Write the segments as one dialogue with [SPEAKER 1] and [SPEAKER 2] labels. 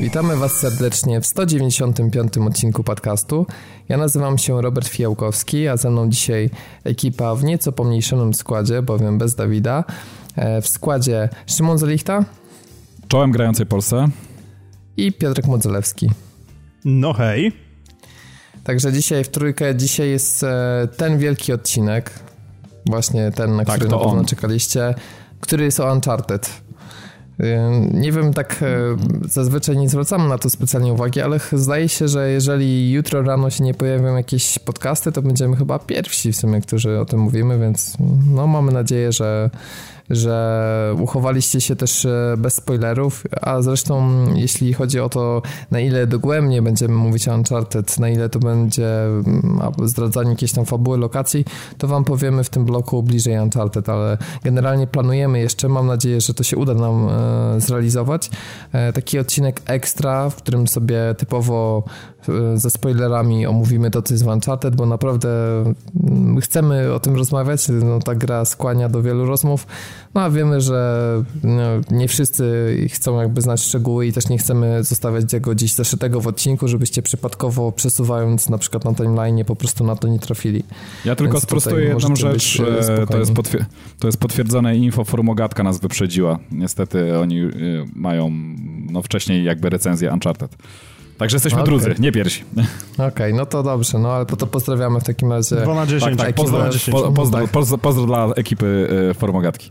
[SPEAKER 1] Witamy Was serdecznie w 195 odcinku podcastu. Ja nazywam się Robert Fijałkowski, a ze mną dzisiaj ekipa w nieco pomniejszonym składzie, bowiem bez Dawida. E, w składzie Szymon Zelichta.
[SPEAKER 2] Czołem grającej Polsce.
[SPEAKER 1] I Piotrek Modzelewski.
[SPEAKER 3] No hej.
[SPEAKER 1] Także dzisiaj w trójkę, dzisiaj jest e, ten wielki odcinek, właśnie ten, na tak, który na pewno on. czekaliście, który jest o Uncharted. Nie wiem, tak e, zazwyczaj nie zwracamy na to specjalnie uwagi, ale zdaje się, że jeżeli jutro rano się nie pojawią jakieś podcasty, to będziemy chyba pierwsi w sumie, którzy o tym mówimy, więc no mamy nadzieję, że że uchowaliście się też e, bez spoilerów, a zresztą jeśli chodzi o to, na ile dogłębnie będziemy mówić o Uncharted, na ile to będzie mm, zdradzanie jakiejś tam fabuły lokacji, to wam powiemy w tym bloku bliżej Uncharted, ale generalnie planujemy jeszcze, mam nadzieję, że to się uda nam e, zrealizować. E, taki odcinek ekstra, w którym sobie typowo ze spoilerami omówimy to, co jest w Uncharted, bo naprawdę mm, chcemy o tym rozmawiać. No, ta gra skłania do wielu rozmów, no a wiemy, że no, nie wszyscy chcą jakby znać szczegóły i też nie chcemy zostawiać tego gdzieś zaszytego w odcinku, żebyście przypadkowo przesuwając na przykład na timeline po prostu na to nie trafili.
[SPEAKER 2] Ja tylko Więc sprostuję jedną rzecz. E, to jest, to jest potwierdzone info, formogatka nas wyprzedziła. Niestety oni e, mają no, wcześniej jakby recenzję Uncharted. Także jesteśmy okay. drudzy, nie pierwsi.
[SPEAKER 1] Okej, okay, no to dobrze, no ale to pozdrawiamy w takim razie.
[SPEAKER 3] 2 na 10. Tak, tak,
[SPEAKER 2] pozdro, po, pozdro, pozdro, pozdro, dla ekipy y, Formogatki.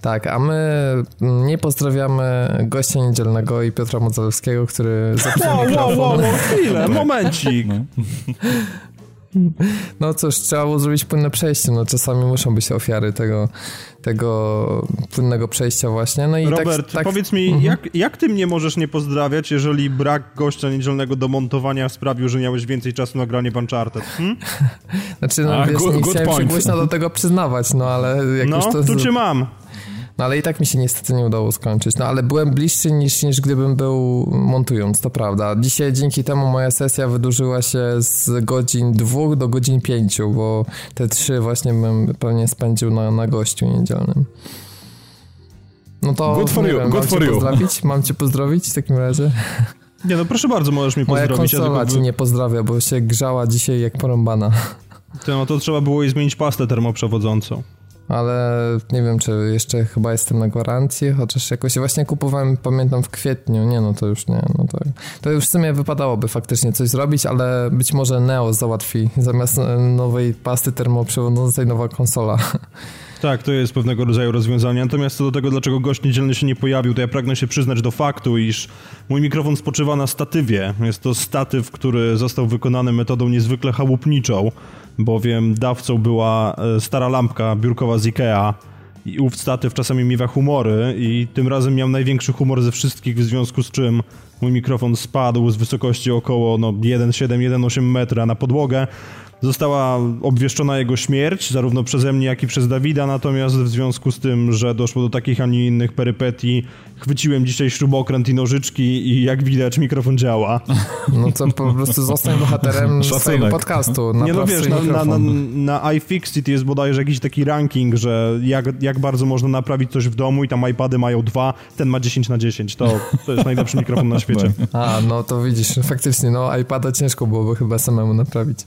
[SPEAKER 1] Tak, a my nie pozdrawiamy gościa niedzielnego i Piotra Modzalewskiego, który
[SPEAKER 3] zapisał wow, mikrofon. Wow, wow, wow, chwilę, momencik. No.
[SPEAKER 1] No cóż, trzeba było zrobić płynne przejście. No czasami muszą być ofiary tego, tego płynnego przejścia właśnie. No i
[SPEAKER 3] tak- Robert, tak, tak... powiedz mi, mhm. jak, jak ty mnie możesz nie pozdrawiać, jeżeli brak gościa niedzielnego do montowania sprawił, że miałeś więcej czasu na granie Uncharted? Hmm?
[SPEAKER 1] Znaczy, no A, wiesz, good, nie chciałem się głośno do tego przyznawać, no ale jak
[SPEAKER 3] no,
[SPEAKER 1] już to...
[SPEAKER 3] tu cię mam.
[SPEAKER 1] No ale i tak mi się niestety nie udało skończyć. No ale byłem bliższy niż, niż gdybym był montując, to prawda. Dzisiaj dzięki temu moja sesja wydłużyła się z godzin dwóch do godzin pięciu, bo te trzy właśnie bym pewnie spędził na, na gościu niedzielnym. No to
[SPEAKER 2] good for you,
[SPEAKER 1] wiem,
[SPEAKER 2] good
[SPEAKER 1] mam
[SPEAKER 2] for
[SPEAKER 1] cię
[SPEAKER 2] you.
[SPEAKER 1] pozdrowić? Mam cię pozdrowić w takim razie?
[SPEAKER 3] Nie no, proszę bardzo, możesz mi
[SPEAKER 1] Moja
[SPEAKER 3] pozdrowić.
[SPEAKER 1] Moja konsola ja cię nie pozdrawia, bo się grzała dzisiaj jak porąbana.
[SPEAKER 3] To, no to trzeba było jej zmienić pastę termoprzewodzącą
[SPEAKER 1] ale nie wiem, czy jeszcze chyba jestem na gwarancji, chociaż jakoś właśnie kupowałem, pamiętam, w kwietniu, nie no to już nie, no to, to już w sumie wypadałoby faktycznie coś zrobić, ale być może Neo załatwi zamiast e, nowej pasty termoprzewodzącej nowa konsola.
[SPEAKER 3] Tak, to jest pewnego rodzaju rozwiązanie. Natomiast co do tego, dlaczego gość niedzielny się nie pojawił, to ja pragnę się przyznać do faktu, iż mój mikrofon spoczywa na statywie. Jest to statyw, który został wykonany metodą niezwykle chałupniczą bowiem dawcą była e, stara lampka biurkowa z Ikea i ów statyw czasami miewa humory i tym razem miał największy humor ze wszystkich, w związku z czym mój mikrofon spadł z wysokości około no, 1,7-1,8 metra na podłogę, Została obwieszczona jego śmierć, zarówno przeze mnie, jak i przez Dawida, natomiast w związku z tym, że doszło do takich, a nie innych perypetii, chwyciłem dzisiaj śrubokręt i nożyczki i jak widać mikrofon działa.
[SPEAKER 1] No to po prostu zostań bohaterem swojego podcastu.
[SPEAKER 3] Nie no wiesz, na, na, na, na iFixit jest bodajże jakiś taki ranking, że jak, jak bardzo można naprawić coś w domu i tam iPady mają dwa, ten ma 10 na 10. To, to jest najlepszy mikrofon na świecie.
[SPEAKER 1] A, no to widzisz, faktycznie, no iPada ciężko byłoby chyba samemu naprawić.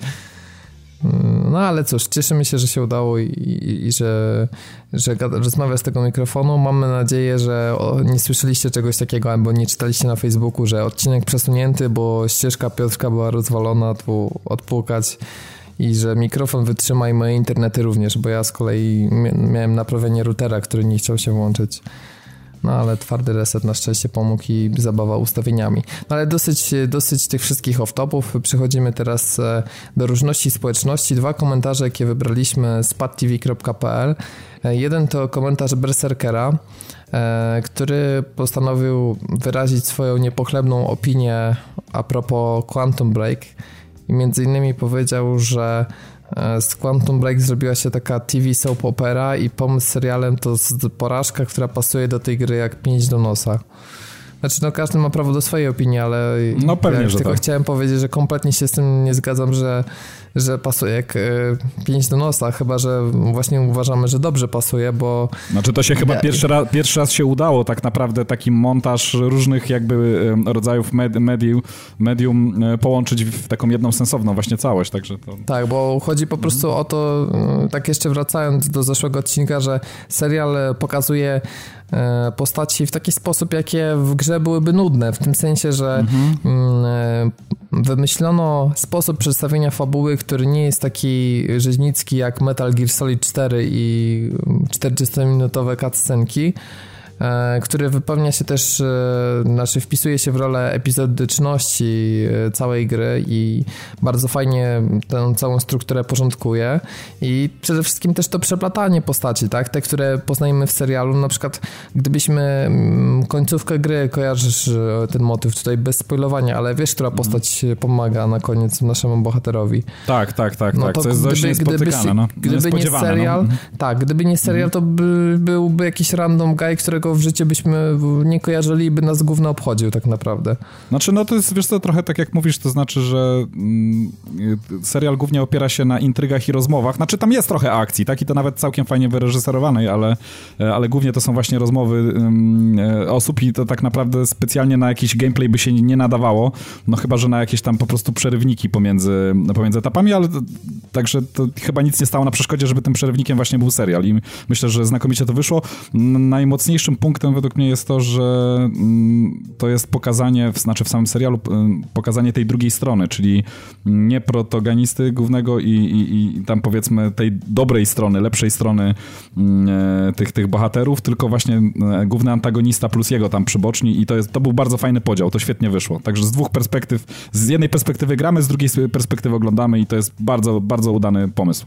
[SPEAKER 1] No ale cóż, cieszymy się, że się udało i, i, i że, że rozmawia z tego mikrofonu. Mamy nadzieję, że nie słyszeliście czegoś takiego albo nie czytaliście na Facebooku, że odcinek przesunięty, bo ścieżka Piotrka była rozwalona, tu odpłukać i że mikrofon wytrzyma i moje internety również, bo ja z kolei miałem naprawienie routera, który nie chciał się włączyć. No ale twardy reset na szczęście pomógł i zabawa ustawieniami. No ale dosyć, dosyć tych wszystkich off-topów. Przechodzimy teraz e, do różności społeczności. Dwa komentarze, jakie wybraliśmy z padtv.pl. E, jeden to komentarz Berserkera, e, który postanowił wyrazić swoją niepochlebną opinię a propos Quantum Break i między innymi powiedział, że z Quantum Break zrobiła się taka TV soap opera i pomysł serialem to porażka, która pasuje do tej gry jak pięć do nosa. Znaczy, no każdy ma prawo do swojej opinii, ale
[SPEAKER 2] no pewnie, ja że
[SPEAKER 1] tylko
[SPEAKER 2] tak.
[SPEAKER 1] chciałem powiedzieć, że kompletnie się z tym nie zgadzam, że, że pasuje jak y, pięć do nosa, chyba, że właśnie uważamy, że dobrze pasuje, bo...
[SPEAKER 2] Znaczy to się chyba pierwszy raz, pierwszy raz się udało tak naprawdę taki montaż różnych jakby rodzajów med, medium, medium e, połączyć w taką jedną sensowną właśnie całość, także to...
[SPEAKER 1] Tak, bo chodzi po prostu o to, y, tak jeszcze wracając do zeszłego odcinka, że serial pokazuje E, postaci w taki sposób, jakie w grze byłyby nudne, w tym sensie, że mhm. Mm, e, wymyślono sposób przedstawienia fabuły, który nie jest taki rzeźnicki jak Metal Gear Solid 4 i 40-minutowe cutscenki, E, który wypełnia się też, e, znaczy wpisuje się w rolę epizodyczności e, całej gry i bardzo fajnie tę całą strukturę porządkuje i przede wszystkim też to przeplatanie postaci, tak, te, które poznajemy w serialu, na przykład gdybyśmy mm, końcówkę gry, kojarzysz ten motyw tutaj bez spoilowania, ale wiesz, która postać pomaga na koniec naszemu bohaterowi.
[SPEAKER 2] Tak, tak, tak, no tak, to, to jest gdyby, dość niespotykane, no.
[SPEAKER 1] Gdyby nie no. serial, no. tak, gdyby nie serial, to by, byłby jakiś random guy, którego w życiu byśmy nie kojarzyli, by nas głównie obchodził tak naprawdę.
[SPEAKER 2] Znaczy, no to jest, wiesz co, trochę tak jak mówisz, to znaczy, że mm, serial głównie opiera się na intrygach i rozmowach. Znaczy, tam jest trochę akcji, tak? I to nawet całkiem fajnie wyreżyserowanej, ale, e, ale głównie to są właśnie rozmowy mm, osób i to tak naprawdę specjalnie na jakiś gameplay by się nie nadawało, no chyba, że na jakieś tam po prostu przerywniki pomiędzy, pomiędzy etapami, ale także to chyba nic nie stało na przeszkodzie, żeby tym przerywnikiem właśnie był serial i myślę, że znakomicie to wyszło. Najmocniejszym punktem według mnie jest to, że mm, to jest pokazanie, znaczy w samym serialu, pokazanie tej drugiej strony, czyli nie protagonisty głównego i, i, i tam powiedzmy tej dobrej strony, lepszej strony mm, e, tych, tych bohaterów, tylko właśnie e, główny antagonista plus jego tam przyboczni i to, jest, to był bardzo fajny podział, to świetnie wyszło. Także z dwóch perspektyw, z jednej perspektywy gramy, z drugiej perspektywy oglądamy i to jest bardzo, bardzo udany pomysł.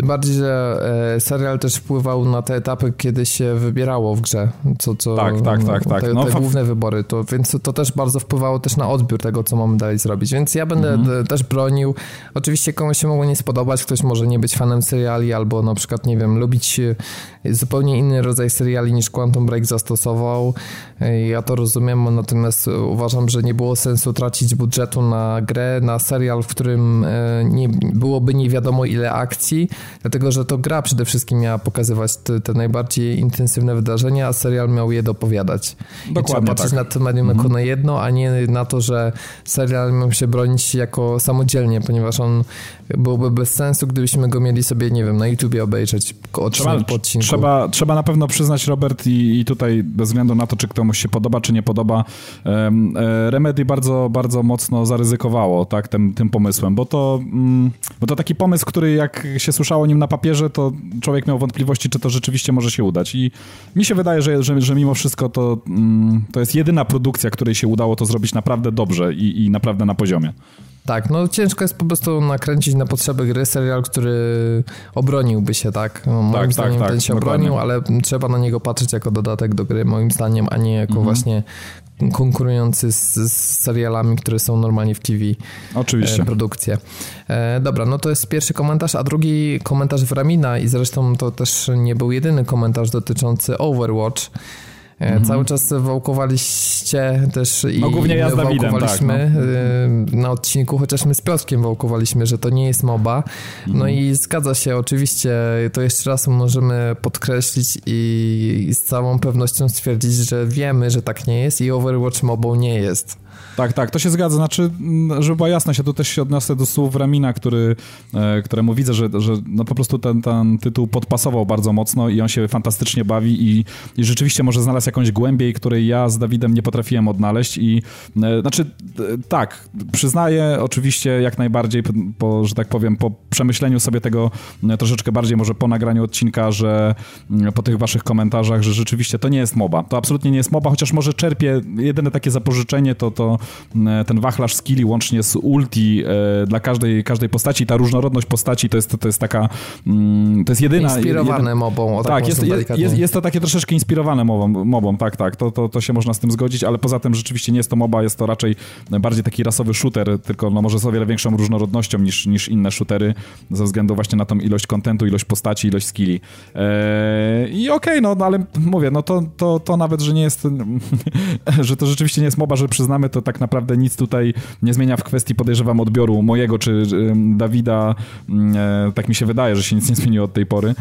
[SPEAKER 1] Tym bardziej, że e, serial też wpływał na te etapy, kiedy się wybierało w grze. Co, co,
[SPEAKER 2] tak, tak, tak. tak.
[SPEAKER 1] Te,
[SPEAKER 2] no,
[SPEAKER 1] te główne wybory. To, więc to też bardzo wpływało też na odbiór tego, co mamy dalej zrobić. Więc ja będę mhm. też bronił. Oczywiście komuś się mogło nie spodobać, ktoś może nie być fanem seriali albo na przykład, nie wiem, lubić zupełnie inny rodzaj seriali niż Quantum Break zastosował. Ja to rozumiem, natomiast uważam, że nie było sensu tracić budżetu na grę, na serial, w którym e, nie byłoby nie wiadomo ile akcji, dlatego że to gra przede wszystkim miała pokazywać te, te najbardziej intensywne wydarzenia, a serial miał je dopowiadać. Dokładnie I trzeba patrzeć tak. na to medium mhm. jako na jedno, a nie na to, że serial miał się bronić jako samodzielnie, ponieważ on byłby bez sensu, gdybyśmy go mieli sobie, nie wiem, na YouTubie obejrzeć odcinek po odcinku.
[SPEAKER 2] Trzeba, trzeba na pewno przyznać, Robert, i, i tutaj bez względu na to, czy komuś się podoba, czy nie podoba, um, Remedy bardzo, bardzo mocno zaryzykowało tak, tym, tym pomysłem, bo to, um, bo to taki pomysł, który jak się słyszało o nim na papierze, to człowiek miał wątpliwości, czy to rzeczywiście może się udać. I mi się wydaje, że, że, że mimo wszystko to, um, to jest jedyna produkcja, której się udało to zrobić naprawdę dobrze i, i naprawdę na poziomie.
[SPEAKER 1] Tak, no ciężko jest po prostu nakręcić na potrzeby gry serial, który obroniłby się, tak? No, moim tak, tak zdaniem tak, ten się dokładnie. obronił, ale trzeba na niego patrzeć jako dodatek do gry, moim zdaniem, a nie jako mhm. właśnie konkurujący z, z, serialami, które są normalnie w TV.
[SPEAKER 2] Oczywiście.
[SPEAKER 1] E, produkcje. E, dobra, no to jest pierwszy komentarz, a drugi komentarz w Ramina i zresztą to też nie był jedyny komentarz dotyczący Overwatch. Mhm. Cały czas wałkowaliście też i
[SPEAKER 2] no, głównie ja z Dawidem,
[SPEAKER 1] wałkowaliśmy tak, no. na odcinku, chociaż my z Piotrkiem wałkowaliśmy, że to nie jest MOBA. No mhm. i zgadza się, oczywiście, to jeszcze raz możemy podkreślić i, i z całą pewnością stwierdzić, że wiemy, że tak nie jest i Overwatch MOBA nie jest.
[SPEAKER 2] Tak, tak, to się zgadza. Znaczy, żeby była jasność, ja tu też się odniosę do słów Ramina, który, e, któremu widzę, że, że no po prostu ten, ten tytuł podpasował bardzo mocno i on się fantastycznie bawi i, i rzeczywiście może znalazł jakąś głębiej, której ja z Dawidem nie potrafiłem odnaleźć i e, znaczy, tak, przyznaję oczywiście jak najbardziej, po, że tak powiem, po przemyśleniu sobie tego e, troszeczkę bardziej może po nagraniu odcinka, że po tych waszych komentarzach, że rzeczywiście to nie jest MOBA. To absolutnie nie jest MOBA, chociaż może czerpie jedyne takie zapożyczenie to, to ten wachlarz skilli łącznie z ulti dla każdej, każdej postaci, ta różnorodność postaci to jest, to jest taka, mm, to jest jedyna...
[SPEAKER 1] Inspirowane jeden, mobą, o tak,
[SPEAKER 2] jest, jest, jest, jest, to takie troszeczkę inspirowane mobą, mobą tak, tak, to, to, to się można z tym zgodzić, ale poza tym rzeczywiście nie jest to MOBA, jest to raczej bardziej taki rasowy shooter, tylko no może z o wiele większą różnorodnością niż, niż inne shootery, ze względu właśnie na tą ilość kontentu, ilość postaci, ilość skilli. Eee, I okej, okay, no, no ale mówię, no to, to, to nawet, że nie jest, że to rzeczywiście nie jest MOBA, że przyznamy, to tak naprawdę nic tutaj nie zmienia w kwestii, podejrzewam, odbioru mojego czy Dawida, mm, e, tak mi się wydaje, że się nic nie zmieniło od tej pory.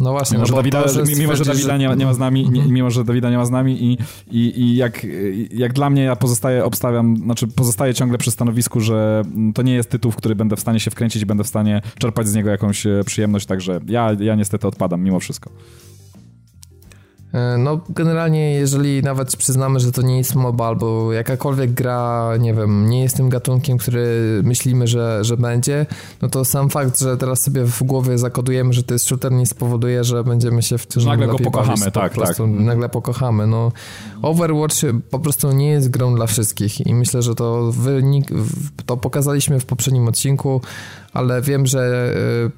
[SPEAKER 1] No właśnie,
[SPEAKER 2] mimo, no że, Dawida, mimo, że Dawida nie, nie, ma z nami, mhm. mimo, że Dawida nie ma z nami i, i, i jak, jak dla mnie ja pozostaję, obstawiam, znaczy pozostaję ciągle przy stanowisku, że to nie jest tytuł, w który będę w stanie się wkręcić i będę w stanie czerpać z niego jakąś e, przyjemność, także ja, ja niestety odpadam mimo wszystko.
[SPEAKER 1] E, no, generalnie, jeżeli nawet przyznamy, że to nie jest MOBA albo jakakolwiek gra, nie wiem, nie jest tym gatunkiem, który myślimy, że, że będzie, no to sam fakt, że teraz sobie w głowie zakodujemy, że to jest shooter, nie spowoduje, że będziemy się w tym
[SPEAKER 2] że nagle go pokochamy, bawić, tak,
[SPEAKER 1] po tak. Nagle pokochamy. No, Overwatch po prostu nie jest grą dla wszystkich i myślę, że to wynik, to pokazaliśmy w poprzednim odcinku, ale wiem, że y,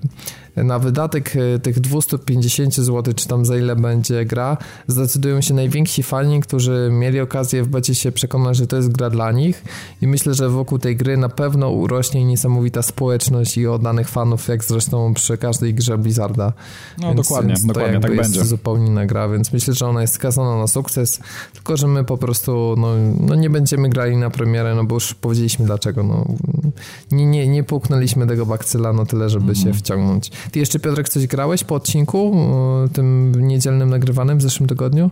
[SPEAKER 1] na wydatek y, tych 250 zł, czy tam za ile będzie gra, zdecydują się najwięksi fani, którzy mieli okazję w becie się przekonać, że to jest gra dla nich i myślę, że wokół tej gry na pewno urośnie niesamowita społeczność i oddanych fanów, jak zresztą przy każdej grze Blizzarda.
[SPEAKER 2] No więc, dokładnie, więc dokładnie tak
[SPEAKER 1] jest
[SPEAKER 2] będzie.
[SPEAKER 1] zupełnie inna gra, więc myślę, że ona jest skazana na sukces, tylko że my po prostu no, no nie będziemy grali na premierę, no bo już powiedzieliśmy dlaczego. No, nie, nie, nie puknęliśmy tego bakcyla na tyle, żeby się mhm. wciągnąć. Ty jeszcze, Piotrek, coś grałeś po odcinku, tym niedzielnym nagrywanym w zeszłym tygodniu?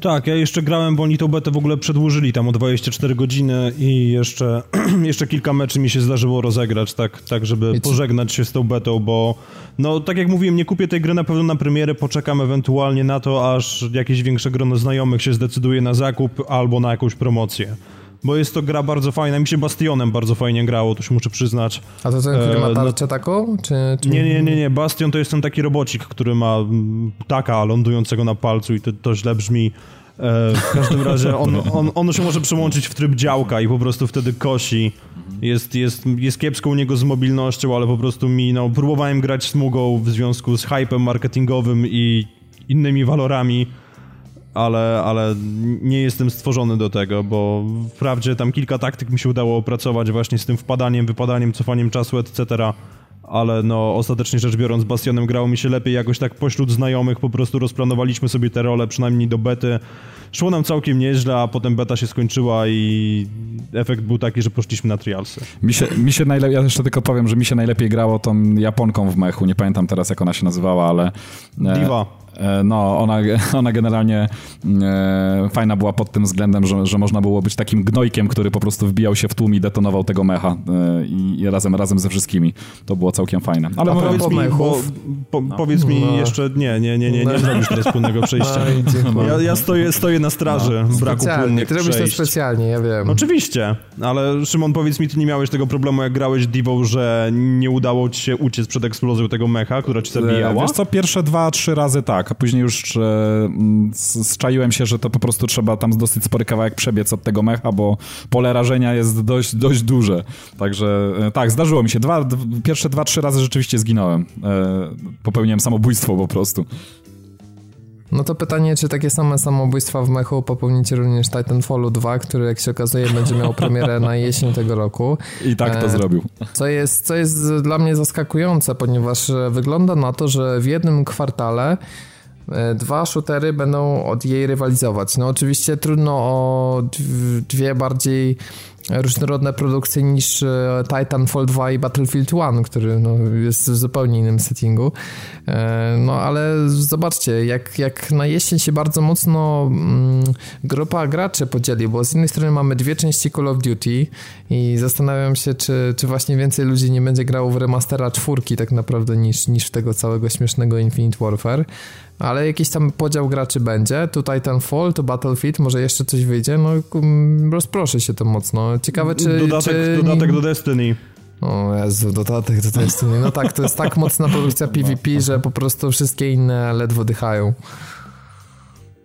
[SPEAKER 3] Tak, ja jeszcze grałem, bo oni tą betę w ogóle przedłużyli tam o 24 godziny i jeszcze, jeszcze kilka meczy mi się zdarzyło rozegrać, tak, tak żeby pożegnać się z tą betą, bo no tak jak mówiłem, nie kupię tej gry na pewno na premierę, poczekam ewentualnie na to, aż jakieś większe grono znajomych się zdecyduje na zakup albo na jakąś promocję bo jest to gra bardzo fajna. Mi się Bastionem bardzo fajnie grało, to się muszę przyznać.
[SPEAKER 1] A to ten, który ma e, no tarczę taką? Czy, czy...
[SPEAKER 3] Nie, nie, nie, nie. Bastion to jest ten taki robocik, który ma ptaka lądującego na palcu i to, to źle brzmi. E, w każdym razie on, on, on się może przełączyć w tryb działka i po prostu wtedy kosi. Jest, jest, jest kiepsko u niego z mobilnością, ale po prostu mi, no, próbowałem grać smugą w związku z hypem marketingowym i innymi walorami ale, ale nie jestem stworzony do tego, bo wprawdzie tam kilka taktyk mi się udało opracować właśnie z tym wpadaniem, wypadaniem, cofaniem czasu, etc., ale no ostatecznie rzecz biorąc Bastionem grało mi się lepiej jakoś tak pośród znajomych po prostu rozplanowaliśmy sobie te role, przynajmniej do bety. Szło nam całkiem nieźle, a potem beta się skończyła i efekt był taki, że poszliśmy na trialsy.
[SPEAKER 2] Mi się, mi się najlepiej, ja jeszcze tylko powiem, że mi się najlepiej grało tą Japonką w mechu, nie pamiętam teraz jak ona się nazywała, ale...
[SPEAKER 3] E, Diva.
[SPEAKER 2] E, no, ona, ona generalnie e, fajna była pod tym względem, że, że można było być takim gnojkiem, który po prostu wbijał się w tłum i detonował tego mecha e, i, i, razem, razem ze wszystkimi. To było całkiem fajne.
[SPEAKER 3] Ale powiedz mi, bo, po, no. powiedz mi no. jeszcze, nie, nie, nie, nie, nie zrobisz teraz płynnego przejścia. No, ja, ja stoję, stoję na straży no. braku płynnych
[SPEAKER 1] Ty robisz to specjalnie, ja wiem.
[SPEAKER 3] Oczywiście, ale Szymon, powiedz mi, ty nie miałeś tego problemu, jak grałeś Divą, że nie udało ci się uciec przed eksplozją tego mecha, która ci zabijała?
[SPEAKER 2] Wiesz co, pierwsze dwa, trzy razy tak, a później już e, zczaiłem się, że to po prostu trzeba tam dosyć spory kawałek przebiec od tego mecha, bo pole rażenia jest dość, dość duże. Także e, tak, zdarzyło mi się. Dwa, pierwsze dwa, trzy razy rzeczywiście zginąłem. E, popełniłem samobójstwo po prostu.
[SPEAKER 1] No to pytanie, czy takie same samobójstwa w mechu popełnicie również Titanfallu 2, który jak się okazuje będzie miał premierę na jesień tego roku.
[SPEAKER 2] I tak to e, zrobił.
[SPEAKER 1] Co jest, co jest dla mnie zaskakujące, ponieważ wygląda na to, że w jednym kwartale E, dwa shootery będą od jej rywalizować. No oczywiście trudno o dwie bardziej różnorodne produkcje niż e, Titanfall 2 i Battlefield 1, który no, jest w zupełnie innym settingu. E, no ale zobaczcie, jak, jak na jesień się bardzo mocno mm, grupa graczy podzieli, bo z jednej strony mamy dwie części Call of Duty i zastanawiam się, czy, czy właśnie więcej ludzi nie będzie grało w remastera czwórki tak naprawdę niż, niż w tego całego śmiesznego Infinite Warfare ale jakiś tam podział graczy będzie. Tutaj ten Fall, to Battlefield, może jeszcze coś wyjdzie, no rozproszy się to mocno. Ciekawe, czy...
[SPEAKER 3] Dodatek,
[SPEAKER 1] czy...
[SPEAKER 3] dodatek do Destiny.
[SPEAKER 1] O Jezu, dodatek do Destiny. No tak, to jest tak mocna produkcja PvP, że po prostu wszystkie inne ledwo dychają.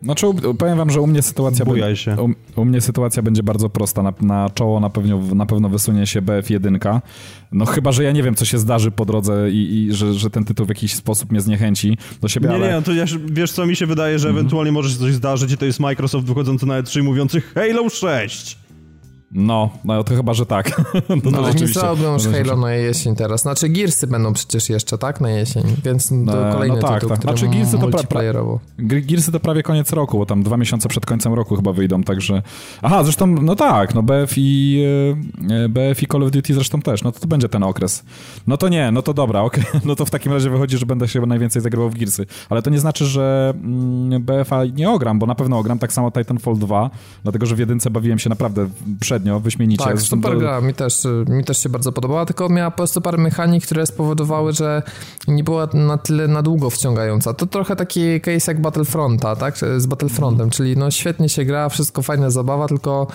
[SPEAKER 2] Znaczy, powiem wam, że u mnie sytuacja,
[SPEAKER 3] się.
[SPEAKER 2] U, u, mnie sytuacja będzie bardzo prosta. Na, na czoło na pewno, na pewno wysunie się BF1. No chyba, że ja nie wiem, co się zdarzy po drodze i, i że, że ten tytuł w jakiś sposób mnie zniechęci do siebie,
[SPEAKER 3] Nie,
[SPEAKER 2] ale...
[SPEAKER 3] nie, no to ja, wiesz co, mi się wydaje, że mm -hmm. ewentualnie może się coś zdarzyć i to jest Microsoft wychodzący na E3 mówiący Halo 6.
[SPEAKER 2] No, no to chyba, że tak.
[SPEAKER 1] no, no ale nie zrobią już Halo na jesień teraz. Znaczy Gearsy będą przecież jeszcze, tak? Na jesień, więc to no, kolejny no tak, tytuł, tak. Znaczy Gearsy to, pra
[SPEAKER 2] Gearsy to prawie koniec roku, bo tam dwa miesiące przed końcem roku chyba wyjdą, także... Aha, zresztą, no tak, no BF i, e, BF i Call of Duty zresztą też, no to, to będzie ten okres. No to nie, no to dobra, okej, okay. no to w takim razie wychodzi, że będę się najwięcej zagrywał w Gearsy. Ale to nie znaczy, że mm, BF-a nie ogram, bo na pewno ogram, tak samo Titanfall 2, dlatego, że w jedynce bawiłem się naprawdę przed wyśmienicie.
[SPEAKER 1] Tak, super gra, mi też, mi też się bardzo podobała, tylko miała po prostu parę mechanik, które spowodowały, że nie była na tyle na długo wciągająca. To trochę taki case jak Battlefronta, tak, z Battlefrontem, mm. czyli no świetnie się gra, wszystko fajna zabawa, tylko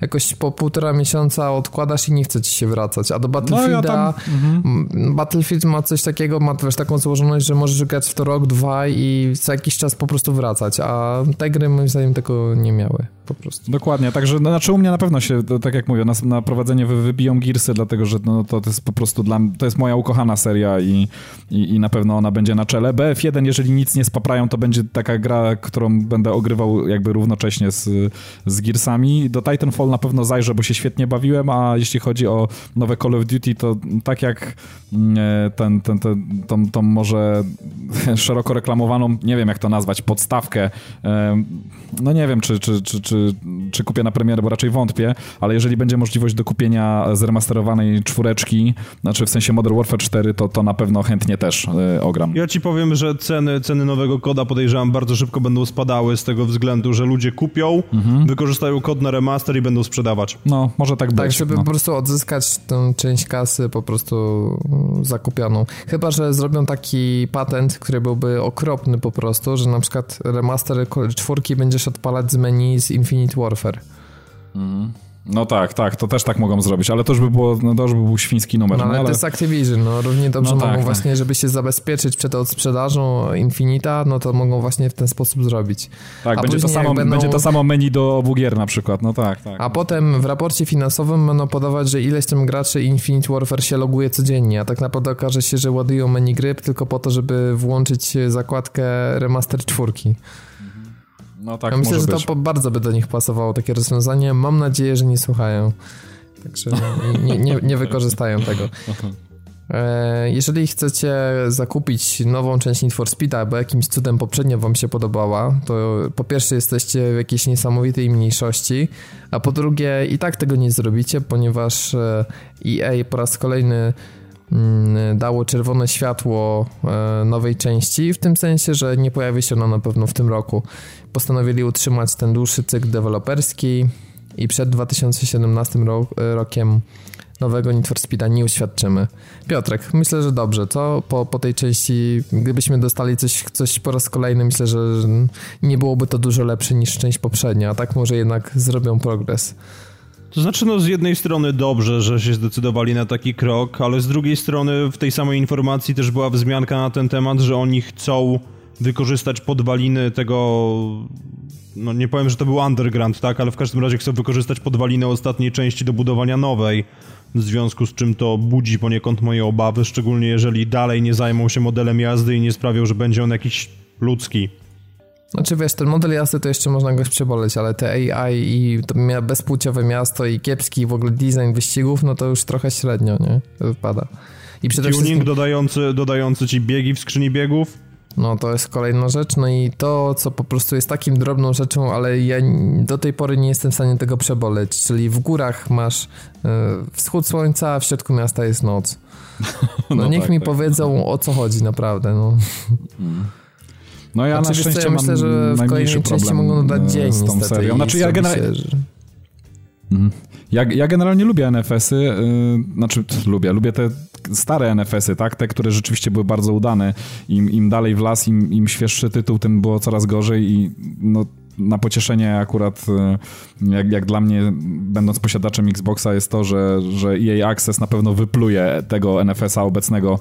[SPEAKER 1] jakoś po półtora miesiąca odkładasz i nie chce ci się wracać. A do Battlefielda, no, ja mhm. Battlefield ma coś takiego, ma też taką złożoność, że możesz grać w to rok, dwa i co jakiś czas po prostu wracać, a te gry moim zdaniem tego nie miały po prostu.
[SPEAKER 2] Dokładnie, także no, znaczy u mnie na pewno się, tak jak mówię, na, na prowadzenie wybiją Gearsy, dlatego że no, to, to jest po prostu dla to jest moja ukochana seria i, i, i na pewno ona będzie na czele. BF1, jeżeli nic nie spaprają, to będzie taka gra, którą będę ogrywał jakby równocześnie z, z Gearsami. Do Titanfall na pewno zajrzę, bo się świetnie bawiłem, a jeśli chodzi o nowe Call of Duty, to tak jak mm, e, ten, ten, ten, tą, tą może szeroko reklamowaną, nie wiem jak to nazwać, podstawkę, e, no nie wiem, czy, czy, czy, czy, czy kupię na premierę, bo raczej wątpię, ale jeżeli będzie możliwość do kupienia zremasterowanej czwóreczki, znaczy w sensie Modern Warfare 4, to, to na pewno chętnie też e, ogram.
[SPEAKER 3] Ja ci powiem, że ceny, ceny nowego koda podejrzewam bardzo szybko będą spadały z tego względu, że ludzie kupią, mhm. wykorzystają kod na remaster i będą sprzedawać.
[SPEAKER 2] No, może tak, tak być.
[SPEAKER 1] Tak, żeby
[SPEAKER 2] no.
[SPEAKER 1] po prostu odzyskać tę część kasy po prostu zakupioną. Chyba, że zrobią taki patent, który byłby okropny po prostu, że na przykład remaster czwórki będziesz odpalać z menu z Infinite Warfare.
[SPEAKER 2] Mhm. No tak, tak, to też tak mogą zrobić, ale to już by, było, no to już by był świński numer.
[SPEAKER 1] No, ale, no, ale... to jest Activision, no równie dobrze no, mogą tak, właśnie, tak. żeby się zabezpieczyć przed odsprzedażą Infinita, no to mogą właśnie w ten sposób zrobić.
[SPEAKER 2] Tak, będzie to, samo, będą... będzie to samo menu do obu gier na przykład, no tak, tak.
[SPEAKER 1] A potem w raporcie finansowym będą podawać, że ileś tam graczy Infinite Warfare się loguje codziennie, a tak naprawdę okaże się, że ładują menu gry tylko po to, żeby włączyć zakładkę remaster czwórki.
[SPEAKER 2] No tak,
[SPEAKER 1] ja myślę, że to bardzo by do nich pasowało takie rozwiązanie. Mam nadzieję, że nie słuchają. Także nie, nie, nie wykorzystają tego. E, jeżeli chcecie zakupić nową część Need for Speed'a, bo jakimś cudem poprzednio wam się podobała, to po pierwsze jesteście w jakiejś niesamowitej mniejszości, a po drugie i tak tego nie zrobicie, ponieważ EA e po raz kolejny dało czerwone światło e, nowej części, w tym sensie, że nie pojawi się ona na pewno w tym roku. Postanowili utrzymać ten dłuższy cykl deweloperski i przed 2017 rokiem nowego Need for Speeda nie uświadczymy. Piotrek, myślę, że dobrze, co? Po, po tej części, gdybyśmy dostali coś, coś po raz kolejny, myślę, że nie byłoby to dużo lepsze niż część poprzednia, a tak może jednak zrobią progres.
[SPEAKER 3] To znaczy, no z jednej strony dobrze, że się zdecydowali na taki krok, ale z drugiej strony w tej samej informacji też była wzmianka na ten temat, że oni chcą wykorzystać podwaliny tego, no nie powiem, że to był underground, tak, ale w każdym razie chcą wykorzystać podwaliny ostatniej części do budowania nowej, w związku z czym to budzi poniekąd moje obawy, szczególnie jeżeli dalej nie zajmą się modelem jazdy i nie sprawią, że będzie on jakiś ludzki.
[SPEAKER 1] Znaczy wiesz, ten model jazdy to jeszcze można go przeboleć, ale te AI i to bezpłciowe miasto i kiepski w ogóle design wyścigów, no to już trochę średnio, nie? Wypada.
[SPEAKER 3] I przede Tuning wszystkim... dodający, dodający ci biegi w skrzyni biegów?
[SPEAKER 1] No to jest kolejna rzecz, no i to, co po prostu jest takim drobną rzeczą, ale ja do tej pory nie jestem w stanie tego przeboleć, czyli w górach masz y, wschód słońca, a w środku miasta jest noc. No, no niech tak, mi tak. powiedzą o co chodzi naprawdę, no.
[SPEAKER 2] No ja znaczy, na szczęście ja myślę, że w kolejnej części mogą dodać dzień z tą serią. Znaczy ja generalnie... Mhm. Ja, ja generalnie lubię NFS-y, yy, znaczy lubię, lubię te stare NFS-y, tak? Te, które rzeczywiście były bardzo udane. Im, im dalej w las, im, im świeższy tytuł, tym było coraz gorzej i no na pocieszenie akurat jak, jak dla mnie, będąc posiadaczem Xboxa, jest to, że, że EA Access na pewno wypluje tego NFS-a obecnego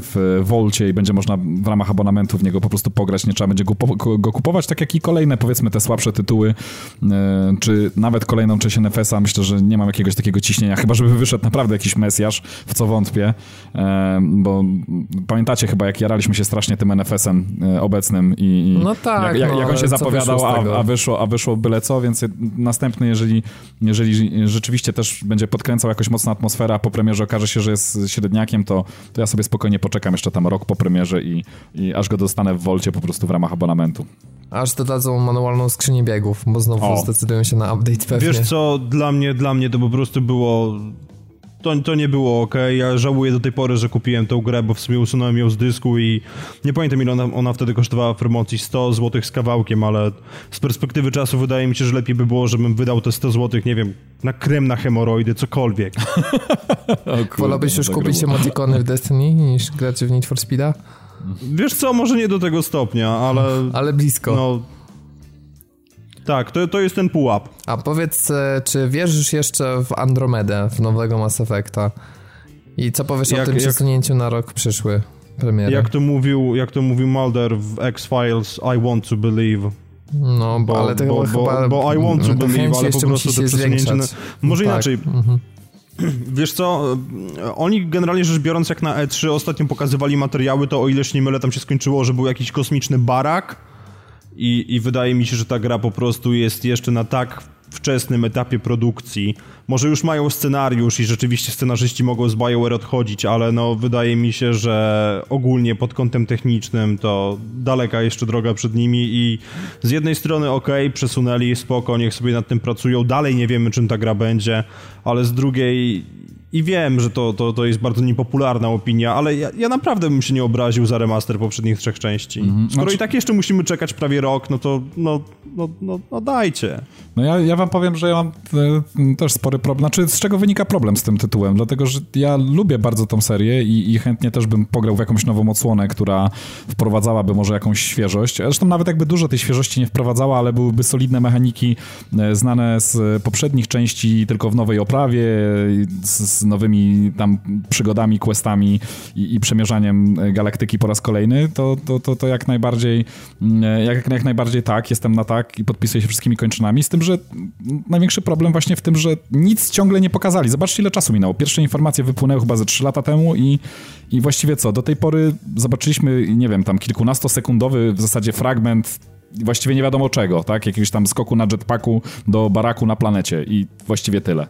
[SPEAKER 2] w Volcie i będzie można w ramach abonamentu w niego po prostu pograć, nie trzeba będzie go, go kupować, tak jak i kolejne, powiedzmy, te słabsze tytuły, czy nawet kolejną część NFS-a, myślę, że nie mam jakiegoś takiego ciśnienia, chyba żeby wyszedł naprawdę jakiś Mesjasz, w co wątpię, bo pamiętacie chyba, jak jaraliśmy się strasznie tym NFS-em obecnym i,
[SPEAKER 1] no tak,
[SPEAKER 2] jak,
[SPEAKER 1] no,
[SPEAKER 2] jak on się zapowiadał, a, a, wyszło, a wyszło byle co, więc następny, jeżeli, jeżeli rzeczywiście też będzie podkręcał jakoś mocno atmosfera, a po premierze okaże się, że jest średniakiem, to, to ja sobie spokojnie poczekam jeszcze tam rok po premierze i, i aż go dostanę w Wolcie po prostu w ramach abonamentu.
[SPEAKER 1] Aż dodadzą manualną skrzynię biegów, bo znowu o. zdecydują się na update pewnie.
[SPEAKER 3] Wiesz co, dla mnie, dla mnie to po prostu było to, to nie było ok. Ja żałuję do tej pory, że kupiłem tę grę, bo w sumie usunąłem ją z dysku i nie pamiętam ile ona, ona wtedy kosztowała w promocji 100 zł z kawałkiem, ale z perspektywy czasu wydaje mi się, że lepiej by było, żebym wydał te 100 zł, nie wiem, na krem na hemoroidy, cokolwiek.
[SPEAKER 1] Wolałbyś już kupić emotikony w Destiny niż grać w Need for Speeda?
[SPEAKER 3] Wiesz co, może nie do tego stopnia, ale...
[SPEAKER 1] Ale blisko. No,
[SPEAKER 3] tak, to, to jest ten pułap.
[SPEAKER 1] A powiedz, e, czy wierzysz jeszcze w Andromedę, w nowego Mass Effecta? I co powiesz jak, o tym jak, przesunięciu na rok przyszły premiery?
[SPEAKER 3] Jak to mówił, jak to mówił Mulder w X-Files, I want to believe.
[SPEAKER 1] No, bo, ale to bo, chyba...
[SPEAKER 3] Bo, bo I want to believe, ale po prostu to przesunięcie... Na, może tak. inaczej... Mhm. Wiesz co, oni generalnie rzecz biorąc jak na E3 ostatnio pokazywali materiały, to o ile się nie mylę, tam się skończyło, że był jakiś kosmiczny barak, i, I wydaje mi się, że ta gra po prostu jest jeszcze na tak wczesnym etapie produkcji. Może już mają scenariusz i rzeczywiście scenarzyści mogą z BioWare odchodzić, ale no wydaje mi się, że ogólnie pod kątem technicznym to daleka jeszcze droga przed nimi i z jednej strony ok, przesunęli, spoko, niech sobie nad tym pracują, dalej nie wiemy czym ta gra będzie, ale z drugiej i wiem, że to, to, to jest bardzo niepopularna opinia, ale ja, ja naprawdę bym się nie obraził za remaster poprzednich trzech części. -hmm. Skoro znaczy... i tak jeszcze musimy czekać prawie rok, no to no, no, no, no dajcie.
[SPEAKER 2] No ja, ja wam powiem, że ja mam e, też spory problem. Znaczy, z czego wynika problem z tym tytułem? Dlatego, że ja lubię bardzo tą serię i, i chętnie też bym pograł w jakąś nową odsłonę, która wprowadzałaby może jakąś świeżość. Zresztą nawet jakby dużo tej świeżości nie wprowadzała, ale byłyby solidne mechaniki e, znane z poprzednich części, tylko w nowej oprawie, z, nowymi tam przygodami, questami i, i przemierzaniem galaktyki po raz kolejny, to, to, to, to jak najbardziej mm, jak, jak najbardziej tak, jestem na tak i podpisuję się wszystkimi kończynami, z tym, że największy problem właśnie w tym, że nic ciągle nie pokazali. Zobaczcie, ile czasu minęło. Pierwsze informacje wypłynęły chyba ze 3 lata temu i, i właściwie co? Do tej pory zobaczyliśmy, nie wiem, tam kilkunastosekundowy w zasadzie fragment właściwie nie wiadomo czego, tak? Jakiegoś tam skoku na jetpacku do baraku na planecie i właściwie tyle.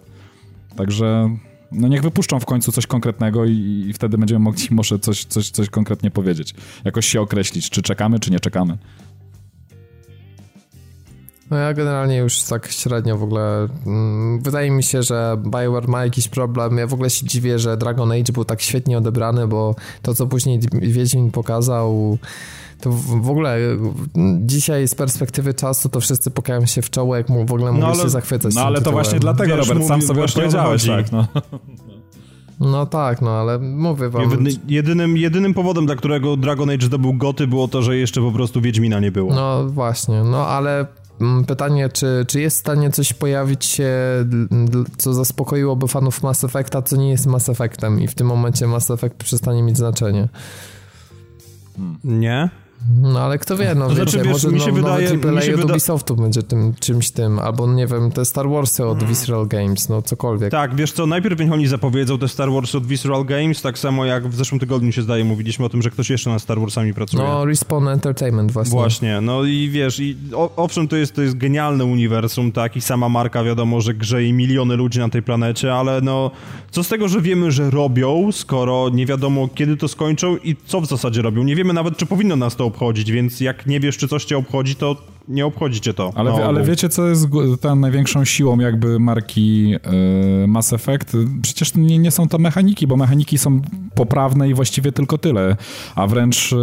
[SPEAKER 2] Także no niech wypuszczą w końcu coś konkretnego i, i, wtedy będziemy mogli może coś, coś, coś konkretnie powiedzieć. Jakoś się określić, czy czekamy, czy nie czekamy.
[SPEAKER 1] No ja generalnie już tak średnio w ogóle mm, wydaje mi się, że Bioware ma jakiś problem. Ja w ogóle się dziwię, że Dragon Age był tak świetnie odebrany, bo to co później Wiedźmin pokazał to w ogóle dzisiaj z perspektywy czasu to wszyscy pokają się w czoło, jak mu w ogóle no się zachwycać.
[SPEAKER 2] No ale to
[SPEAKER 1] tytułem.
[SPEAKER 2] właśnie dlatego, Wiesz, Robert, sam sobie odpowiedziałeś, tak, no.
[SPEAKER 1] No tak, no ale mówię wam...
[SPEAKER 3] Jedynym, jedynym powodem, dla którego Dragon Age zdobył goty było to, że jeszcze po prostu Wiedźmina nie było.
[SPEAKER 1] No właśnie, no ale mm, pytanie, czy, czy jest w stanie coś pojawić się, co zaspokoiłoby fanów Mass Effecta, co nie jest Mass Effectem i w tym momencie Mass Effect przestanie mieć znaczenie?
[SPEAKER 3] Nie?
[SPEAKER 1] No ale kto wie, no to znaczy, wiecie, wiesz, może mi się no, wydaje, nowy AAA od wyda... Ubisoftu będzie tym czymś tym, albo nie wiem, te Star Warsy od hmm. Visceral Games, no cokolwiek.
[SPEAKER 3] Tak, wiesz co, najpierw niech oni zapowiedzą te Star Warsy od Visceral Games, tak samo jak w zeszłym tygodniu się zdaje, mówiliśmy o tym, że ktoś jeszcze nad Star Warsami pracuje.
[SPEAKER 1] No, Respawn Entertainment właśnie.
[SPEAKER 3] Właśnie, no i wiesz, i o, owszem, to jest, to jest genialne uniwersum, tak, i sama marka wiadomo, że grzeje miliony ludzi na tej planecie, ale no, co z tego, że wiemy, że robią, skoro nie wiadomo kiedy to skończą i co w zasadzie robią. Nie wiemy nawet, czy powinno nas to obchodzić, więc jak nie wiesz, czy coś cię obchodzi, to nie obchodzi cię to.
[SPEAKER 2] Ale, ale wiecie, co jest tą największą siłą jakby marki yy, Mass Effect? Przecież nie, nie są to mechaniki, bo mechaniki są poprawne i właściwie tylko tyle. A wręcz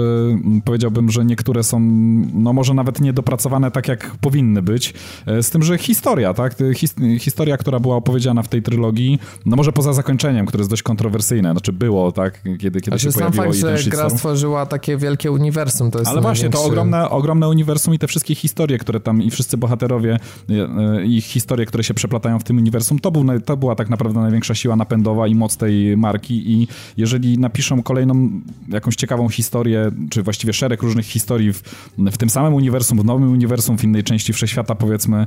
[SPEAKER 2] powiedziałbym, że niektóre są, no może nawet niedopracowane tak, jak powinny być. Z tym, że historia, tak? His, historia, która była opowiedziana w tej trylogii, no może poza zakończeniem, które jest dość kontrowersyjne, znaczy było, tak? Kiedy, kiedy się pojawiło
[SPEAKER 1] fakt, że gra stworzyła takie wielkie uniwersum, to jest
[SPEAKER 2] Ale właśnie, to ogromne, ogromne uniwersum i te wszystkie historie, które tam i wszyscy bohaterowie, ich historie, które się przeplatają w tym uniwersum, to, był, to była tak naprawdę największa siła napędowa i moc tej marki. I jeżeli napiszą kolejną jakąś ciekawą historię, czy właściwie szereg różnych historii w, w tym samym uniwersum, w nowym uniwersum, w innej części wszechświata powiedzmy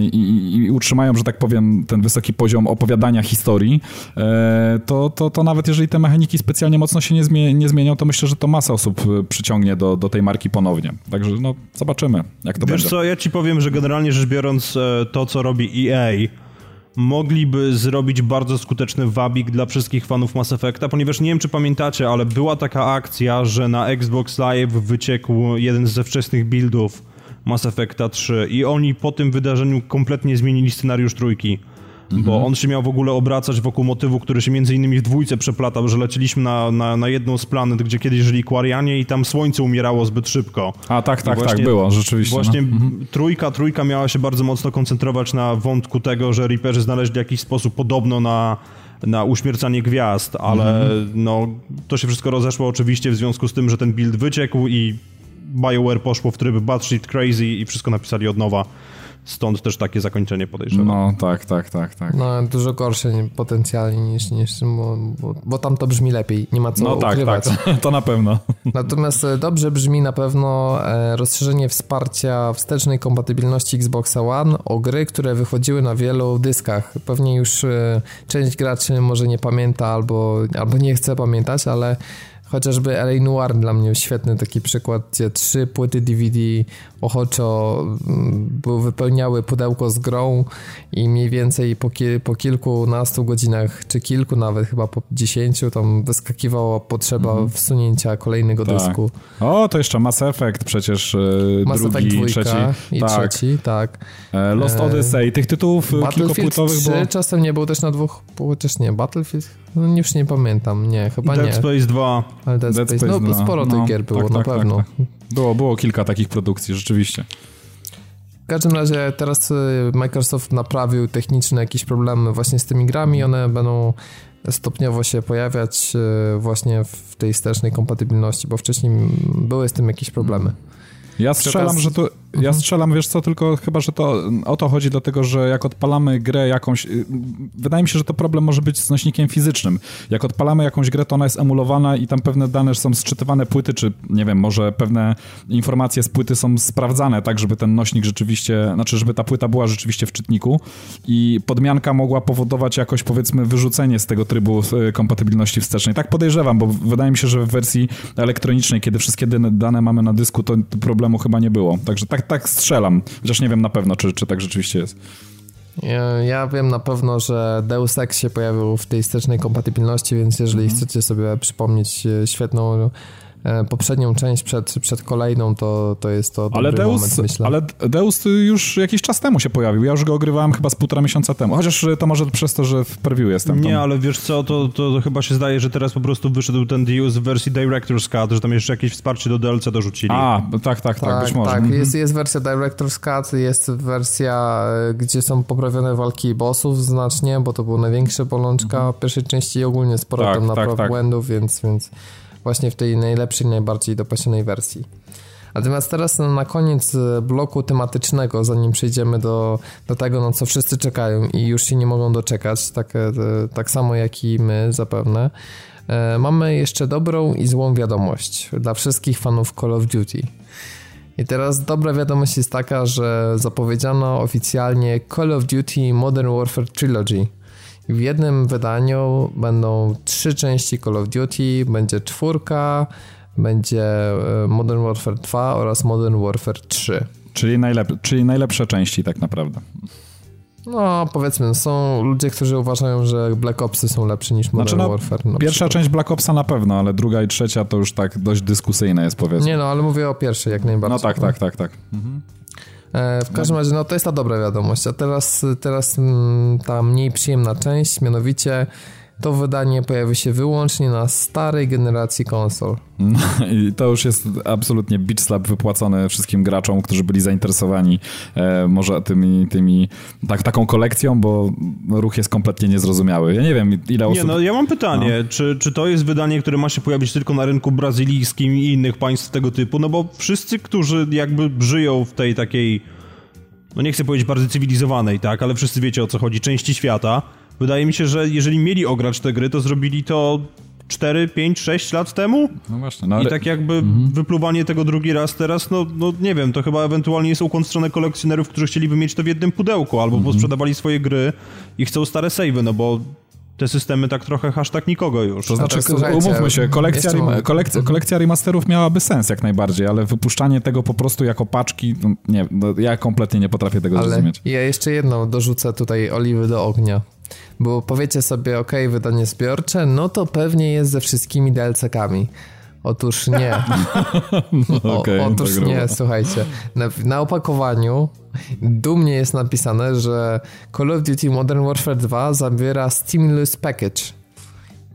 [SPEAKER 2] i, i, i utrzymają, że tak powiem, ten wysoki poziom opowiadania historii, e, to, to, to nawet jeżeli te mechaniki specjalnie mocno się nie, nie zmienią, to myślę, że to masa osób e, przyciągnie do, do tej marki ponownie. Także no, zobaczymy, jak to
[SPEAKER 3] Wiesz
[SPEAKER 2] będzie.
[SPEAKER 3] co, ja ci powiem, że generalnie rzecz biorąc e, to, co robi EA, mogliby zrobić bardzo skuteczny wabik dla wszystkich fanów Mass Effecta, ponieważ nie wiem, czy pamiętacie, ale była taka akcja, że na Xbox Live wyciekł jeden ze wczesnych buildów Mass Effecta 3 i oni po tym wydarzeniu kompletnie zmienili scenariusz trójki. Mhm. Bo on się miał w ogóle obracać wokół motywu, który się między innymi w dwójce przeplatał, że leciliśmy na, na, na jedną z planet, gdzie kiedyś żyli Quarianie i tam słońce umierało zbyt szybko.
[SPEAKER 2] A tak, tak, tak, było, rzeczywiście.
[SPEAKER 3] Właśnie no. Mhm. trójka, trójka miała się bardzo mocno koncentrować na wątku tego, że Reaperzy znaleźli jakiś sposób podobno na na uśmiercanie gwiazd, ale mhm. no, to się wszystko rozeszło oczywiście w związku z tym, że ten build wyciekł i BioWare poszło w tryb batshit crazy i wszystko napisali od nowa. Stąd też takie zakończenie podejrzewam.
[SPEAKER 2] No, tak, tak, tak, tak.
[SPEAKER 1] No, dużo gorsze potencjalnie niż, niż bo, bo, bo tam to brzmi lepiej, nie ma co no, tak, ukrywać.
[SPEAKER 2] tak, to na pewno.
[SPEAKER 1] Natomiast e, dobrze brzmi na pewno e, rozszerzenie wsparcia wstecznej kompatybilności Xbox One o gry, które wychodziły na wielu dyskach. Pewnie już e, część graczy może nie pamięta albo, albo nie chce pamiętać, ale Chociażby LA Noir dla mnie świetny taki przykład, gdzie trzy płyty DVD ochoczo mm, wypełniały pudełko z grą i mniej więcej po, ki po kilkunastu godzinach, czy kilku nawet, chyba po dziesięciu, tam wyskakiwała potrzeba mm. wsunięcia kolejnego tak. dysku.
[SPEAKER 2] O, to jeszcze Mass Effect przecież e, Mass drugi, Effect trzeci.
[SPEAKER 1] i tak. trzeci, tak.
[SPEAKER 2] E, Lost Odyssey, tych tytułów e, kilkopłytowych 3 było...
[SPEAKER 1] czasem nie był też na dwóch, chociaż nie, Battlefield, no już nie pamiętam, nie, chyba
[SPEAKER 3] Dead
[SPEAKER 1] nie.
[SPEAKER 3] Space 2.
[SPEAKER 1] Ale Dead, Dead Space, Space no, sporo no, tych gier było, tak, na tak, tak pewno. Tak,
[SPEAKER 2] było, było kilka takich produkcji, rzeczywiście.
[SPEAKER 1] W każdym razie teraz y, Microsoft naprawił techniczne jakieś problemy właśnie z tymi grami, one będą stopniowo się pojawiać y, właśnie w tej wstecznej kompatybilności, bo wcześniej były z tym jakieś problemy.
[SPEAKER 2] Ja strzelam, że to ja mhm. strzelam, wiesz co, tylko chyba, że to o to chodzi, dlatego że jak odpalamy grę jakąś... Y, wydaje mi się, że to problem może być z nośnikiem fizycznym. Jak odpalamy jakąś grę, to ona jest emulowana i tam pewne dane są sczytywane płyty, czy nie wiem, może pewne informacje z płyty są sprawdzane, tak, żeby ten nośnik rzeczywiście, znaczy, żeby ta płyta była rzeczywiście w czytniku i podmianka mogła powodować jakoś, powiedzmy, wyrzucenie z tego trybu y, kompatybilności wstecznej. Tak podejrzewam, bo wydaje mi się, że w wersji elektronicznej, kiedy wszystkie dane mamy na dysku, to problemu chyba nie było. Także tak tak strzelam, chociaż nie wiem na pewno, czy, czy tak rzeczywiście jest.
[SPEAKER 1] Ja, wiem na pewno, że Deus Ex się pojawił w tej wstecznej kompatybilności, więc jeżeli mm. chcecie sobie przypomnieć e, świetną poprzednią część przed, przed kolejną, to, to jest to dobry ale Deus, moment, myślę.
[SPEAKER 2] Ale Deus już jakiś czas temu się pojawił. Ja już go ogrywałem chyba z półtora miesiąca temu. Chociaż to może przez to, że w preview jestem.
[SPEAKER 3] Nie, tam. ale wiesz co, to, to chyba się zdaje, że teraz po prostu wyszedł ten Deus w wersji Director's Cut, że tam jeszcze jakieś wsparcie do DLC dorzucili.
[SPEAKER 2] A, tak, tak, tak, tak być może.
[SPEAKER 1] Tak, mhm. jest, jest wersja Director's Cut, jest wersja, e, gdzie są poprawione walki bossów znacznie, bo to była największa bolączka mhm. pierwszej części i ogólnie sporo tak, tam napraw tak, tak. błędów, więc, więc właśnie w tej najlepszej, najbardziej dopasionej wersji. Natomiast teraz na koniec e, bloku tematycznego, zanim przejdziemy do, do tego, na co wszyscy czekają i już się nie mogą doczekać, tak, e, tak samo jak i my zapewne, e, mamy jeszcze dobrą i złą wiadomość dla wszystkich fanów Call of Duty. I teraz dobra wiadomość jest taka, że zapowiedziano oficjalnie Call of Duty Modern Warfare Trilogy – w jednym wydaniu będą trzy części Call of Duty, będzie czwórka, będzie e, Modern Warfare 2 oraz Modern Warfare 3.
[SPEAKER 2] Czyli, najlep czyli najlepsze części tak naprawdę.
[SPEAKER 1] No, powiedzmy, są ludzie, którzy uważają, że Black Opsy są lepsze niż Modern znaczy, no, Warfare.
[SPEAKER 2] pierwsza część Black Opsa na pewno, ale druga i trzecia to już tak dość dyskusyjne jest, powiedzmy.
[SPEAKER 1] Nie no, ale mówię o pierwszej jak najbardziej.
[SPEAKER 2] No tak, tak, tak, tak. Mhm.
[SPEAKER 1] E, w każdym razie, no to jest ta dobra wiadomość. A teraz, teraz mm, ta mniej przyjemna część, mianowicie to wydanie pojawi się wyłącznie na starej generacji konsol.
[SPEAKER 2] No, I to już jest absolutnie bitch slap wypłacony wszystkim graczom, którzy byli zainteresowani e, może tymi, tymi tak, taką kolekcją, bo ruch jest kompletnie niezrozumiały. Ja nie wiem, ile osób...
[SPEAKER 3] Nie, no ja mam pytanie, no. czy, czy to jest wydanie, które ma się pojawić tylko na rynku brazylijskim i innych państw tego typu? No bo wszyscy, którzy jakby żyją w tej takiej, no nie chcę powiedzieć bardzo cywilizowanej, tak, ale wszyscy wiecie o co chodzi, części świata, Wydaje mi się, że jeżeli mieli ograć te gry, to zrobili to 4, 5, 6 lat temu.
[SPEAKER 2] No właśnie. No
[SPEAKER 3] ale... I tak jakby mhm. wypluwanie tego drugi raz teraz, no, no nie wiem, to chyba ewentualnie jest ukłon w stronę kolekcjonerów, którzy chcieliby mieć to w jednym pudełku, albo mhm. sprzedawali swoje gry i chcą stare savey, no bo te systemy tak trochę hashtag nikogo już.
[SPEAKER 2] To znaczy, umówmy się, kolekcja, kolekcja, kolekcja remasterów miałaby sens jak najbardziej, ale wypuszczanie tego po prostu jako paczki, no, nie, no, ja kompletnie nie potrafię tego ale zrozumieć.
[SPEAKER 1] Ja jeszcze jedną dorzucę tutaj oliwy do ognia. Bo powiecie sobie, ok, wydanie zbiorcze, no to pewnie jest ze wszystkimi DLC-kami. Otóż nie. o, okay, otóż tak nie, słuchajcie. Na, na, opakowaniu dumnie jest napisane, że Call of Duty Modern Warfare 2 zawiera Stimulus Package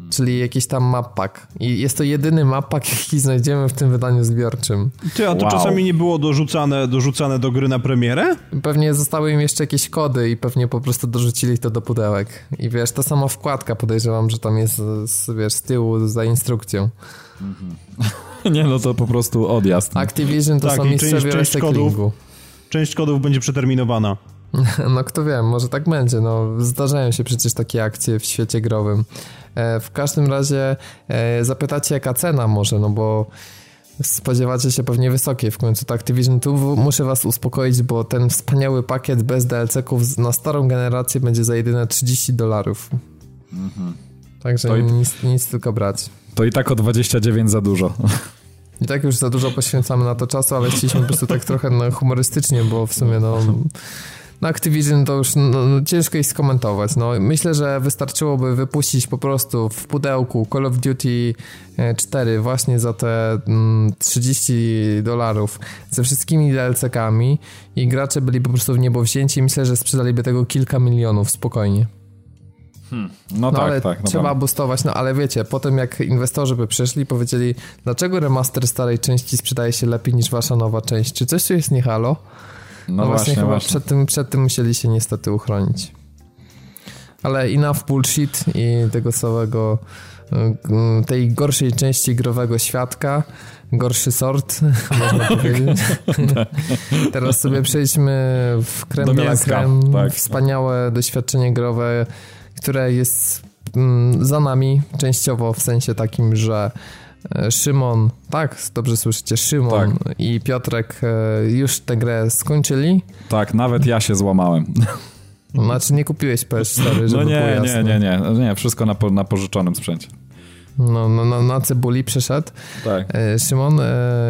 [SPEAKER 1] czyli jakiś tam map pack. I jest to jedyny map pack, jaki znajdziemy w tym wydaniu zbiorczym.
[SPEAKER 3] Ty, a to wow. czasami nie było dorzucane, dorzucane do gry na premierę?
[SPEAKER 1] Pewnie zostały im jeszcze jakieś kody i pewnie po prostu dorzucili to do pudełek. I wiesz, ta sama wkładka podejrzewam, że tam jest z, wiesz, z tyłu za instrukcją.
[SPEAKER 2] nie, no to po prostu odjazd.
[SPEAKER 1] Activision to tak, są mistrzowie część, część kodów,
[SPEAKER 3] część kodów będzie przeterminowana.
[SPEAKER 1] No kto wie, może tak będzie. No, zdarzają się przecież takie akcje w świecie growym. E, w każdym razie e, zapytacie jaka cena może, no bo spodziewacie się pewnie wysokiej w końcu to Activision. Tu muszę was uspokoić, bo ten wspaniały pakiet bez DLC-ków na starą generację będzie za jedyne 30 dolarów. Mhm. Także i... nic, nic tylko brać.
[SPEAKER 2] To i tak o 29 za dużo.
[SPEAKER 1] I tak już za dużo poświęcamy na to czasu, ale chcieliśmy po prostu tak trochę no, humorystycznie, bo w sumie no no Activision to już no, no, ciężko jest skomentować. No, myślę, że wystarczyłoby wypuścić po prostu w pudełku Call of Duty 4 e, właśnie za te mm, 30 dolarów ze wszystkimi DLC-kami i gracze byli po prostu w niebo wzięci. Myślę, że sprzedaliby tego kilka milionów spokojnie.
[SPEAKER 2] Hmm. No, no, tak,
[SPEAKER 1] ale
[SPEAKER 2] tak.
[SPEAKER 1] No trzeba tak. boostować, no ale wiecie, potem jak inwestorzy by przyszli powiedzieli, dlaczego remaster starej części sprzedaje się lepiej niż wasza nowa część? Czy coś tu jest nie halo? No, no właśnie, chyba właśnie. Przed, tym, przed tym musieli się niestety uchronić. Ale enough bullshit i tego całego y, tej gorszej części growego świadka, gorszy sort, można powiedzieć. Teraz sobie przejdźmy w creme de la creme, tak. wspaniałe doświadczenie growe, które jest mm, za nami częściowo w sensie takim, że Szymon, tak, dobrze słyszycie, Szymon tak. i Piotrek e, już tę grę skończyli.
[SPEAKER 2] Tak, nawet ja się złamałem.
[SPEAKER 1] Znaczy nie kupiłeś PS4, żeby
[SPEAKER 2] No nie, nie, nie, nie, nie, wszystko na, po, na pożyczonym sprzęcie.
[SPEAKER 1] No, no, no, na cebuli przeszedł.
[SPEAKER 2] Tak.
[SPEAKER 1] E, Szymon,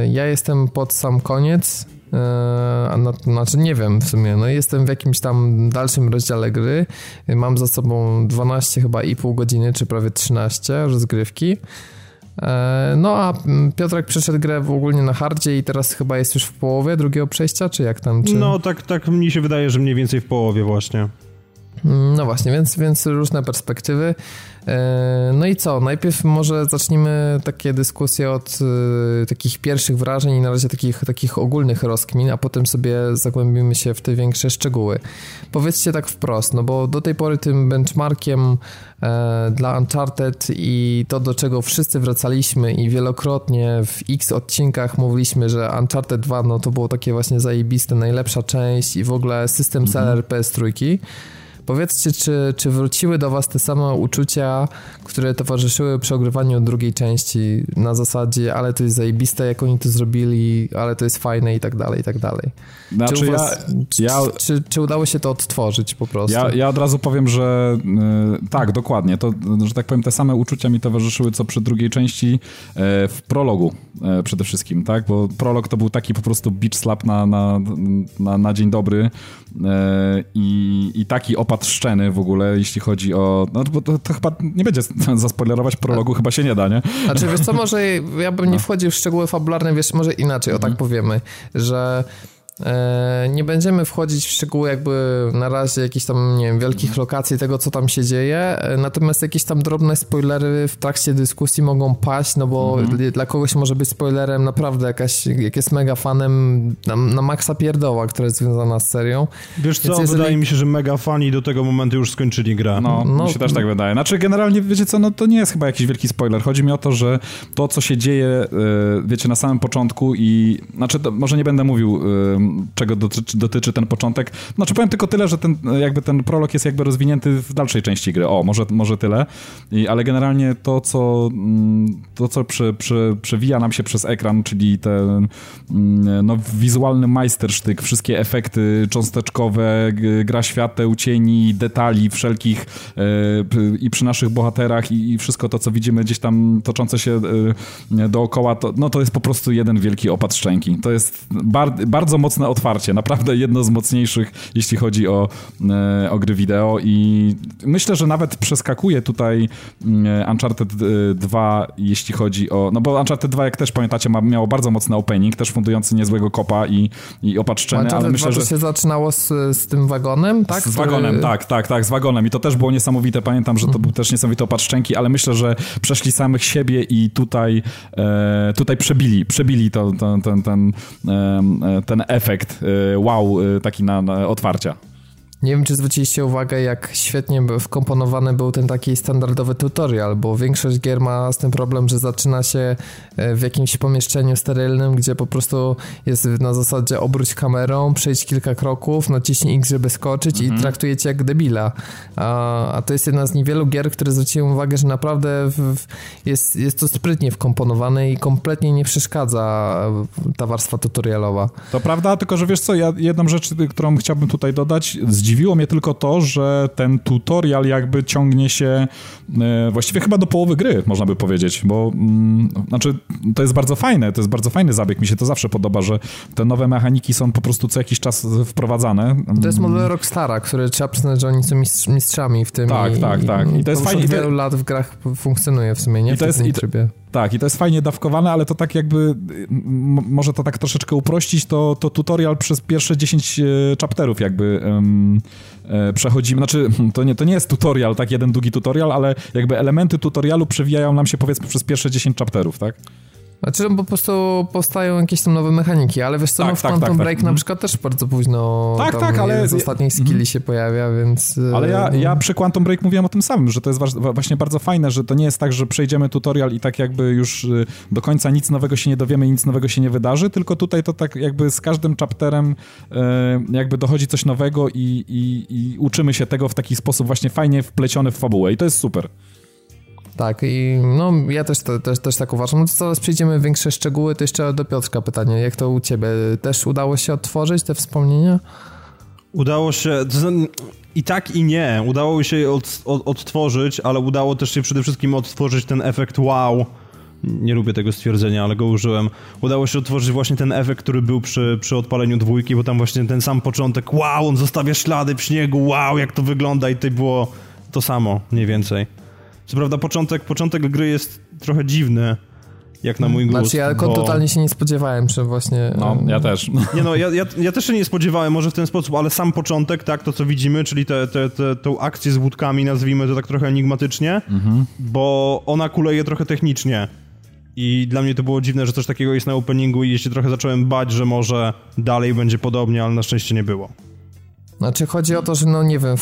[SPEAKER 1] ja jestem pod sam koniec, a na, znaczy nie wiem w sumie, no jestem w jakimś tam dalszym rozdziale gry, mam za sobą 12 chyba i pół godziny, czy prawie 13 rozgrywki. E, no a Piotrek przeszedł grę w ogólnie na hardzie i teraz chyba jest już w połowie drugiego przejścia, czy jak tam? Czy...
[SPEAKER 3] No tak, tak mi się wydaje, że mniej więcej w połowie właśnie.
[SPEAKER 1] Mm, no właśnie, więc, więc różne perspektywy. E, no i co? Najpierw może zacznijmy takie dyskusje od e, takich pierwszych wrażeń i na razie takich, takich ogólnych rozkmin, a potem sobie zagłębimy się w te większe szczegóły. Powiedzcie tak wprost, no bo do tej pory tym benchmarkiem e, dla Uncharted i to, do czego wszyscy wracaliśmy i wielokrotnie w x odcinkach mówiliśmy, że Uncharted 2 no to było takie właśnie zajebiste, najlepsza część i w ogóle system mhm. seller PS3 Powiedzcie, czy, czy wróciły do was te same uczucia, które towarzyszyły przy ogrywaniu drugiej części na zasadzie, ale to jest zajebiste, jak oni to zrobili, ale to jest fajne i tak dalej, i tak dalej. Znaczy czy, was, ja, ja, czy, czy, udało się to odtworzyć po prostu?
[SPEAKER 2] Ja, ja od razu powiem, że yy, tak, dokładnie. To, że tak powiem, te same uczucia mi towarzyszyły, co przy drugiej części yy, w prologu yy, przede wszystkim, tak? Bo prolog to był taki po prostu beach slap na, na, na, na dzień dobry i, i taki opad szczeny w ogóle, jeśli chodzi o... No bo to, to chyba nie będzie zaspoilerować prologu, A, chyba się nie da, nie?
[SPEAKER 1] Znaczy, wiesz co, może ja bym nie no. wchodził w szczegóły fabularne, wiesz, może inaczej, o tak mhm. powiemy, że E, nie będziemy wchodzić w szczegóły jakby na razie jakichś tam, nie wiem, wielkich lokacji tego, co tam się dzieje, e, natomiast jakieś tam drobne spoilery w trakcie dyskusji mogą paść, no bo mhm. dla kogoś może być spoilerem naprawdę jakaś, jak jest mega fanem na, na maksa pierdoła, która jest związana z serią.
[SPEAKER 3] Wiesz co, jeżeli... wydaje mi się, że mega fani do tego momentu już skończyli grę.
[SPEAKER 2] No, no mi się też tak wydaje. Znaczy generalnie, wiecie co, no to nie jest chyba jakiś wielki spoiler. Chodzi mi o to, że to, co się dzieje, e, wiecie, na samym początku i, znaczy, może nie będę mówił czego dotyczy, dotyczy, ten początek. Znaczy powiem tylko tyle, że ten, jakby ten prolog jest jakby rozwinięty w dalszej części gry. O, może, może tyle. I, ale generalnie to, co, mm, to, co przy, przy, przewija nam się przez ekran, czyli ten mm, no, wizualny majstersztyk, wszystkie efekty cząsteczkowe, gra świateł, cieni, detali wszelkich e, i przy naszych bohaterach i, i wszystko to, co widzimy gdzieś tam toczące się e, dookoła, to, no, to jest po prostu jeden wielki opad szczęki. To jest bar bardzo mocne otwarcie, naprawdę jedno z mocniejszych, jeśli chodzi o, e, o gry wideo i myślę, że nawet przeskakuje tutaj mm, Uncharted 2, e, jeśli chodzi o, no bo Uncharted 2, jak też pamiętacie, ma, miało bardzo mocny opening, też fundujący niezłego kopa i, i opatrzczenie, ale myślę, że...
[SPEAKER 1] się zaczynało z, z tym wagonem, tak?
[SPEAKER 2] Z wagonem, tak, tak, tak, z wagonem i to też było niesamowite, pamiętam, że to mhm. był też niesamowity opad szczęki, ale myślę, że przeszli samych siebie i tutaj, e, tutaj przebili, przebili to, to, ten, ten, ten, ten efekt Y, wow y, taki na, na otwarcia.
[SPEAKER 1] Nie wiem, czy zwróciliście uwagę, jak świetnie wkomponowany był ten taki standardowy tutorial, bo większość gier ma z tym problem, że zaczyna się e, w jakimś pomieszczeniu sterylnym, gdzie po prostu jest na zasadzie obróć kamerą, przejdź kilka kroków, naciśnij X, żeby skoczyć mhm. i traktujecie jak debila. A, a, to jest jedna z niewielu gier, które zwróciłem uwagę, że naprawdę w, jest, jest to sprytnie wkomponowane i kompletnie nie przeszkadza ta warstwa tutorialowa.
[SPEAKER 2] To prawda, tylko że wiesz co, ja jedną rzecz, którą chciałbym tutaj dodać, Zdziwiło mnie tylko to, że ten tutorial jakby ciągnie się e, właściwie chyba do połowy gry, można by powiedzieć, bo mm, znaczy to jest bardzo fajne, to jest bardzo fajny zabieg, mi się to zawsze podoba, że te nowe mechaniki są po prostu co jakiś czas wprowadzane.
[SPEAKER 1] To jest model Rockstara, który trzeba przyznać, że oni są mistrzami w tym.
[SPEAKER 2] Tak,
[SPEAKER 1] i,
[SPEAKER 2] tak, tak.
[SPEAKER 1] I to jest fajnie. Od wielu lat w grach funkcjonuje w sumie, nie? I to jest, i to,
[SPEAKER 2] tak, i to jest fajnie dawkowane, ale to tak jakby, może to tak troszeczkę uprościć, to, to tutorial przez pierwsze 10 e, chapterów jakby um, przechodzimy, znaczy to nie, to nie jest tutorial, tak, jeden długi tutorial, ale jakby elementy tutorialu przewijają nam się powiedzmy przez pierwsze 10 chapterów, tak?
[SPEAKER 1] Znaczy, no po prostu powstają jakieś tam nowe mechaniki, ale wiesz co, tak, no w tak, Quantum tak, tak. Break na mhm. przykład też bardzo późno tak, tak, ale z ostatnich skilli mm. się pojawia, więc...
[SPEAKER 2] Ale ja, ja przy Quantum Break mówiłem o tym samym, że to jest właśnie bardzo fajne, że to nie jest tak, że przejdziemy tutorial i tak jakby już y, do końca nic nowego się nie dowiemy i nic nowego się nie wydarzy, tylko tutaj to tak jakby z każdym chapterem y, jakby dochodzi coś nowego i, i, i uczymy się tego w taki sposób właśnie fajnie wpleciony w fabułę i to jest super.
[SPEAKER 1] Tak, i no ja też, też, też tak uważam. No to zaraz przejdziemy w większe szczegóły, to jeszcze do Piotrka pytanie, jak to u ciebie? Też udało się odtworzyć te wspomnienia?
[SPEAKER 3] Udało się, i tak i nie, udało się je od, od, odtworzyć, ale udało też się przede wszystkim odtworzyć ten efekt wow, nie lubię tego stwierdzenia, ale go użyłem. Udało się otworzyć właśnie ten efekt, który był przy, przy odpaleniu dwójki, bo tam właśnie ten sam początek, wow, on zostawia ślady w śniegu, wow, jak to wygląda i to było to samo, mniej więcej. Co prawda początek, początek gry jest trochę dziwny, jak na mój gust.
[SPEAKER 1] Znaczy ja bo... totalnie się nie spodziewałem, że właśnie...
[SPEAKER 2] No, ja też.
[SPEAKER 3] Nie no, ja, ja, ja, też się nie spodziewałem może w ten sposób, ale sam początek, tak, to co widzimy, czyli tę te, te, te, akcję z łódkami, nazwijmy to tak trochę enigmatycznie, mhm. bo ona kuleje trochę technicznie. I dla mnie to było dziwne, że coś takiego jest na openingu i się trochę zacząłem bać, że może dalej będzie podobnie, ale na szczęście nie było.
[SPEAKER 1] Znaczy chodzi o to, że no nie wiem,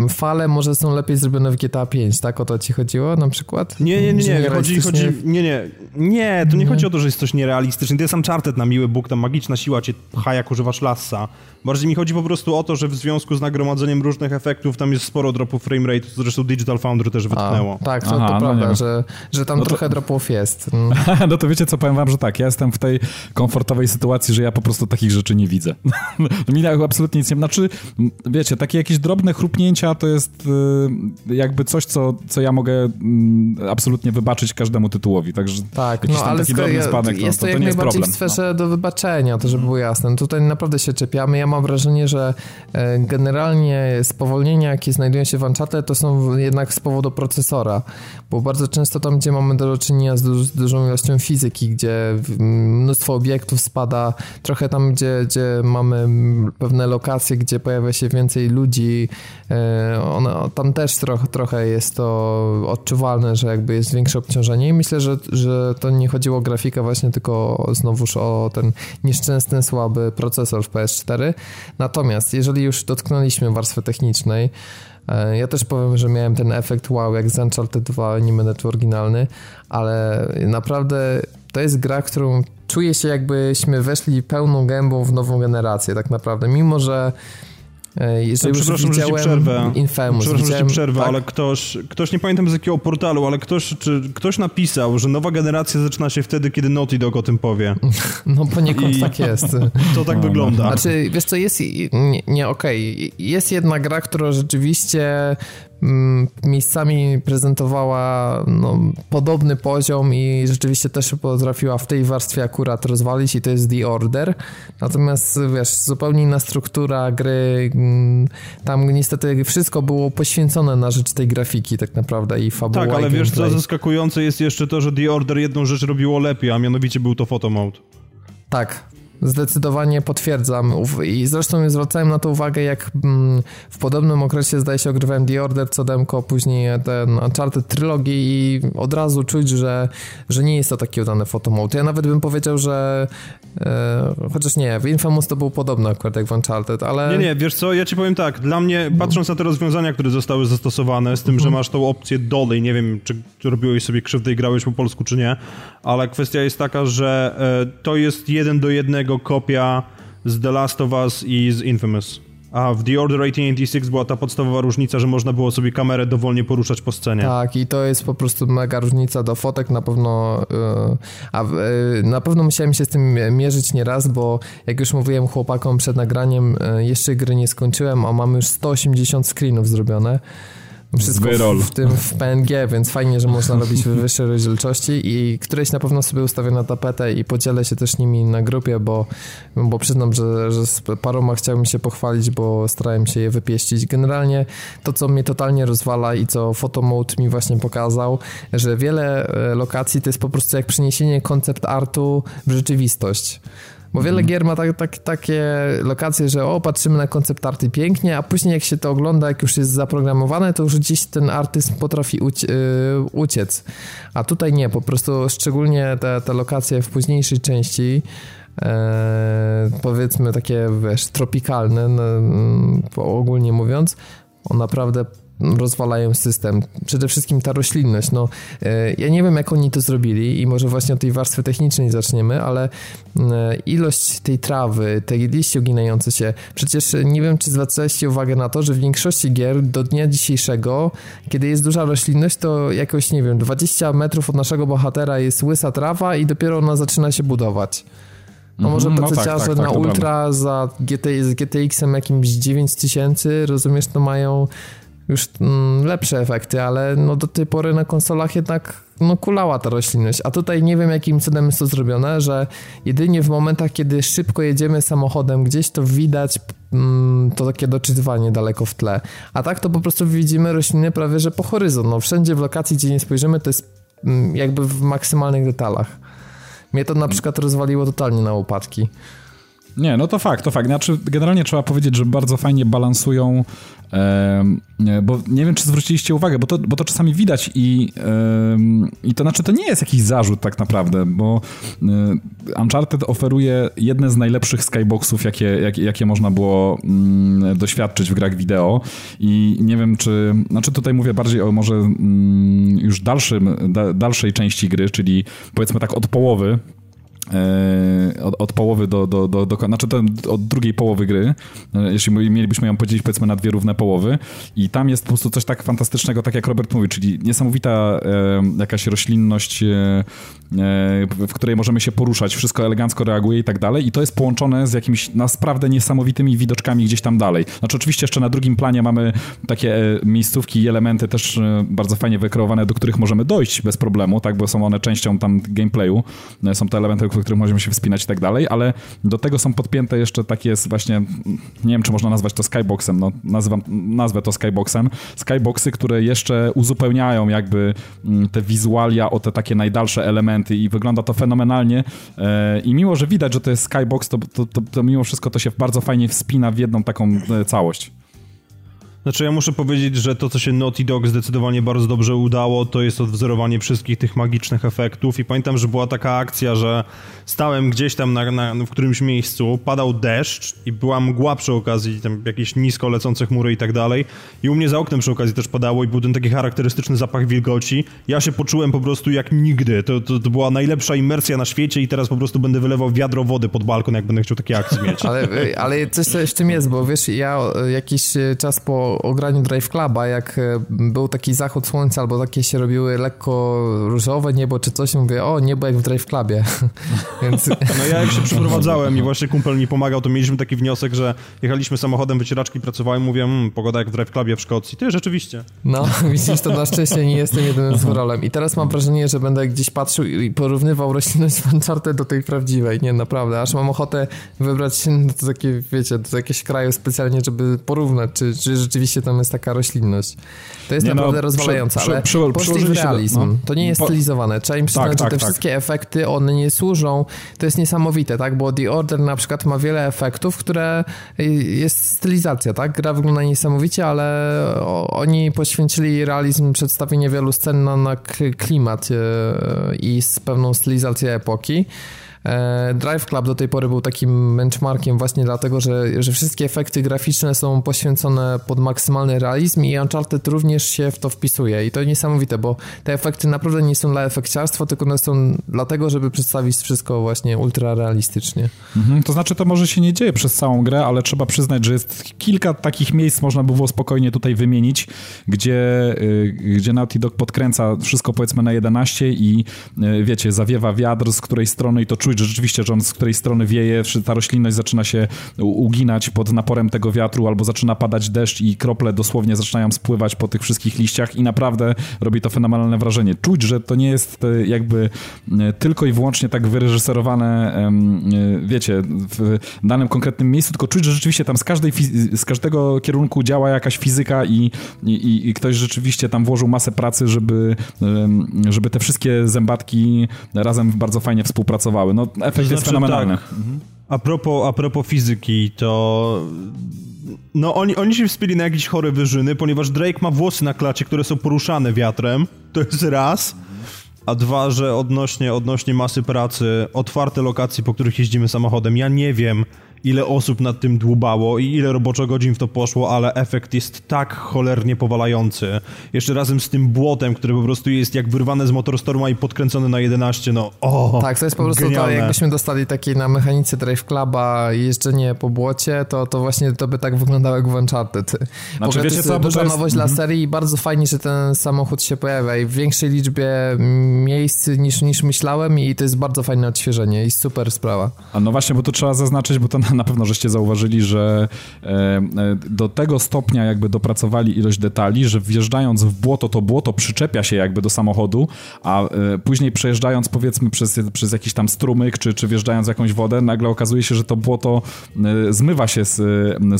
[SPEAKER 1] e, fale może są lepiej zrobione w GTA 5, tak? O to ci chodziło na przykład?
[SPEAKER 3] Nie, nie, nie, nie, chodzi, chodzi, nie, nie, nie, to nie, nie, chodzi o to, że jest coś nierealistyczne, to jest Uncharted na miły Bóg, tam magiczna siła cię pcha jak używasz lassa. Bardziej mi chodzi po prostu o to, że w związku z nagromadzeniem różnych efektów tam jest sporo dropów frame co zresztą Digital Foundry też wytknęło.
[SPEAKER 1] A, tak, to, Aha, to no prawda, że, że tam no trochę to... dropów jest.
[SPEAKER 2] no to wiecie co, powiem wam, że tak, ja jestem w tej komfortowej sytuacji, że ja po prostu takich rzeczy nie widzę. mi absolutnie nic nie... Znaczy, wiecie, takie jakieś drobne chrupnięcia to jest y, jakby coś, co, co ja mogę absolutnie wybaczyć każdemu tytułowi, także
[SPEAKER 1] tak, no, ale taki drobny spadek, no, jest to, to, to jak najbardziej w sferze no. do wybaczenia, to żeby było jasne. Tutaj naprawdę się czepiamy. Ja mam wrażenie, że e, generalnie spowolnienia, jakie znajdują się w Uncharted, to są jednak z powodu procesora, bo bardzo często tam, gdzie mamy do czynienia z, du z dużą ilością fizyki, gdzie mnóstwo obiektów spada, trochę tam, gdzie, gdzie mamy pewne lokacje, gdzie pojawia się więcej ludzi, e, one, tam też trochę, trochę jest to odczuwalne, że jakby jest większe obciążenie i myślę, że, że to nie chodziło o grafikę właśnie, tylko znowuż o ten nieszczęsny, słaby procesor w PS4. Natomiast jeżeli już dotknęliśmy warstwy technicznej, e, ja też powiem, że miałem ten efekt wow, jak z Uncharted 2, nie będę tu oryginalny, ale naprawdę to jest gra, którą czuję się jakbyśmy weszli pełną gębą w nową generację tak naprawdę, mimo że
[SPEAKER 3] e, jeżeli no, przepraszam, że ci przerwę. Infamous, przepraszam, że ci przerwę, tak? ale ktoś, ktoś, nie pamiętam z jakiego portalu, ale ktoś, czy, ktoś napisał, że nowa generacja zaczyna się wtedy, kiedy Naughty Dog o tym powie.
[SPEAKER 1] No poniekąd I tak jest.
[SPEAKER 3] To tak no, wygląda.
[SPEAKER 1] Znaczy, wiesz co, jest, nie, nie okej, okay. jest jedna gra, która rzeczywiście miejscami prezentowała no, podobny poziom i rzeczywiście też potrafiła w tej warstwie akurat rozwalić i to jest The Order. Natomiast wiesz, zupełnie inna struktura gry, mm, tam niestety wszystko było poświęcone na rzecz tej grafiki tak naprawdę i fabuła.
[SPEAKER 3] Tak, ale wiesz co zaskakujące jest jeszcze to, że The Order jedną rzecz robiło lepiej, a mianowicie był to photomode.
[SPEAKER 1] Tak, Zdecydowanie potwierdzam i zresztą zwracałem na to uwagę, jak mm, w podobnym okresie zdaje się ogrywałem The Order, co demko, później ten Uncharted Trylogii i od razu czuć, że, że nie jest to taki udany fotomode. Ja nawet bym powiedział, że e, chociaż nie, w Infamous to był podobny akurat jak w Uncharted, ale...
[SPEAKER 3] Nie, nie, wiesz co, ja ci powiem tak, dla mnie, patrząc na te rozwiązania, które zostały zastosowane, z tym, że mhm. masz tą opcję dolej, nie wiem, czy robiłeś sobie krzywdę i grałeś po polsku, czy nie, ale kwestia jest taka, że e, to jest jeden do jednego kopia z The Last of Us i z Infamous. A w The Order 1886 była ta podstawowa różnica, że można było sobie kamerę dowolnie poruszać po scenie.
[SPEAKER 1] Tak, i to jest po prostu mega różnica do fotek, na pewno yy, a yy, na pewno musiałem się z tym mierzyć nieraz, bo jak już mówiłem chłopakom przed nagraniem, yy, jeszcze gry nie skończyłem, a mamy już 180 screenów zrobione. Wszystko w, w, tym w PNG, więc fajnie, że można robić w wyższej rozdzielczości i któreś na pewno sobie ustawię na tapetę i podzielę się też nimi na grupie, bo, bo przyznam, że, że z paroma chciałbym się pochwalić, bo starałem się je wypieścić. Generalnie to, co mnie totalnie rozwala i co Photomode mi właśnie pokazał, że wiele e, lokacji to jest po prostu jak przeniesienie koncept artu w rzeczywistość. Bo wiele mhm. gier ma tak, tak, takie lokacje, że o, patrzymy na koncept arty pięknie, a później jak się to ogląda, jak już jest zaprogramowane, to już gdzieś ten artyst potrafi uci yy, uciec. A tutaj nie, po prostu szczególnie te, te lokacje w późniejszej części e, powiedzmy takie, wiesz, tropikalne, no, ogólnie mówiąc, on naprawdę rozwalają system. Przede wszystkim ta roślinność. No, e, ja nie wiem, jak oni to zrobili i może właśnie od tej warstwy technicznej zaczniemy, ale e, ilość tej trawy, tej liści uginające się, przecież nie wiem, czy zwracaliście uwagę na to, że w większości gier do dnia dzisiejszego, kiedy jest duża roślinność, to jakoś, nie wiem, 20 metrów od naszego bohatera jest łysa trawa i dopiero ona zaczyna się budować. No może mhm, no tak, tak, na tak, Ultra za GT, z GTX-em jakimś 9000, rozumiesz, to mają już mm, lepsze efekty, ale no do tej pory na konsolach jednak no kulała ta roślinność, a tutaj nie wiem jakim cudem jest to zrobione, że jedynie w momentach, kiedy szybko jedziemy samochodem gdzieś, to widać mm, to takie doczytywanie daleko w tle, a tak to po prostu widzimy rośliny prawie, że po horyzont, no wszędzie w lokacji, gdzie nie spojrzymy, to jest mm, jakby w maksymalnych detalach. Mnie to na przykład rozwaliło totalnie na łopatki.
[SPEAKER 2] Nie, no to fakt, to fakt. Znaczy, generalnie trzeba powiedzieć, że bardzo fajnie balansują, e, bo nie wiem, czy zwróciliście uwagę, bo to, bo to czasami widać i, e, i to znaczy, to nie jest jakiś zarzut tak naprawdę, bo e, Uncharted oferuje jedne z najlepszych skyboxów, jakie, jak, jakie można było mm, doświadczyć w grach wideo i nie wiem, czy, znaczy tutaj mówię bardziej o może mm, już dalszym, da, dalszej części gry, czyli powiedzmy tak od połowy, od, od, połowy do, do, do, do znaczy to od drugiej połowy gry, e, jeśli mielibyśmy ją podzielić powiedzmy na dwie równe połowy. I tam jest po prostu coś tak fantastycznego, tak jak Robert mówi, czyli niesamowita e, jakaś roślinność, e, e, w której możemy się poruszać, wszystko elegancko reaguje i tak dalej. I to jest połączone z jakimiś naprawdę niesamowitymi widoczkami gdzieś tam dalej. Znaczy oczywiście jeszcze na drugim planie mamy takie miejscówki i elementy też bardzo fajnie wykreowane, do których możemy dojść bez problemu, tak, bo są one częścią tam gameplayu, są to elementy, w których możemy się wspinać i tak dalej, ale do tego są podpięte jeszcze takie właśnie, nie wiem, czy można nazwać to skyboxem, no nazywam, nazwę to skyboxem, skyboxy, które jeszcze uzupełniają jakby mm, te wizualia o te takie najdalsze elementy i wygląda to fenomenalnie e, i mimo, że widać, że to jest skybox, to, to, to, to mimo wszystko to się bardzo fajnie wspina w jedną taką e, całość.
[SPEAKER 3] Znaczy ja muszę powiedzieć, że to, co się Naughty Dog zdecydowanie bardzo dobrze udało, to jest odwzorowanie wszystkich tych magicznych efektów i pamiętam, że była taka akcja, że stałem gdzieś tam na, na, w którymś miejscu, padał deszcz i była mgła przy okazji, tam jakieś nisko lecące chmury i tak dalej i u mnie za oknem przy okazji też padało i był ten taki charakterystyczny zapach wilgoci. Ja się poczułem po prostu jak nigdy. To, to, to była najlepsza imersja na świecie i teraz po prostu będę wylewał wiadro wody pod balkon, jak będę chciał takie akcje mieć.
[SPEAKER 1] Ale, ale coś w tym jest, bo wiesz, ja jakiś czas po o graniu Drive Cluba, jak e, był taki zachód słońca albo takie się robiły lekko różowe niebo czy coś, mówię, o, niebo jak w Drive Clubie.
[SPEAKER 3] Więc... No ja jak się przeprowadzałem i właśnie kumpel mi pomagał, to mieliśmy taki wniosek, że jechaliśmy samochodem, wycieraczki pracowałem, mówię, mmm, pogoda jak w Drive Clubie w Szkocji. Ty, rzeczywiście.
[SPEAKER 1] No, widzisz, to na szczęście nie jestem jedynym z rolem. I teraz mam wrażenie, że będę gdzieś patrzył i porównywał roślinność w Uncharted do tej prawdziwej. Nie, naprawdę, aż mam ochotę wybrać się do takie, wiecie, do jakiegoś kraju specjalnie, żeby porównać, czy, czy rzeczywiście rzeczywiście tam jest taka roślinność. To jest nie naprawdę no, rozwalające, ale przy, przy, realizm. No. To nie jest stylizowane. Trzeba im przyznać, tak, tak, że te tak. wszystkie efekty, one nie służą. To jest niesamowite, tak? Bo The Order na przykład ma wiele efektów, które jest stylizacja, tak? Gra wygląda niesamowicie, ale oni poświęcili realizm, przedstawienie wielu scen na, na klimat e, i z pewną stylizację epoki. E, Drive Club do tej pory był takim benchmarkiem właśnie dlatego, że, że wszystkie efekty graficzne są poświęcone pod maksymalny realizm i Uncharted również się w to wpisuje i to niesamowite, bo te efekty naprawdę nie są dla efekciarstwa, tylko one są dlatego, żeby przedstawić wszystko właśnie ultra realistycznie.
[SPEAKER 2] Mhm, to znaczy to może się nie dzieje przez całą grę, ale trzeba przyznać, że jest kilka takich miejsc, można by było spokojnie tutaj wymienić, gdzie, y, gdzie Naughty Dog podkręca wszystko powiedzmy na 11 i y, wiecie, zawiewa wiatr z której strony i to czuje czuć, że rzeczywiście, że on z której strony wieje, ta roślinność zaczyna się uginać pod naporem tego wiatru, albo zaczyna padać deszcz i krople dosłownie zaczynają spływać po tych wszystkich liściach i naprawdę robi to fenomenalne wrażenie. Czuć, że to nie jest e, jakby e, tylko i wyłącznie tak wyreżyserowane, e, wiecie, w danym konkretnym miejscu, tylko czuć, że rzeczywiście tam z, każdej, z każdego kierunku działa jakaś fizyka i, i, i ktoś rzeczywiście tam włożył masę pracy, żeby, żeby te wszystkie zębatki razem bardzo fajnie współpracowały. No, no efekt to znaczy, jest fenomenalny. Tak, mhm.
[SPEAKER 3] a, propos, a propos fizyki, to no oni, oni się wspięli na jakieś chore wyżyny, ponieważ Drake ma włosy na klacie, które są poruszane wiatrem, to jest raz, a dwa, że odnośnie, odnośnie masy pracy, otwarte lokacje, po których jeździmy samochodem, ja nie wiem, ile osób nad tym dłubało i ile roboczo godzin w to poszło, ale efekt jest tak cholernie powalający. Jeszcze razem z tym błotem, które po prostu jest jak wyrwane z Motorstorma i podkręcone na 11, no o,
[SPEAKER 1] Tak, to jest po prostu genialne. to, jakbyśmy dostali takiej na mechanice Drive Cluba jeżdżenie po błocie, to, to właśnie to by tak wyglądało jak w Uncharted. Znaczy, wiecie, to jest co, duża jest... nowość dla mhm. serii i bardzo fajnie, że ten samochód się pojawia i w większej liczbie miejsc niż, niż myślałem i to jest bardzo fajne odświeżenie i super sprawa.
[SPEAKER 2] A no właśnie, bo to trzeba zaznaczyć, bo to na pewno żeście zauważyli, że e, e, do tego stopnia jakby dopracowali ilość detali, że wjeżdżając w błoto, to błoto przyczepia się jakby do samochodu, a e, później przejeżdżając powiedzmy przez, przez jakiś tam strumyk, czy, czy wjeżdżając w jakąś wodę, nagle okazuje się, że to błoto zmywa się z,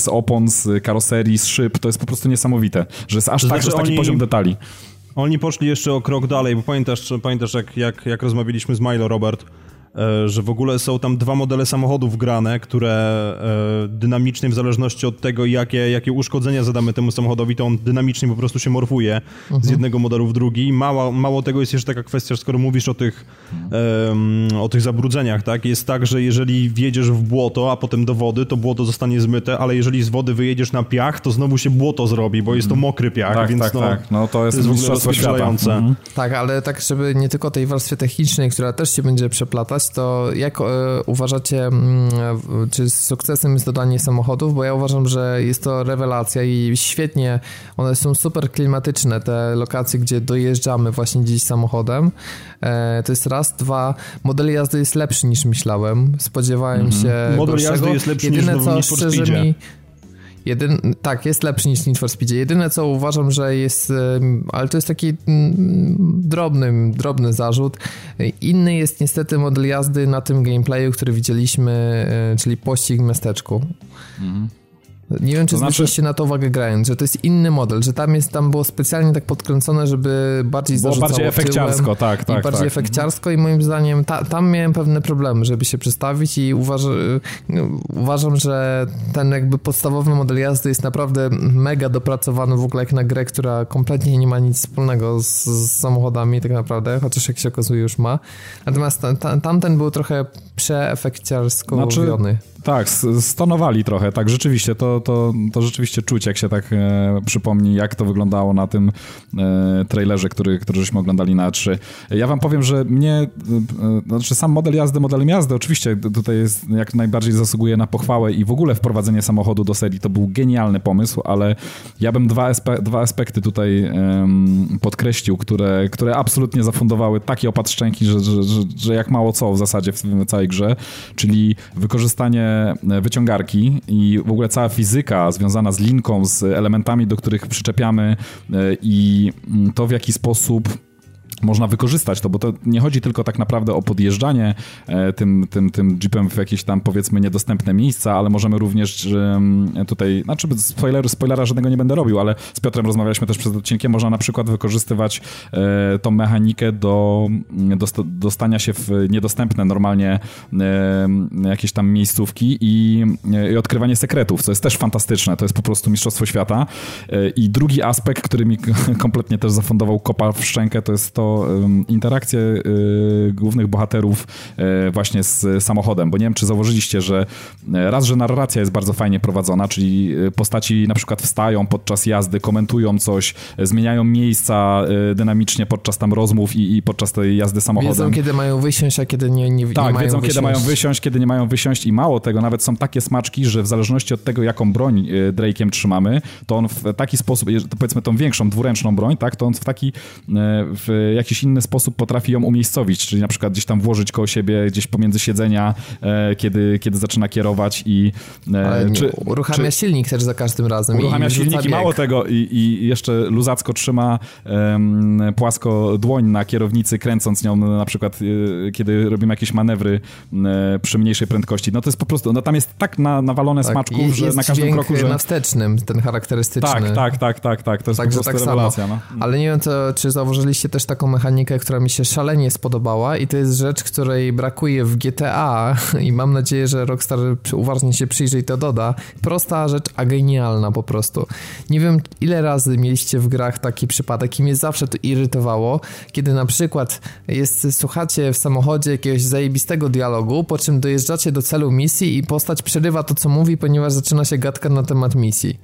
[SPEAKER 2] z opon, z karoserii, z szyb. To jest po prostu niesamowite, że jest aż to tak, znaczy, że taki oni... poziom detali.
[SPEAKER 3] Oni poszli jeszcze o krok dalej, bo pamiętasz, pamiętasz jak, jak, jak rozmawialiśmy z Milo, Robert, że w ogóle są tam dwa modele samochodów grane, które e, dynamicznie w zależności od tego, jakie, jakie uszkodzenia zadamy temu samochodowi, to on dynamicznie po prostu się morfuje mhm. z jednego modelu w drugi. Mało, mało tego jest jeszcze taka kwestia, skoro mówisz o tych, um, o tych zabrudzeniach, tak? Jest tak, że jeżeli wjedziesz w błoto, a potem do wody, to błoto zostanie zmyte, ale jeżeli z wody wyjedziesz na piach, to znowu się błoto zrobi, bo jest to mhm. mokry piach,
[SPEAKER 2] tak,
[SPEAKER 3] więc
[SPEAKER 2] tak,
[SPEAKER 3] no,
[SPEAKER 2] tak. no to jest, to jest w ogóle.
[SPEAKER 3] Mhm.
[SPEAKER 1] Tak, ale tak, żeby nie tylko tej warstwie technicznej, która też się będzie przeplatać, spytać, to jak e, uważacie, mm, czy sukcesem jest dodanie samochodów? Bo ja uważam, że jest to rewelacja i świetnie, one są super klimatyczne, te lokacje, gdzie dojeżdżamy właśnie dziś samochodem. E, to jest raz, dwa, model jazdy jest lepszy niż myślałem. Spodziewałem mhm. się
[SPEAKER 3] Model gorszego. jazdy jest lepszy Jedyne, niż co szczerze mi
[SPEAKER 1] Jedyn, tak, jest lepszy niż Need for Speed. Jedyne co uważam, że jest, ale to jest taki mm, drobny, drobny zarzut. Inny jest niestety model jazdy na tym gameplayu, który widzieliśmy, e, czyli pościg w miasteczku. Mhm. Nie wiem, czy to znaczy... zwróciliście na to uwagę grając, że to jest inny model, że tam jest, tam było specjalnie tak podkręcone, żeby bardziej było
[SPEAKER 2] bardziej efekciarsko, tak, tak.
[SPEAKER 1] I bardziej
[SPEAKER 2] tak.
[SPEAKER 1] efekciarsko i moim zdaniem ta, tam miałem pewne problemy, żeby się przestawić i uważa, uważam, że ten jakby podstawowy model jazdy jest naprawdę mega dopracowany w ogóle jak na grę, która kompletnie nie ma nic wspólnego z, z samochodami tak naprawdę, chociaż jak się okazuje już ma. Natomiast tamten był trochę przeefekciarsko znaczy, robiony.
[SPEAKER 2] Tak, stonowali trochę, tak, rzeczywiście, to, to, to rzeczywiście czuć, jak się tak e, przypomni, jak to wyglądało na tym e, trailerze, który, który żeśmy oglądali na 3. Ja wam powiem, że mnie, e, znaczy sam model jazdy, modelem jazdy, oczywiście tutaj jest, jak najbardziej zasługuje na pochwałę i w ogóle wprowadzenie samochodu do serii, to był genialny pomysł, ale ja bym dwa, dwa aspekty tutaj um, podkreślił, które, które absolutnie zafundowały takie opad szczęki, że, że, że, że jak mało co w zasadzie w całej grze, czyli wykorzystanie wyciągarki i w ogóle cała fizyka związana z linką, z elementami, do których przyczepiamy e, i to w jaki sposób można wykorzystać to, bo to nie chodzi tylko tak naprawdę o podjeżdżanie e, tym, tym, tym jeepem w jakieś tam powiedzmy niedostępne miejsca, ale możemy również tutaj, znaczy spoiler, spoilera żadnego nie będę robił, ale z Piotrem rozmawialiśmy też przed odcinkiem, można na przykład wykorzystywać e, tą mechanikę do, do dostania się w niedostępne normalnie jakieś tam miejscówki i, i odkrywanie sekretów, co jest też fantastyczne, to jest po prostu mistrzostwo świata. E, I drugi aspekt, który mi kompletnie też zafundował kopa w szczękę, to jest to interakcje y, głównych bohaterów y, właśnie z samochodem, bo nie wiem, czy zauważyliście, że e, raz, że narracja jest bardzo fajnie prowadzona, czyli y, postaci na przykład wstają podczas jazdy, komentują coś, zmieniają miejsca dynamicznie podczas tam rozmów i, i podczas tej jazdy samochodem.
[SPEAKER 1] Wiedzą, kiedy mają wysiąść, a kiedy nie, nie,
[SPEAKER 2] tak,
[SPEAKER 1] nie mają
[SPEAKER 2] wiedzą,
[SPEAKER 1] wysiąść.
[SPEAKER 2] kiedy mają wysiąść, kiedy nie mają wysiąść i mało tego, nawet są takie smaczki, że w zależności od tego, jaką broń Drake'iem trzymamy, to on w taki sposób, powiedzmy tą większą, dwuręczną broń, tak, to on w taki w jakiś inny sposób potrafi ją umiejscowić, czyli na przykład gdzieś tam włożyć koło siebie, gdzieś pomiędzy siedzenia, e, kiedy, kiedy zaczyna kierować i...
[SPEAKER 1] E, czy, uruchamia czy, silnik też za każdym razem.
[SPEAKER 2] Uruchamia i silnik i mało tego i, i jeszcze luzacko trzyma um, płasko dłoń na kierownicy, kręcąc nią na przykład, e, kiedy robimy jakieś manewry przy mniejszej prędkości. No to jest po prostu, no tam jest tak na, nawalone tak, smaczków, że na każdym kroku, że...
[SPEAKER 1] na wstecznym, ten charakterystyczny.
[SPEAKER 2] Tak, tak, tak, tak, tak. To jest Także po prostu tak rewelacja. No.
[SPEAKER 1] Ale nie wiem, to, czy zauważyliście też taką mechanikę, która mi się szalenie spodobała i to jest rzecz, której brakuje w GTA i mam nadzieję, że Rockstar uważnie się przyjrzy i to doda. Prosta rzecz, a genialna po prostu. Nie wiem, ile razy mieliście w grach taki przypadek i mnie zawsze to irytowało, kiedy na przykład jest, słuchacie w samochodzie jakiegoś zajebistego dialogu, po czym dojeżdżacie do celu misji i postać przerywa to, co mówi, ponieważ zaczyna się gadka na temat misji.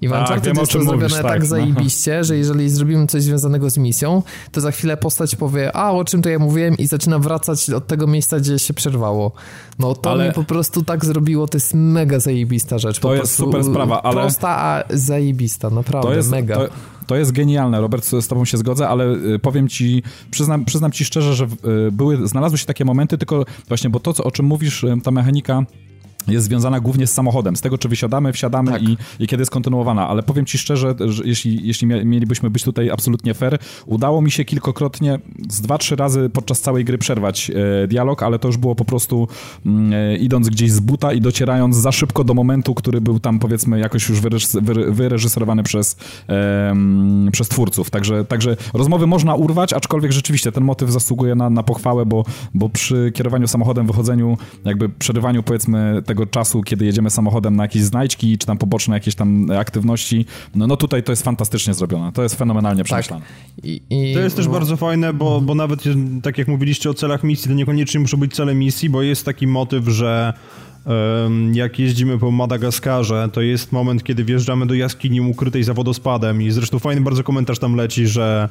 [SPEAKER 1] I w tak, Uncharted jest to zrobione mówisz, tak, tak no. zajebiście, że jeżeli zrobimy coś związanego z misją, to za chwilę postać powie, a o czym to ja mówiłem i zaczyna wracać od tego miejsca, gdzie się przerwało. No to ale... mnie po prostu tak zrobiło, to jest mega zajebista rzecz.
[SPEAKER 2] To jest super sprawa, ale...
[SPEAKER 1] Prosta, a zajebista, naprawdę, to jest, mega. To...
[SPEAKER 2] To jest genialne, Robert, z tobą się zgodzę, ale y, powiem ci, przyznam, przyznam ci szczerze, że y, były, znalazły się takie momenty, tylko właśnie, bo to, co, o czym mówisz, y, ta mechanika jest związana głównie z samochodem, z tego, czy wysiadamy, wsiadamy tak. i, i kiedy jest kontynuowana. Ale powiem ci szczerze, że jeśli, jeśli mielibyśmy być tutaj absolutnie fair, udało mi się kilkokrotnie, z dwa, trzy razy podczas całej gry przerwać e, dialog, ale to już było po prostu mm, e, idąc gdzieś z buta i docierając za szybko do momentu, który był tam powiedzmy jakoś już wyreżyserowany przez, e, przez twórców. Także, także rozmowy można urwać, aczkolwiek rzeczywiście ten motyw zasługuje na, na pochwałę, bo, bo przy kierowaniu samochodem, wychodzeniu, jakby przerywaniu powiedzmy tego tego czasu, kiedy jedziemy samochodem na jakieś znajdźki, czy tam poboczne jakieś tam aktywności. No, no tutaj to jest fantastycznie zrobione. To jest fenomenalnie tak. przemyślane.
[SPEAKER 3] Tak. I, i... To jest też bardzo fajne, bo, bo nawet tak jak mówiliście o celach misji, to niekoniecznie muszą być cele misji, bo jest taki motyw, że jak jeździmy po Madagaskarze, to jest moment, kiedy wjeżdżamy do jaskini ukrytej za wodospadem i zresztą fajny bardzo komentarz tam leci, że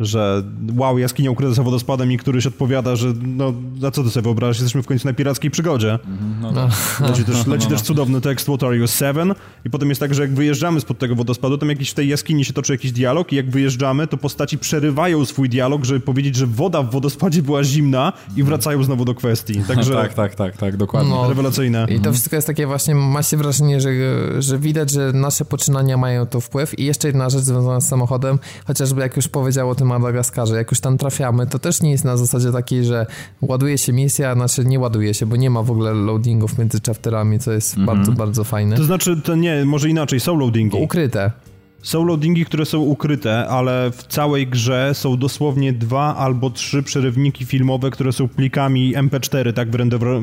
[SPEAKER 3] że wow, jaskinia ukryta za wodospadem i któryś odpowiada, że no, a co ty sobie wyobrażasz, jesteśmy w końcu na pirackiej przygodzie. Mhm, no, no. Leci, też, leci też cudowny tekst What are you, seven? I potem jest tak, że jak wyjeżdżamy spod tego wodospadu, tam jakiś w tej jaskini się toczy jakiś dialog i jak wyjeżdżamy, to postaci przerywają swój dialog, żeby powiedzieć, że woda w wodospadzie była zimna i wracają znowu do kwestii. Także...
[SPEAKER 2] tak, tak, tak, tak, dokładnie. No,
[SPEAKER 3] Rewelacyjne.
[SPEAKER 1] I to wszystko jest takie właśnie, ma się wrażenie, że, że widać, że nasze poczynania mają to wpływ i jeszcze jedna rzecz związana z samochodem, chociażby jak już powiedział o tym Madagaskarze, jak już tam trafiamy, to też nie jest na zasadzie takiej, że ładuje się misja, znaczy nie ładuje się, bo nie ma w ogóle loadingów między chapterami, co jest mhm. bardzo, bardzo fajne.
[SPEAKER 3] To znaczy, to nie, może inaczej, są loadingi.
[SPEAKER 1] Ukryte.
[SPEAKER 3] Są loadingi, które są ukryte, ale w całej grze są dosłownie dwa albo trzy przerywniki filmowe, które są plikami MP4, tak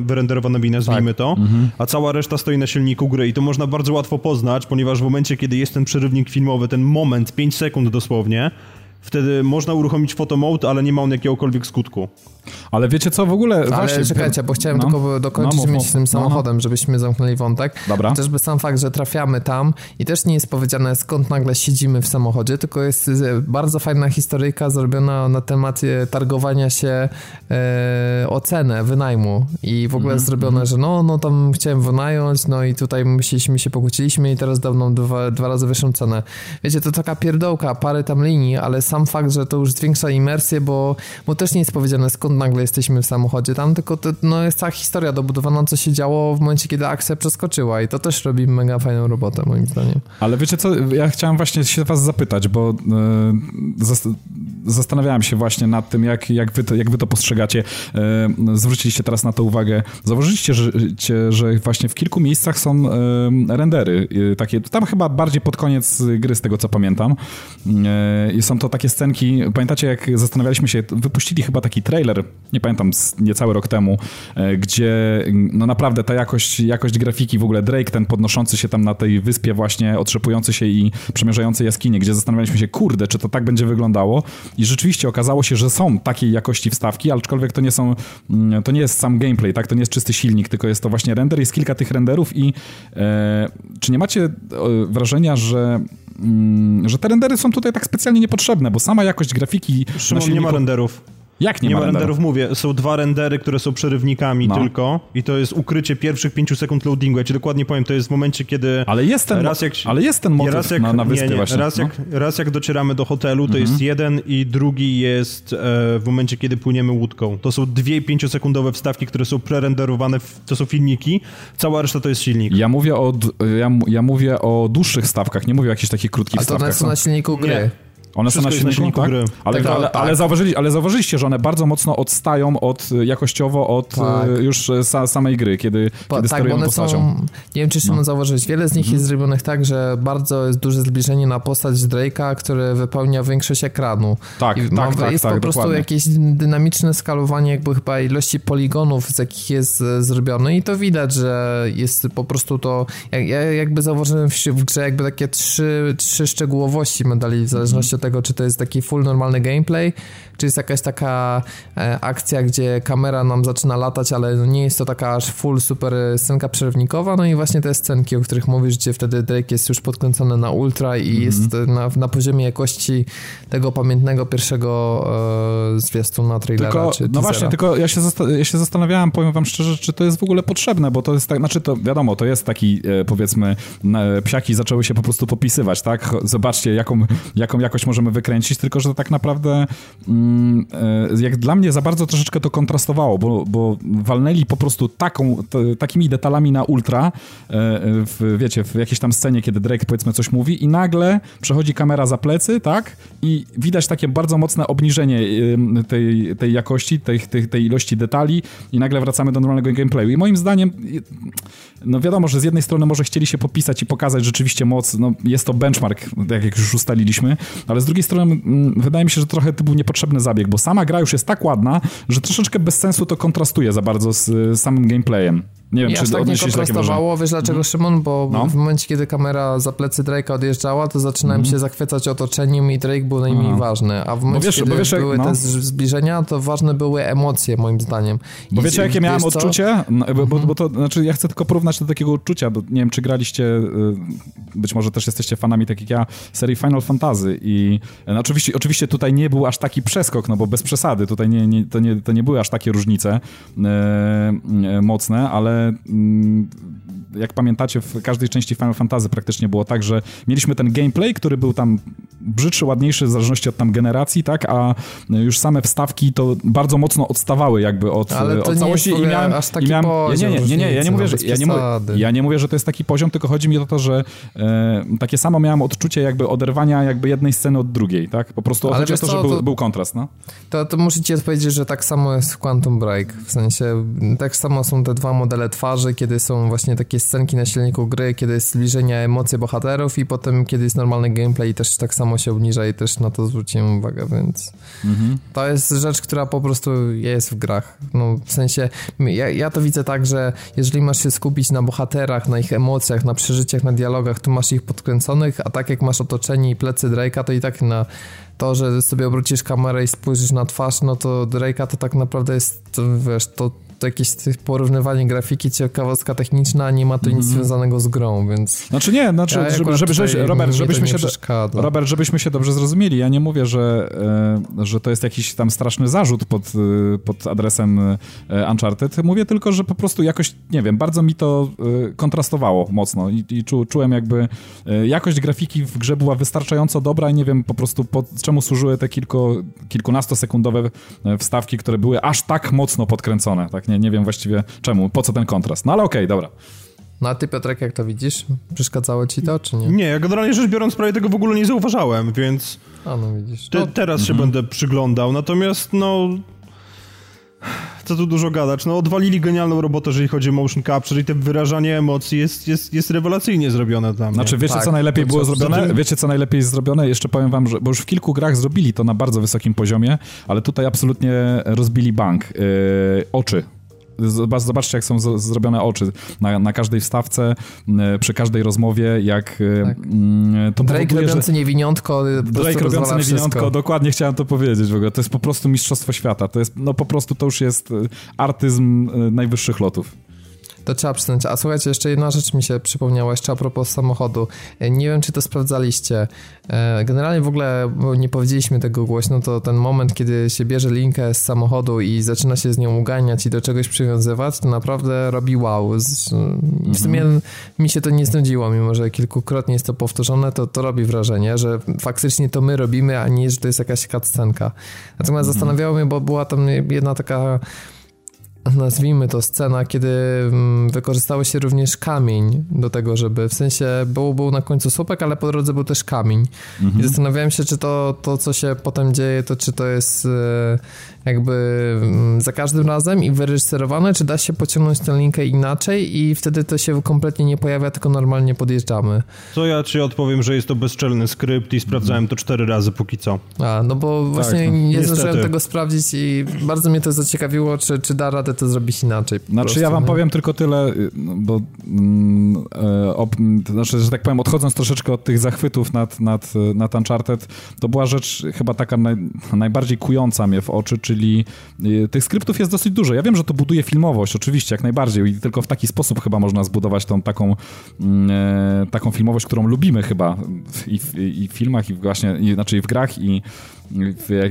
[SPEAKER 3] wyrenderowanymi nazwijmy tak. to, mhm. a cała reszta stoi na silniku gry i to można bardzo łatwo poznać, ponieważ w momencie, kiedy jest ten przerywnik filmowy, ten moment, 5 sekund dosłownie, wtedy można uruchomić photomode, ale nie ma on jakiegokolwiek skutku.
[SPEAKER 2] Ale wiecie co, w ogóle
[SPEAKER 1] Ale
[SPEAKER 2] właśnie...
[SPEAKER 1] czekajcie, bo chciałem no, tylko dokończyć no, myśl z tym no, no. samochodem, no, żebyśmy zamknęli wątek.
[SPEAKER 2] Dobra.
[SPEAKER 1] Chociażby sam fakt, że trafiamy tam i też nie jest powiedziane skąd nagle siedzimy w samochodzie, tylko jest e, bardzo fajna historyjka zrobiona na temat targowania się e, o cenę wynajmu i w ogóle mm zrobione, że no, no tam chciałem wynająć, no i tutaj myśleliśmy się pokłóciliśmy i teraz dawną dwa, dwa razy wyższą cenę. Wiecie, to taka pierdołka, parę tam linii, ale sam fakt, że to już zwiększa imersję, bo, bo też nie jest powiedziane skąd nagle jesteśmy w samochodzie tam, tylko to no, jest cała historia dobudowana, co się działo w momencie, kiedy akcja przeskoczyła i to też robi mega fajną robotę, moim zdaniem.
[SPEAKER 2] Ale wiecie co, ja chciałem właśnie się was zapytać, bo yy, zastanawiałem się właśnie nad tym, jak, jak, wy, to, jak wy to postrzegacie. Yy, zwróciliście teraz na to uwagę. Zauważyliście, że, że właśnie w kilku miejscach są yy, rendery, takie, tam chyba bardziej pod koniec gry, z tego co pamiętam. I są to takie scenki, pamiętacie jak zastanawialiśmy się, wypuścili chyba taki trailer nie pamiętam, niecały rok temu, e, gdzie no naprawdę ta jakość, jakość grafiki, w ogóle Drake, ten podnoszący się tam na tej wyspie właśnie, otrzepujący się i przemierzający jaskinie, gdzie zastanawialiśmy się, kurde, czy to tak będzie wyglądało. I rzeczywiście okazało się, że są takiej jakości wstawki, aczkolwiek to nie są, mm, to nie jest sam gameplay, tak, to nie jest czysty silnik, tylko jest to właśnie render, jest kilka tych renderów i e, czy nie macie e, wrażenia, że mm, że te rendery są tutaj tak specjalnie niepotrzebne, bo sama jakość grafiki...
[SPEAKER 3] Szymon, silniku... nie ma renderów.
[SPEAKER 2] Jak nie,
[SPEAKER 3] nie
[SPEAKER 2] ma,
[SPEAKER 3] ma renderów? Mówię, są dwa rendery, które są przerywnikami no. tylko i to jest ukrycie pierwszych pięciu sekund loadingu. Ja ci dokładnie powiem, to jest w momencie, kiedy...
[SPEAKER 2] Ale jest ten, raz jak, ale jest ten motyw raz jak, na, na wyspie nie, nie, właśnie.
[SPEAKER 3] Raz, no. jak, raz jak docieramy do hotelu, to mhm. jest jeden i drugi jest e, w momencie, kiedy płyniemy łódką. To są dwie pięciosekundowe wstawki, które są prerenderowane, w, to są filmiki, cała reszta to jest silnik.
[SPEAKER 2] Ja mówię o, ja, ja mówię o dłuższych stawkach, nie mówię o jakichś takich krótkich A to
[SPEAKER 1] stawkach. A to są na silniku gry. Nie.
[SPEAKER 2] One są na silniku, tak? gry. Ale, tak, ale, tak. ale, zauważyli, ale zauważyliście, że one bardzo mocno odstają od, jakościowo od tak. E, już sa, samej gry, kiedy, po, kiedy tak, one postacią. Są,
[SPEAKER 1] nie wiem, czy Szymon no. zauważyłeś, wiele z nich mhm. jest zrobionych tak, że bardzo jest duże zbliżenie na postać Drake'a, który wypełnia większość ekranu.
[SPEAKER 2] Tak, I
[SPEAKER 1] tak,
[SPEAKER 2] tak,
[SPEAKER 1] Jest
[SPEAKER 2] tak,
[SPEAKER 1] po prostu
[SPEAKER 2] dokładnie.
[SPEAKER 1] jakieś dynamiczne skalowanie jakby chyba ilości poligonów, z jakich jest e, zrobione i to widać, że jest po prostu to, ja jakby zauważyłem w, w grze jakby takie trzy, trzy szczegółowości medali, w zależności mhm. od tego, czy to jest taki full normalny gameplay, czy jest jakaś taka e, akcja, gdzie kamera nam zaczyna latać, ale nie jest to taka aż full super scenka przerywnikowa, no i właśnie te scenki, o których mówisz, gdzie wtedy Drake jest już podkręcony na ultra i mm -hmm. jest na, na poziomie jakości tego pamiętnego pierwszego e, zwiastuna trailera,
[SPEAKER 2] tylko,
[SPEAKER 1] czy
[SPEAKER 2] No właśnie, tylko ja się, ja się zastanawiałem, powiem wam szczerze, czy to jest w ogóle potrzebne, bo to jest tak, znaczy to wiadomo, to jest taki e, powiedzmy, psiaki zaczęły się po prostu popisywać, tak? Zobaczcie, jaką, jaką jakość możemy wykręcić, tylko że tak naprawdę mm, e, jak dla mnie za bardzo troszeczkę to kontrastowało, bo, bo walnęli po prostu taką, takimi detalami na ultra, e, w, wiecie, w jakiejś tam scenie, kiedy Drake powiedzmy coś mówi i nagle przechodzi kamera za plecy, tak? I widać takie bardzo mocne obniżenie tej, tej jakości, tej, tej, tej ilości detali i nagle wracamy do normalnego gameplayu. I moim zdaniem, no wiadomo, że z jednej strony może chcieli się popisać i pokazać rzeczywiście moc, no jest to benchmark, tak jak już ustaliliśmy, ale z drugiej strony mm, wydaje mi się, że trochę to był niepotrzebny zabieg, bo sama gra już jest tak ładna, że troszeczkę bez sensu to kontrastuje za bardzo z, z samym gameplayem. Nie wiem, I czy
[SPEAKER 1] tak nie kontrastowało, wiesz dlaczego mm. Szymon? Bo no. w momencie, kiedy kamera za plecy Drake'a odjeżdżała, to zaczynałem mm. się zachwycać otoczeniem i Drake był najmniej Aha. ważny. A w momencie, wiesz, kiedy wiesz, były no. te zbliżenia, to ważne były emocje, moim zdaniem.
[SPEAKER 2] I bo wiecie, jakie miałem odczucie? No, bo, bo, bo, to, znaczy, ja chcę tylko porównać do takiego uczucia, bo nie wiem, czy graliście, y, być może też jesteście fanami, tak jak ja, serii Final Fantasy i no, oczywiście, oczywiście tutaj nie był aż taki przeskok, no bo bez przesady, tutaj nie, nie, to, nie, to nie były aż takie różnice e, mocne, ale jak pamiętacie, w każdej części Final Fantasy praktycznie było tak, że mieliśmy ten gameplay, który był tam brzydszy, ładniejszy w zależności od tam generacji, tak, a już same wstawki to bardzo mocno odstawały jakby od, od
[SPEAKER 1] całości i miałem, aż taki i miałem,
[SPEAKER 2] nie, nie, nie, nie, ja nie mówię, że ja nie, ja nie mówię, że to jest taki poziom, tylko chodzi mi o to, że e, takie samo miałem odczucie jakby oderwania jakby jednej sceny od drugiej, tak? Po prostu Ale chodzi o to, że był, był kontrast, no.
[SPEAKER 1] To, to muszę ci odpowiedzieć, że tak samo jest w Quantum Break, w sensie tak samo są te dwa modele twarzy, kiedy są właśnie takie scenki na silniku gry, kiedy jest zbliżenia emocje bohaterów i potem, kiedy jest normalny gameplay też tak samo się obniża i też na to zwróciłem uwagę, więc mhm. to jest rzecz, która po prostu jest w grach. No, w sensie, ja, ja to widzę tak, że jeżeli masz się skupić na bohaterach, na ich emocjach, na przeżyciach, na dialogach, to masz ich podkręconych, a tak jak masz otoczenie i plecy Drake'a, to i tak na to, że sobie obrócisz kamerę i spojrzysz na twarz, no to Drake'a to tak naprawdę jest, wiesz, to to jakieś porównywanie grafiki, ciekawostka techniczna, nie ma to nic mm. związanego z grą, więc...
[SPEAKER 2] Znaczy nie, znaczy, ja żeby, żeby, żeby, Robert, żebyśmy się, Robert, żebyśmy się dobrze zrozumieli, ja nie mówię, że, e, że to jest jakiś tam straszny zarzut pod, e, pod adresem e, Uncharted, mówię tylko, że po prostu jakoś, nie wiem, bardzo mi to kontrastowało mocno i, i czu, czułem jakby, jakość grafiki w grze była wystarczająco dobra i nie wiem po prostu po, czemu służyły te kilku, kilkunastosekundowe wstawki, które były aż tak mocno podkręcone, tak, nie, nie wiem właściwie czemu, po co ten kontrast. No ale okej, okay, dobra.
[SPEAKER 1] No a ty Piotrek, jak to widzisz? Przeszkadzało ci to, czy nie?
[SPEAKER 3] Nie, ja generalnie rzecz biorąc prawie tego w ogóle nie zauważałem, więc...
[SPEAKER 1] A no widzisz.
[SPEAKER 3] Te, teraz mhm. się będę przyglądał, natomiast no... Co tu dużo gadać, no odwalili genialną robotę, jeżeli chodzi o motion capture i te wyrażanie emocji jest, jest, jest rewelacyjnie zrobione tam.
[SPEAKER 2] Znaczy wiecie tak, co najlepiej było zrobione? Znaczy... Wiecie co najlepiej jest zrobione? Jeszcze powiem wam, że, bo już w kilku grach zrobili to na bardzo wysokim poziomie, ale tutaj absolutnie rozbili bank. Yy, oczy Zobaczcie, jak są zrobione oczy na, na każdej wstawce, przy każdej rozmowie, jak
[SPEAKER 1] e, tak. to Drake powoduje, robiący że... niewiniątko
[SPEAKER 2] Drake robiący niewiniątko, dokładnie chciałem to powiedzieć w ogóle. To jest po prostu mistrzostwo świata. To jest, no po prostu to już jest e, artyzm e, najwyższych lotów.
[SPEAKER 1] To trzeba przyznać. A słuchajcie, jeszcze jedna rzecz mi się przypomniała jeszcze a propos samochodu. E, nie wiem, czy to sprawdzaliście. E, generalnie w ogóle nie powiedzieliśmy tego głośno, to ten moment, kiedy się bierze linkę z samochodu i zaczyna się z nią uganiać i do czegoś przywiązywać, to naprawdę robi wow. W sumie mhm. mi się to nie znudziło, mimo że kilkukrotnie jest to powtórzone, to to robi wrażenie, że faktycznie to my robimy, a nie, że to jest jakaś cutscenka. Natomiast mhm. zastanawiało mnie, bo była tam jedna taka nazwijmy to scena, kiedy mm, wykorzystało się również kamień do tego, żeby w sensie był, był na końcu słupek, ale po drodze był też kamień. Mhm. I zastanawiałem się, czy to, to, co się potem dzieje, to czy to jest e, jakby mm, za każdym razem i wyreżyserowane, czy da się pociągnąć tę linkę inaczej i wtedy to się kompletnie nie pojawia, tylko normalnie podjeżdżamy.
[SPEAKER 3] To ja ci odpowiem, że jest to bezczelny skrypt i sprawdzałem to cztery razy póki co.
[SPEAKER 1] A, no bo tak, właśnie no, nie zdążyłem tego sprawdzić i bardzo mnie to zaciekawiło, czy, czy da radę to zrobić inaczej.
[SPEAKER 2] Znaczy prostu, ja wam nie? powiem tylko tyle, y, no, bo mm, e, op, znaczy, że tak powiem, odchodząc troszeczkę od tych zachwytów nad, nad, nad Uncharted, to była rzecz chyba taka naj, najbardziej kująca mnie w oczy, czy czyli y, tych skryptów jest dosyć dużo. Ja wiem, że to buduje filmowość, oczywiście, jak najbardziej i tylko w taki sposób chyba można zbudować tą taką, mm, e, taką filmowość, którą lubimy chyba i w, i w filmach, i właśnie, i, znaczy w grach, i w, e,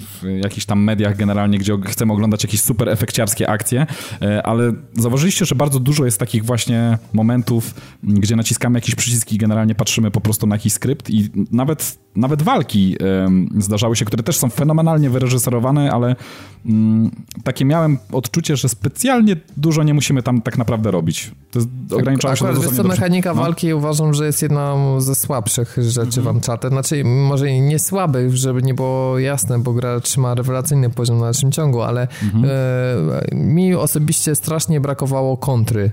[SPEAKER 2] w jakichś tam mediach generalnie, gdzie chcemy oglądać jakieś super efekciarskie akcje, e, ale zauważyliście, że bardzo dużo jest takich właśnie momentów, gdzie naciskamy jakiś przycisk i generalnie patrzymy po prostu na jakiś skrypt i nawet, nawet walki zdarzały się, które też są fenomenalnie wyreżyserowane, ale mm, takie miałem odczucie, że specjalnie dużo nie musimy tam tak naprawdę robić. To jest, ograniczało się
[SPEAKER 1] Akurat, do mechanika no? walki uważam, że jest jedną ze słabszych rzeczy mhm. w Uncharted. Znaczy, może nie słabych, żeby nie było jasne, bo gra trzyma rewelacyjny poziom na dalszym ciągu, ale mhm. e, mi osobiście strasznie brakowało kontry.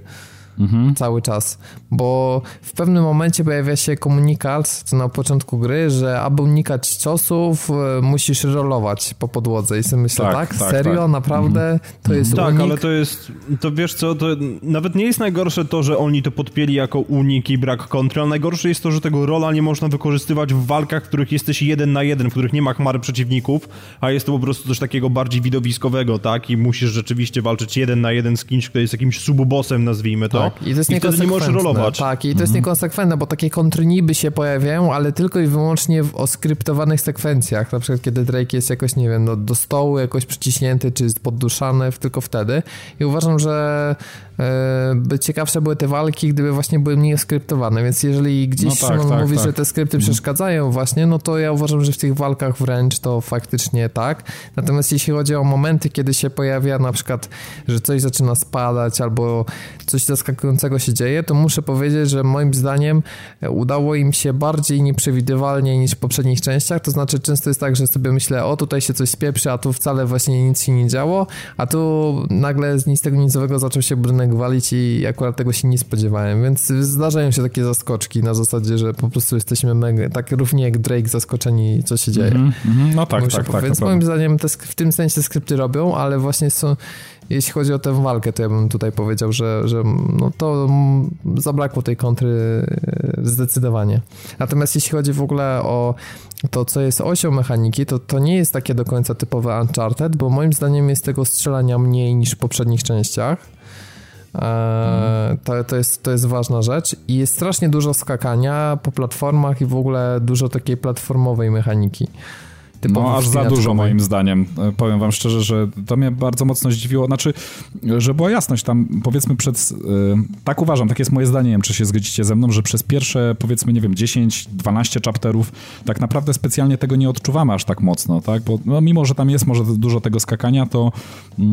[SPEAKER 1] Mhm. cały czas, bo w pewnym momencie pojawia się komunikat na początku gry, że aby unikać ciosów e, musisz rolować po podłodze i sobie myślę, tak, tak, tak serio, tak. naprawdę, mhm. to jest
[SPEAKER 3] Tak,
[SPEAKER 1] unik?
[SPEAKER 3] ale to jest, to wiesz co, to nawet nie jest najgorsze to, że oni to podpięli jako unik i brak kontry, ale najgorsze jest to, że tego rola nie można wykorzystywać w walkach, w których jesteś jeden na jeden, w których nie ma chmary przeciwników, a jest to po prostu coś takiego bardziej widowiskowego, tak? I musisz rzeczywiście walczyć jeden na jeden z kimś, kto jest jakimś subobosem, nazwijmy to.
[SPEAKER 1] Tak, i to jest I wtedy nie możesz rolować. Tak, i to jest mhm. niekonsekwentne, bo takie kontry niby się pojawiają, ale tylko i wyłącznie w oskryptowanych sekwencjach. Na przykład, kiedy Drake jest jakoś, nie wiem, no, do stołu jakoś przyciśnięty, czy podduszany, tylko wtedy. I uważam, że E, by ciekawsze były te walki, gdyby właśnie były mniej skryptowane, więc jeżeli gdzieś no tak, tak, mówi, tak. że te skrypty mhm. przeszkadzają właśnie, no to ja uważam, że w tych walkach wręcz to faktycznie tak. Natomiast jeśli chodzi o momenty, kiedy się pojawia na przykład, że coś zaczyna spadać albo coś zaskakującego się dzieje, to muszę powiedzieć, że moim zdaniem udało im się bardziej nieprzewidywalnie niż w poprzednich częściach, to znaczy często jest tak, że sobie myślę, o tutaj się coś spieprzy, a tu wcale właśnie nic się nie działo, a tu nagle z nic tego nicowego zaczął się budynek walić i akurat tego się nie spodziewałem, więc zdarzają się takie zaskoczki na zasadzie, że po prostu jesteśmy mega, tak równie jak Drake zaskoczeni, co się dzieje. Mm
[SPEAKER 2] -hmm, no tak, tak, tak.
[SPEAKER 1] Więc moim zdaniem te, w tym sensie skrypty robią, ale właśnie są, jeśli chodzi o tę walkę, to ja bym tutaj powiedział, że, że no to zabrakło tej kontry e, zdecydowanie. Natomiast jeśli chodzi w ogóle o to, co jest osią mechaniki, to to nie jest takie do końca typowe Uncharted, bo moim zdaniem jest tego strzelania mniej niż w poprzednich częściach. E, to, to, jest, to jest ważna rzecz i jest strasznie dużo skakania po platformach i w ogóle dużo takiej platformowej mechaniki.
[SPEAKER 2] No aż za dużo moim zdaniem. E, powiem wam szczerze, że to mnie bardzo mocno zdziwiło. Znaczy, że była jasność tam, powiedzmy przed... Yy, tak uważam, tak jest moje zdanie, nie wiem, czy się zgodzicie ze mną, że przez pierwsze, powiedzmy, nie wiem, 10-12 chapterów tak naprawdę specjalnie tego nie odczuwamy aż tak mocno, tak? Bo no, mimo, że tam jest może dużo tego skakania, to, yy,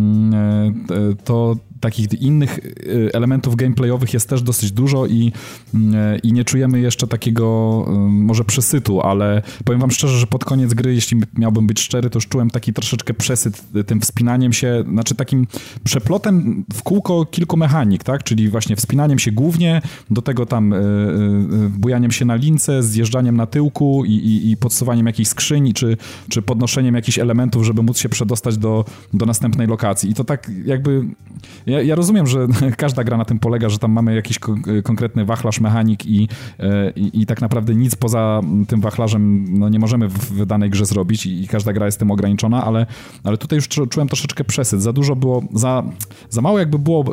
[SPEAKER 2] to takich innych y, elementów gameplayowych jest też dosyć dużo i, y, i nie czujemy jeszcze takiego y, może przesytu, ale powiem wam szczerze, że pod koniec gry, jeśli miałbym być szczery, to już czułem taki troszeczkę przesyt tym wspinaniem się, znaczy takim przeplotem w kółko kilku mechanik, tak? Czyli właśnie wspinaniem się głównie, do tego tam bujaniem się na lince, zjeżdżaniem na tyłku i, i, i podsuwaniem jakichś skrzyń, czy, czy podnoszeniem jakichś elementów, żeby móc się przedostać do, do następnej lokacji. I to tak jakby ja, ja, rozumiem, że każda gra na tym polega, że tam mamy jakiś konkretny wachlarz mechanik i, e, i, i, tak naprawdę nic poza tym wachlarzem no, nie możemy w, danej grze zrobić i, i, każda gra jest tym ograniczona, ale, ale tutaj już czułem troszeczkę przesyt. Za dużo było, za, za mało jakby było e,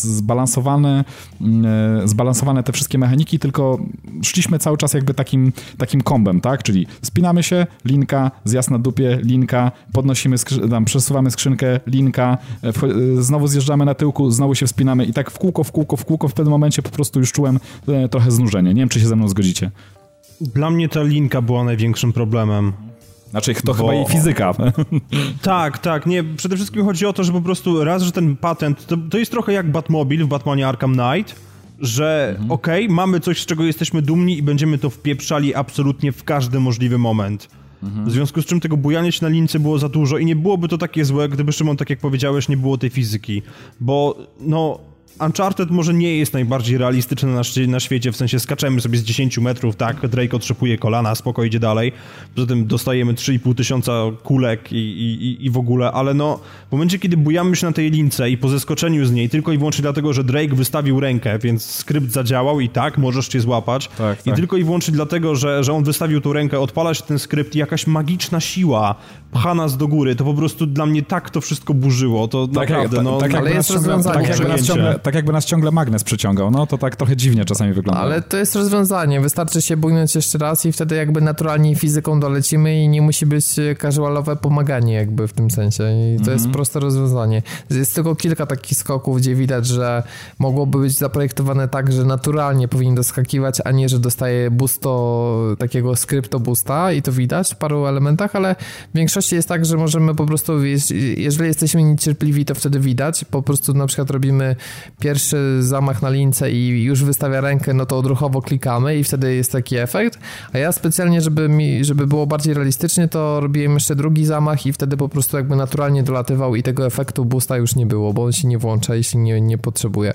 [SPEAKER 2] zbalansowane, e, zbalansowane te wszystkie mechaniki, tylko szliśmy cały czas jakby takim, takim kombem, tak? Czyli spinamy się, linka, zjazd na dupie, linka, podnosimy, tam przesuwamy skrzynkę, linka, znowu znowu zjeżdżamy na tyłku, znowu się wspinamy i tak w kółko, w kółko, w kółko. W pewnym momencie po prostu już czułem e, trochę znużenie. Nie wiem, czy się ze mną zgodzicie.
[SPEAKER 3] Dla mnie ta linka była największym problemem.
[SPEAKER 2] Znaczy, to Bo... chyba jej fizyka.
[SPEAKER 3] tak, tak. Nie, przede wszystkim chodzi o to, że po prostu raz, że ten patent, to, to jest trochę jak Batmobile w Batmanie Arkham Knight, że mhm. okej, okay, mamy coś, z czego jesteśmy dumni i będziemy to wpieprzali absolutnie w każdy możliwy moment. Mhm. W związku z czym tego bujania się na lince było za dużo i nie byłoby to takie złe, gdyby Szymon, tak jak powiedziałeś, nie było tej fizyki. Bo no Uncharted może nie jest najbardziej realistyczny na, na, świecie, w sensie skaczemy sobie z 10 metrów, tak, Drake otrzepuje kolana, spoko idzie dalej, poza tym dostajemy 3,5 tysiąca kulek i, i, i w ogóle, ale no, w momencie, kiedy bujamy się na tej lince i po zeskoczeniu z niej, tylko i wyłącznie dlatego, że Drake wystawił rękę, więc skrypt zadziałał i tak, możesz cię złapać, tak, i tak. tylko i wyłącznie dlatego, że, że on wystawił tą rękę, odpala się ten skrypt i jakaś magiczna siła pcha nas do góry, to po prostu dla mnie tak to wszystko burzyło, to tak naprawdę, jak, no...
[SPEAKER 2] Tak, ale jest rozwiązanie. Tak, jakby ciągle, tak jakby nas ciągle magnes przyciągał, no to tak trochę dziwnie czasami wygląda.
[SPEAKER 1] Ale to jest rozwiązanie, wystarczy się bujnąć jeszcze raz i wtedy jakby naturalnie fizyką dolecimy i nie musi być casualowe pomaganie jakby w tym sensie i to jest mhm. proste rozwiązanie. Jest tylko kilka takich skoków, gdzie widać, że mogłoby być zaprojektowane tak, że naturalnie powinien doskakiwać, a nie, że dostaje boosto, takiego skrypto boosta i to widać w paru elementach, ale w większości jest tak, że możemy po prostu, jeżeli jesteśmy niecierpliwi, to wtedy widać, po prostu na przykład robimy pierwszy zamach na lince i już wystawia rękę, no to odruchowo klikamy i wtedy jest taki efekt, a ja specjalnie, żeby mi, żeby było bardziej realistycznie, to robiłem jeszcze drugi zamach i wtedy po prostu jakby naturalnie dolatywał i tego efektu boosta już nie było, bo on się nie włącza, jeśli nie, nie potrzebuje.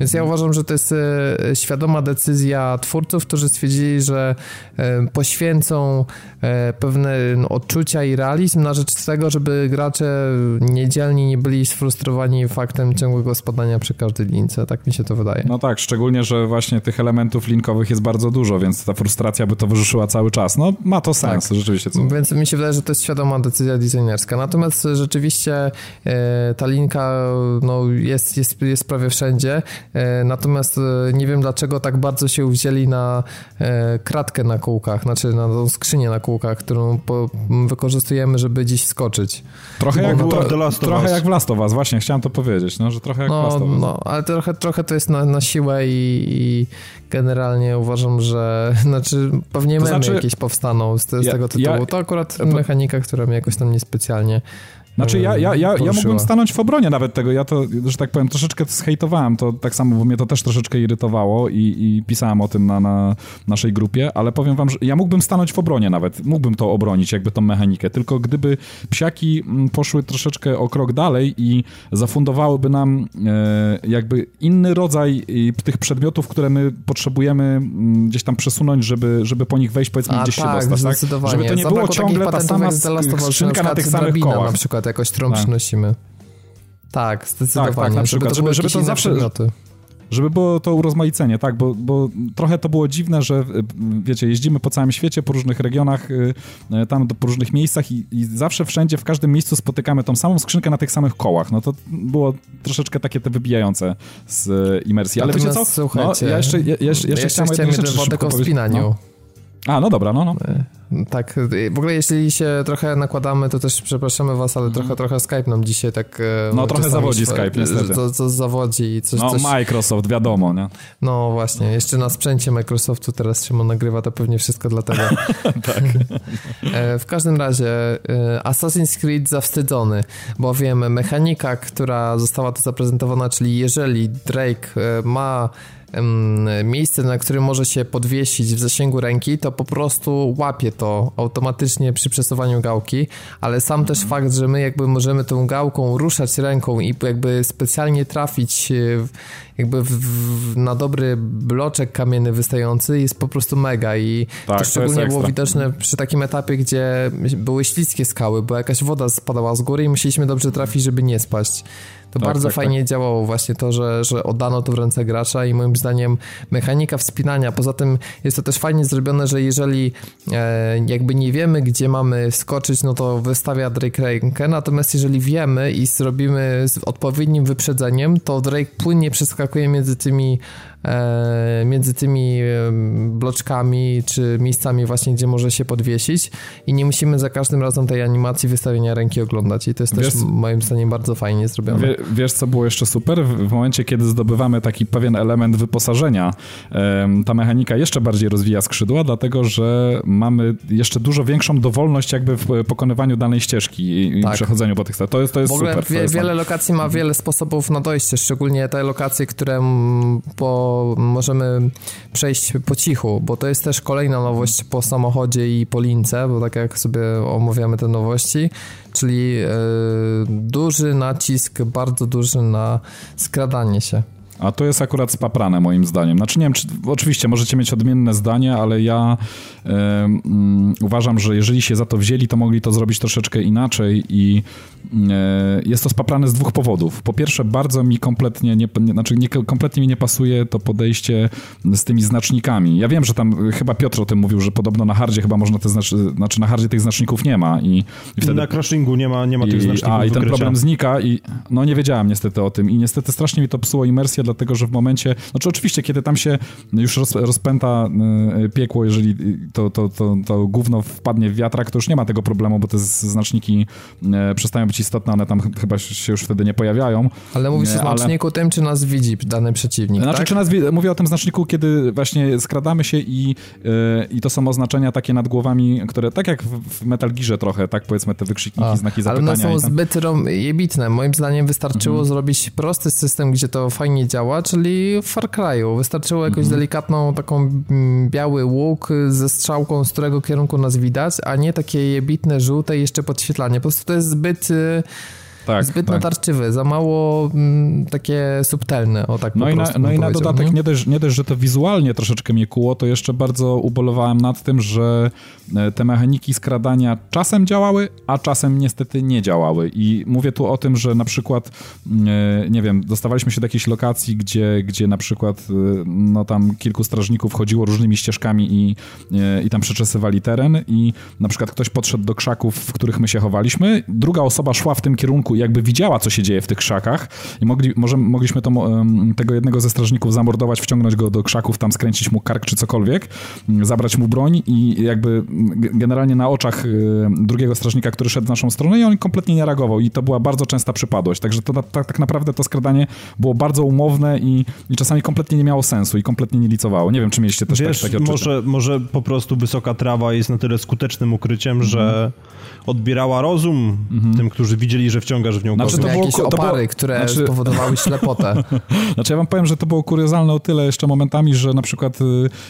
[SPEAKER 1] Więc ja uważam, że to jest e, świadoma decyzja twórców, którzy stwierdzili, że e, poświęcą e, pewne no, odczucia i realizm na rzecz tego, żeby gracze niedzielni nie byli sfrustrowani faktem ciągłego spadania przy każdej lince. Tak mi się to wydaje.
[SPEAKER 2] No tak, szczególnie, że właśnie tych elementów linkowych jest bardzo dużo, więc ta frustracja by towarzyszyła cały czas. No ma to sens, tak. rzeczywiście. Co...
[SPEAKER 1] Więc mi się wydaje, że to jest świadoma decyzja designerska. Natomiast rzeczywiście ta linka no, jest, jest, jest prawie wszędzie. E, natomiast e, nie wiem dlaczego tak bardzo się wzięli na e, kratkę na kółkach, znaczy na tą skrzynię na kółkach, którą po, wykorzystujemy, żeby dziś skoczyć.
[SPEAKER 2] Trochę jak, tro, trochę jak w Last of Us, właśnie chciałem to powiedzieć, no, że trochę jak no, w Last of Us.
[SPEAKER 1] No, ale trochę, trochę to jest na, na siłę i, i generalnie uważam, że znaczy pewnie to memy znaczy, jakieś powstaną z, z ja, tego tytułu. Ja, to akurat mechanika, która mnie jakoś tam niespecjalnie
[SPEAKER 2] znaczy ja, ja, ja, ja mógłbym stanąć w obronie nawet tego, ja to, że tak powiem, troszeczkę zhejtowałem to tak samo, bo mnie to też troszeczkę irytowało i, i pisałem o tym na, na naszej grupie, ale powiem wam, że ja mógłbym stanąć w obronie nawet, mógłbym to obronić, jakby tą mechanikę, tylko gdyby psiaki mm, poszły troszeczkę o krok dalej i zafundowałyby nam e, jakby inny rodzaj tych przedmiotów, które my potrzebujemy mm, gdzieś tam przesunąć, żeby, żeby po nich wejść, powiedzmy, A, gdzieś tak, się dostać, tak? Żeby to nie było ciągle ta sama skrzynka na tych samych kołach.
[SPEAKER 1] Na przykład przykład jakoś, którą tak. przynosimy. Tak, zdecydowanie. Tak, tak,
[SPEAKER 2] na przykład, żeby, żeby, żeby to zawsze... Przedmioty. Żeby było to urozmaicenie, tak, bo, bo trochę to było dziwne, że wiecie, jeździmy po całym świecie, po różnych regionach, y, y, tam po różnych miejscach i, i, zawsze wszędzie, w każdym miejscu spotykamy tą samą skrzynkę na tych samych kołach. No to było troszeczkę takie te wybijające z imersji. Ale wiecie co?
[SPEAKER 1] Słuchajcie,
[SPEAKER 2] no, ja jeszcze, ja, jeszcze,
[SPEAKER 1] jeszcze, jeszcze chciałem jedną rzecz o wspinaniu. No.
[SPEAKER 2] A, no dobra, no, no.
[SPEAKER 1] E, tak, w ogóle jeśli się trochę nakładamy, to też przepraszamy was, ale trochę, trochę Skype nam dzisiaj tak...
[SPEAKER 2] E, no trochę zawodzi Skype, niestety.
[SPEAKER 1] Co, co zawodzi i coś...
[SPEAKER 2] No
[SPEAKER 1] coś...
[SPEAKER 2] Microsoft, wiadomo, nie?
[SPEAKER 1] No właśnie, jeszcze na sprzęcie Microsoftu teraz Szymon nagrywa, to pewnie wszystko dlatego.
[SPEAKER 2] tak.
[SPEAKER 1] E, w każdym razie Assassin's Creed zawstydzony, bowiem mechanika, która została tu zaprezentowana, czyli jeżeli Drake ma miejsce, na którym może się podwiesić w zasięgu ręki, to po prostu łapie to automatycznie przy przesuwaniu gałki, ale sam też fakt, że my jakby możemy tą gałką ruszać ręką i jakby specjalnie trafić e, jakby w, w, na dobry bloczek kamienny wystający jest po prostu mega i tak, to szczególnie to było widoczne przy takim etapie, gdzie były śliskie skały, bo jakaś woda spadała z góry i musieliśmy dobrze trafić, żeby nie spaść. To tak, bardzo tak, fajnie tak. działało właśnie to, że, że oddano to w ręce gracza i moim zdaniem mechanika wspinania, poza tym jest to też fajnie zrobione, że jeżeli e, jakby nie wiemy, gdzie mamy skoczyć, no to wystawia Drake rękę, natomiast jeżeli wiemy i zrobimy z odpowiednim wyprzedzeniem, to Drake płynnie przeskakuje między tymi między tymi bloczkami czy miejscami właśnie, gdzie może się podwiesić i nie musimy za każdym razem tej animacji wystawienia ręki oglądać i to jest wiesz, też moim zdaniem bardzo fajnie zrobione. Wie,
[SPEAKER 2] wiesz co było jeszcze super? W, w, momencie, kiedy zdobywamy taki pewien element wyposażenia, ta mechanika jeszcze bardziej rozwija skrzydła, dlatego, że mamy jeszcze dużo większą dowolność jakby w pokonywaniu danej ścieżki i tak. przechodzeniu po tych... To jest, to jest w ogóle super.
[SPEAKER 1] Wie, wiele lokacji ma wiele sposobów na dojście, szczególnie te lokacje, które po możemy przejść po cichu, bo to jest też kolejna nowość po samochodzie i po lince, bo tak jak sobie omawiamy te nowości, czyli yy, duży nacisk, bardzo duży na skradanie się.
[SPEAKER 2] A to jest akurat spaprane moim zdaniem. Znaczy nie wiem, czy, oczywiście możecie mieć odmienne zdanie, ale ja e, mm, uważam, że jeżeli się za to wzięli, to mogli to zrobić troszeczkę inaczej i e, jest to spaprane z dwóch powodów. Po pierwsze, bardzo mi kompletnie nie, znaczy nie, kompletnie mi nie pasuje to podejście z tymi znacznikami. Ja wiem, że tam chyba Piotr o tym mówił, że podobno na hardzie chyba można te znacz, znaczy na hardzie tych znaczników nie ma i, i wtedy...
[SPEAKER 3] Na crashingu nie ma, nie ma tych znaczników
[SPEAKER 2] A, i ten problem znika i no nie wiedziałem niestety o tym i niestety strasznie mi to psuło imersję, dlatego że w momencie, znaczy oczywiście, kiedy tam się już roz, rozpęta y, piekło, jeżeli to, to, to, to gówno wpadnie w wiatrak, to już nie ma tego problemu, bo te znaczniki y, przestają być istotne, one tam chyba się już wtedy nie pojawiają.
[SPEAKER 1] Ale mówisz o znaczniku ale... tym, czy nas widzi dany przeciwnik,
[SPEAKER 2] Znaczy,
[SPEAKER 1] tak?
[SPEAKER 2] czy nas mówię o tym znaczniku, kiedy właśnie skradamy się i, y, i to są oznaczenia takie nad głowami, które tak jak w Metal Gearze trochę, tak powiedzmy te wykrzykniki, A, znaki zapytania.
[SPEAKER 1] Ale one są zbyt jebitne. Moim zdaniem wystarczyło mhm. zrobić prosty system, gdzie to fajnie działa, czyli w Far Cry'u. Wystarczyło jakąś mhm. delikatną taką mm, biały łuk ze strzałką, z którego kierunku nas widać, a nie takie jebitne, żółte i jeszcze podświetlanie. Po prostu to jest zbyt y, tak, zbyt tak. natarczywy, za mało m, mm, takie subtelne, o tak
[SPEAKER 2] no
[SPEAKER 1] i
[SPEAKER 2] na, No i na dodatek nie dość, nie dość, że to wizualnie troszeczkę mnie kuło, to jeszcze bardzo ubolewałem nad tym, że e, te mechaniki skradania czasem działały, a czasem niestety nie działały. I mówię tu o tym, że na przykład, e, nie wiem, dostawaliśmy się do jakiejś lokacji, gdzie, gdzie na przykład e, no tam kilku strażników chodziło różnymi ścieżkami i, i tam przeczesywali teren i na przykład ktoś podszedł do krzaków, w których my się chowaliśmy, druga osoba szła w tym kierunku jakby widziała, co się dzieje w tych krzakach i mogli, może, mogliśmy to, tego jednego ze strażników zamordować, wciągnąć go do krzaków, tam skręcić mu kark czy cokolwiek, zabrać mu broń i jakby generalnie na oczach drugiego strażnika, który szedł w naszą stronę i on kompletnie nie reagował i to była bardzo częsta przypadłość, także to tak, tak naprawdę to skradanie było bardzo umowne i, i, czasami kompletnie nie miało sensu i kompletnie nie licowało. Nie wiem, czy mieliście też
[SPEAKER 3] Wiesz,
[SPEAKER 2] takie odczucia.
[SPEAKER 3] Może, może po prostu wysoka trawa jest na tyle skutecznym ukryciem, mm -hmm. że odbierała rozum mm -hmm. tym, którzy widzieli, że wciągasz w nią
[SPEAKER 1] znaczy, to było, jakieś to opary, było, które znaczy... spowodowały ślepotę.
[SPEAKER 2] znaczy ja wam powiem, że to było kuriozalne o tyle jeszcze momentami, że na przykład y,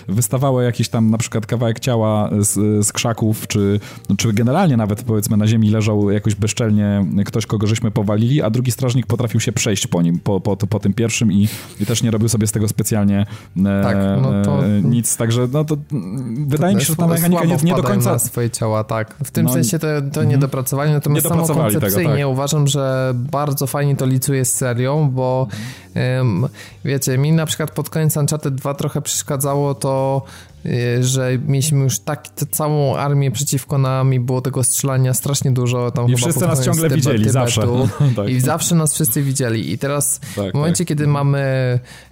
[SPEAKER 2] wystawały jakiś tam na przykład kawałek ciała z, z krzaków, czy, czy generalnie nawet powiedzmy na ziemi leżał jakoś bezczelnie ktoś, kogo żeśmy powalili, a drugi strażnik potrafił się przejść po nim, po, po, po tym pierwszym i, i też nie robił sobie z tego specjalnie e, tak, no to, e, nic, także no to wydaje mi się, że ta mechanika nie, nie do końca...
[SPEAKER 1] swoje ciała, tak. W tym no, sensie to, to nie dopracowali, natomiast samo koncepcyjnie tego, tak. uważam, że bardzo fajnie to licuje z serią, bo um, wiecie, mi na przykład pod koniec Uncharted 2 trochę przeszkadzało to Y, że mieliśmy już tak całą armię przeciwko nami, było tego strzelania strasznie dużo. Tam
[SPEAKER 2] I wszyscy nas ciągle widzieli, Tybetu, zawsze.
[SPEAKER 1] tak. I zawsze nas wszyscy widzieli. I teraz tak, w momencie, tak. kiedy mamy, y,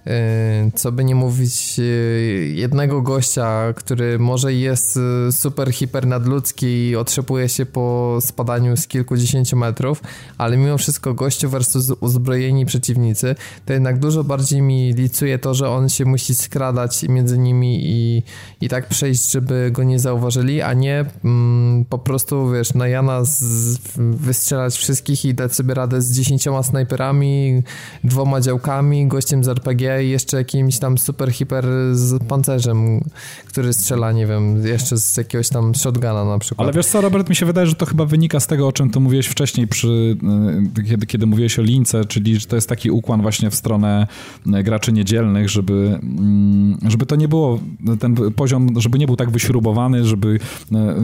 [SPEAKER 1] co by nie mówić, y, jednego gościa, który może jest super, hiper nadludzki i otrzepuje się po spadaniu z kilkudziesięciu metrów, ale mimo wszystko gościu versus uzbrojeni przeciwnicy, to jednak dużo bardziej mi licuje to, że on się musi skradać między nimi i i tak przejść, żeby go nie zauważyli, a nie mm, po prostu, wiesz, na Jana z, wystrzelać wszystkich i dać sobie radę z dziesięcioma snajperami, dwoma działkami, gościem z RPG i jeszcze jakimś tam super hiper z pancerzem, który strzela, nie wiem, jeszcze z jakiegoś tam shotguna na przykład.
[SPEAKER 2] Ale wiesz co, Robert, mi się wydaje, że to chyba wynika z tego, o czym tu mówiłeś wcześniej, przy, y, kiedy, kiedy mówiłeś o lince, czyli że to jest taki ukłon właśnie w stronę y, graczy niedzielnych, żeby, mm, żeby to nie było ten poziom, żeby nie był tak wyśrubowany, żeby e,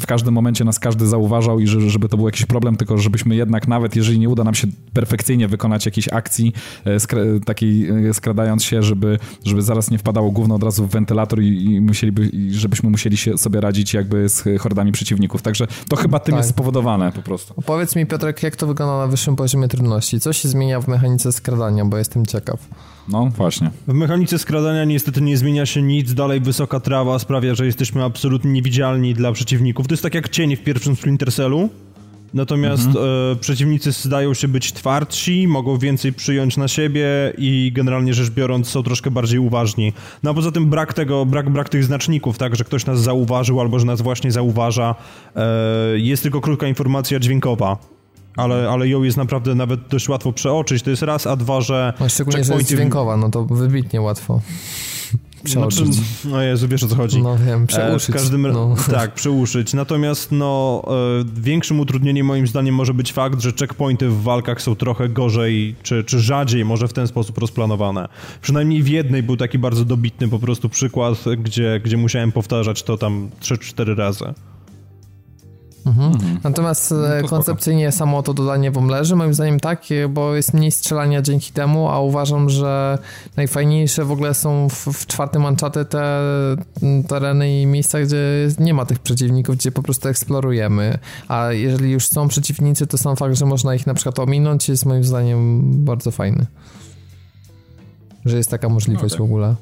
[SPEAKER 2] w każdym momencie nas każdy zauważał i żeby to był jakiś problem, tylko żebyśmy jednak nawet, jeżeli nie uda nam się perfekcyjnie wykonać jakiejś akcji e, takiej e, skradając się, żeby, żeby zaraz nie wpadało gówno od razu w wentylator i, i musieliby, i żebyśmy musieli się sobie radzić jakby z hordami przeciwników. Także to chyba tym tak. jest spowodowane po prostu.
[SPEAKER 1] Powiedz mi Piotrek, jak to wygląda na wyższym poziomie trudności? Co się zmienia w mechanice skradania, bo jestem ciekaw.
[SPEAKER 2] No, właśnie.
[SPEAKER 3] W mechanice skradania niestety nie zmienia się nic, dalej wysoka trawa sprawia, że jesteśmy absolutnie niewidzialni dla przeciwników. To jest tak jak cień w pierwszym Splinter Cellu, natomiast mhm. e, przeciwnicy zdają się być twardsi, mogą więcej przyjąć na siebie i generalnie rzecz biorąc są troszkę bardziej uważni. No a poza tym brak tego, brak, brak tych znaczników, tak, że ktoś nas zauważył albo że nas właśnie zauważa, e, jest tylko krótka informacja dźwiękowa ale, ale ją jest naprawdę nawet dość łatwo przeoczyć. To jest raz, a dwa, że...
[SPEAKER 1] No, szczególnie, że jest dźwiękowa, no to wybitnie łatwo.
[SPEAKER 3] Przeoczyć. Znaczy, no Jezu, wiesz o co chodzi.
[SPEAKER 1] No wiem, przeuszyć. E, w każdym no.
[SPEAKER 3] Tak, przeuszyć. Natomiast no, e, większym utrudnieniem moim zdaniem może być fakt, że checkpointy w walkach są trochę gorzej, czy, czy rzadziej może w ten sposób rozplanowane. Przynajmniej w jednej był taki bardzo dobitny po prostu przykład, gdzie, gdzie musiałem powtarzać to tam 3-4 razy.
[SPEAKER 1] Mhm. Mhm. Natomiast no e, koncepcyjnie spoko. samo to dodanie wam leży, moim zdaniem tak, bo jest mniej strzelania dzięki temu, a uważam, że najfajniejsze w ogóle są w, w czwartym Uncharted te tereny i miejsca, gdzie nie ma tych przeciwników, gdzie po prostu eksplorujemy, a jeżeli już są przeciwnicy, to sam fakt, że można ich na przykład ominąć jest moim zdaniem bardzo fajny. Że jest taka możliwość w ogóle.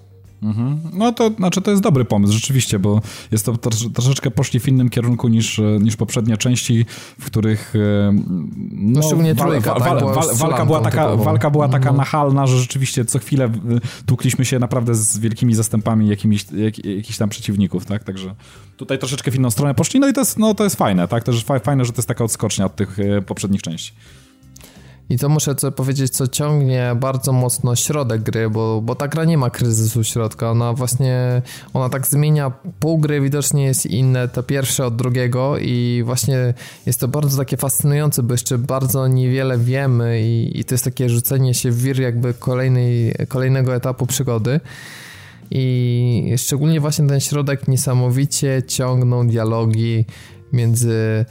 [SPEAKER 2] Mhm. No to znaczy to jest dobry pomysł, rzeczywiście, bo jest to troszeczkę poszli w innym kierunku niż, niż poprzednie części, w których e,
[SPEAKER 1] no, no szczególnie trójka,
[SPEAKER 2] wal, wal, wal, walka była taka, walka była taka mhm. nachalna, że rzeczywiście co chwilę tłukliśmy się naprawdę z wielkimi zastępami jakimiś, jak, jakichś tam przeciwników, tak? Także tutaj troszeczkę w inną stronę poszli, no i to jest, no, to jest fajne, tak? Też fajne, że to jest taka odskocznia od tych e, poprzednich części.
[SPEAKER 1] I to muszę co powiedzieć, co ciągnie bardzo mocno środek gry, bo, bo ta gra nie ma kryzysu środka. Ona właśnie, ona tak zmienia pół gry, widocznie jest inne, to pierwsze od drugiego i właśnie jest to bardzo takie fascynujące, bo jeszcze bardzo niewiele wiemy i, i to jest takie rzucenie się w wir jakby kolejnej, kolejnego etapu przygody. I szczególnie właśnie ten środek niesamowicie ciągną dialogi między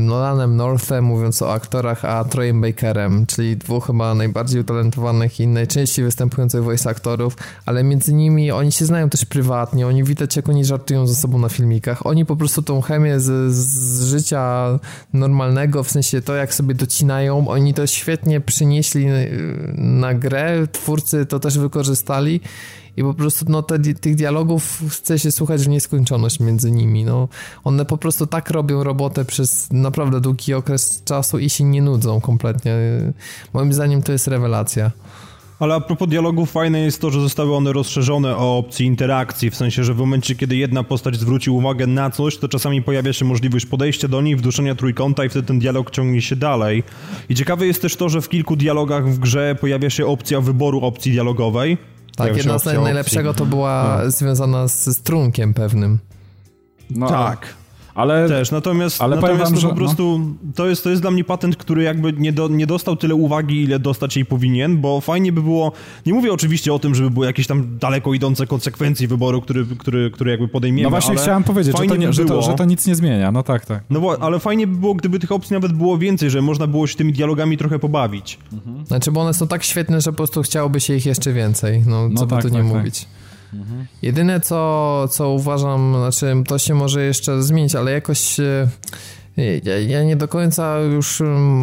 [SPEAKER 1] Nolanem Northem, mówiąc o aktorach, a Troyem Bakerem, czyli dwóch chyba najbardziej utalentowanych i najczęściej występujących voice aktorów, ale między nimi oni się znają też prywatnie, oni widać jak oni żartują ze sobą na filmikach, oni po prostu tą chemię z, z życia normalnego, w sensie to jak sobie docinają, oni to świetnie przynieśli na grę, twórcy to też wykorzystali i po prostu no, te, tych dialogów chce się słuchać w nieskończoność między nimi. No, one po prostu tak robią robotę przez naprawdę długi okres czasu i się nie nudzą kompletnie. Moim zdaniem to jest rewelacja.
[SPEAKER 3] Ale a propos dialogów, fajne jest to, że zostały one rozszerzone o opcję interakcji, w sensie, że w momencie, kiedy jedna postać zwróci uwagę na coś, to czasami pojawia się możliwość podejścia do niej, wduszenia trójkąta i wtedy ten dialog ciągnie się dalej. I ciekawe jest też to, że w kilku dialogach w grze pojawia się opcja wyboru opcji dialogowej,
[SPEAKER 1] tak, jedna z najlepszego to była no. związana z strunkiem pewnym.
[SPEAKER 3] No, tak. Ale, Też, natomiast, ale natomiast wam, że, po no. prostu no. to, jest, to jest dla mnie patent, który jakby nie, do, nie dostał tyle uwagi, ile dostać jej powinien, bo fajnie by było, nie mówię oczywiście o tym, żeby były jakieś tam daleko idące konsekwencje wyboru, który, który, który jakby podejmiemy,
[SPEAKER 2] No właśnie chciałem powiedzieć, że to, nie, by że, to, że to nic nie zmienia, no tak, tak.
[SPEAKER 3] No bo, ale fajnie by było, gdyby tych opcji nawet było więcej, że można było się tymi dialogami trochę pobawić.
[SPEAKER 1] Mhm. Znaczy, bo one są tak świetne, że po prostu chciałoby się ich jeszcze więcej, no, no co tak, by tu nie tak, tak. mówić. Tak. Jedyne, co, co uważam, znaczy to się może jeszcze zmienić, ale jakoś e, ja, ja, nie do końca już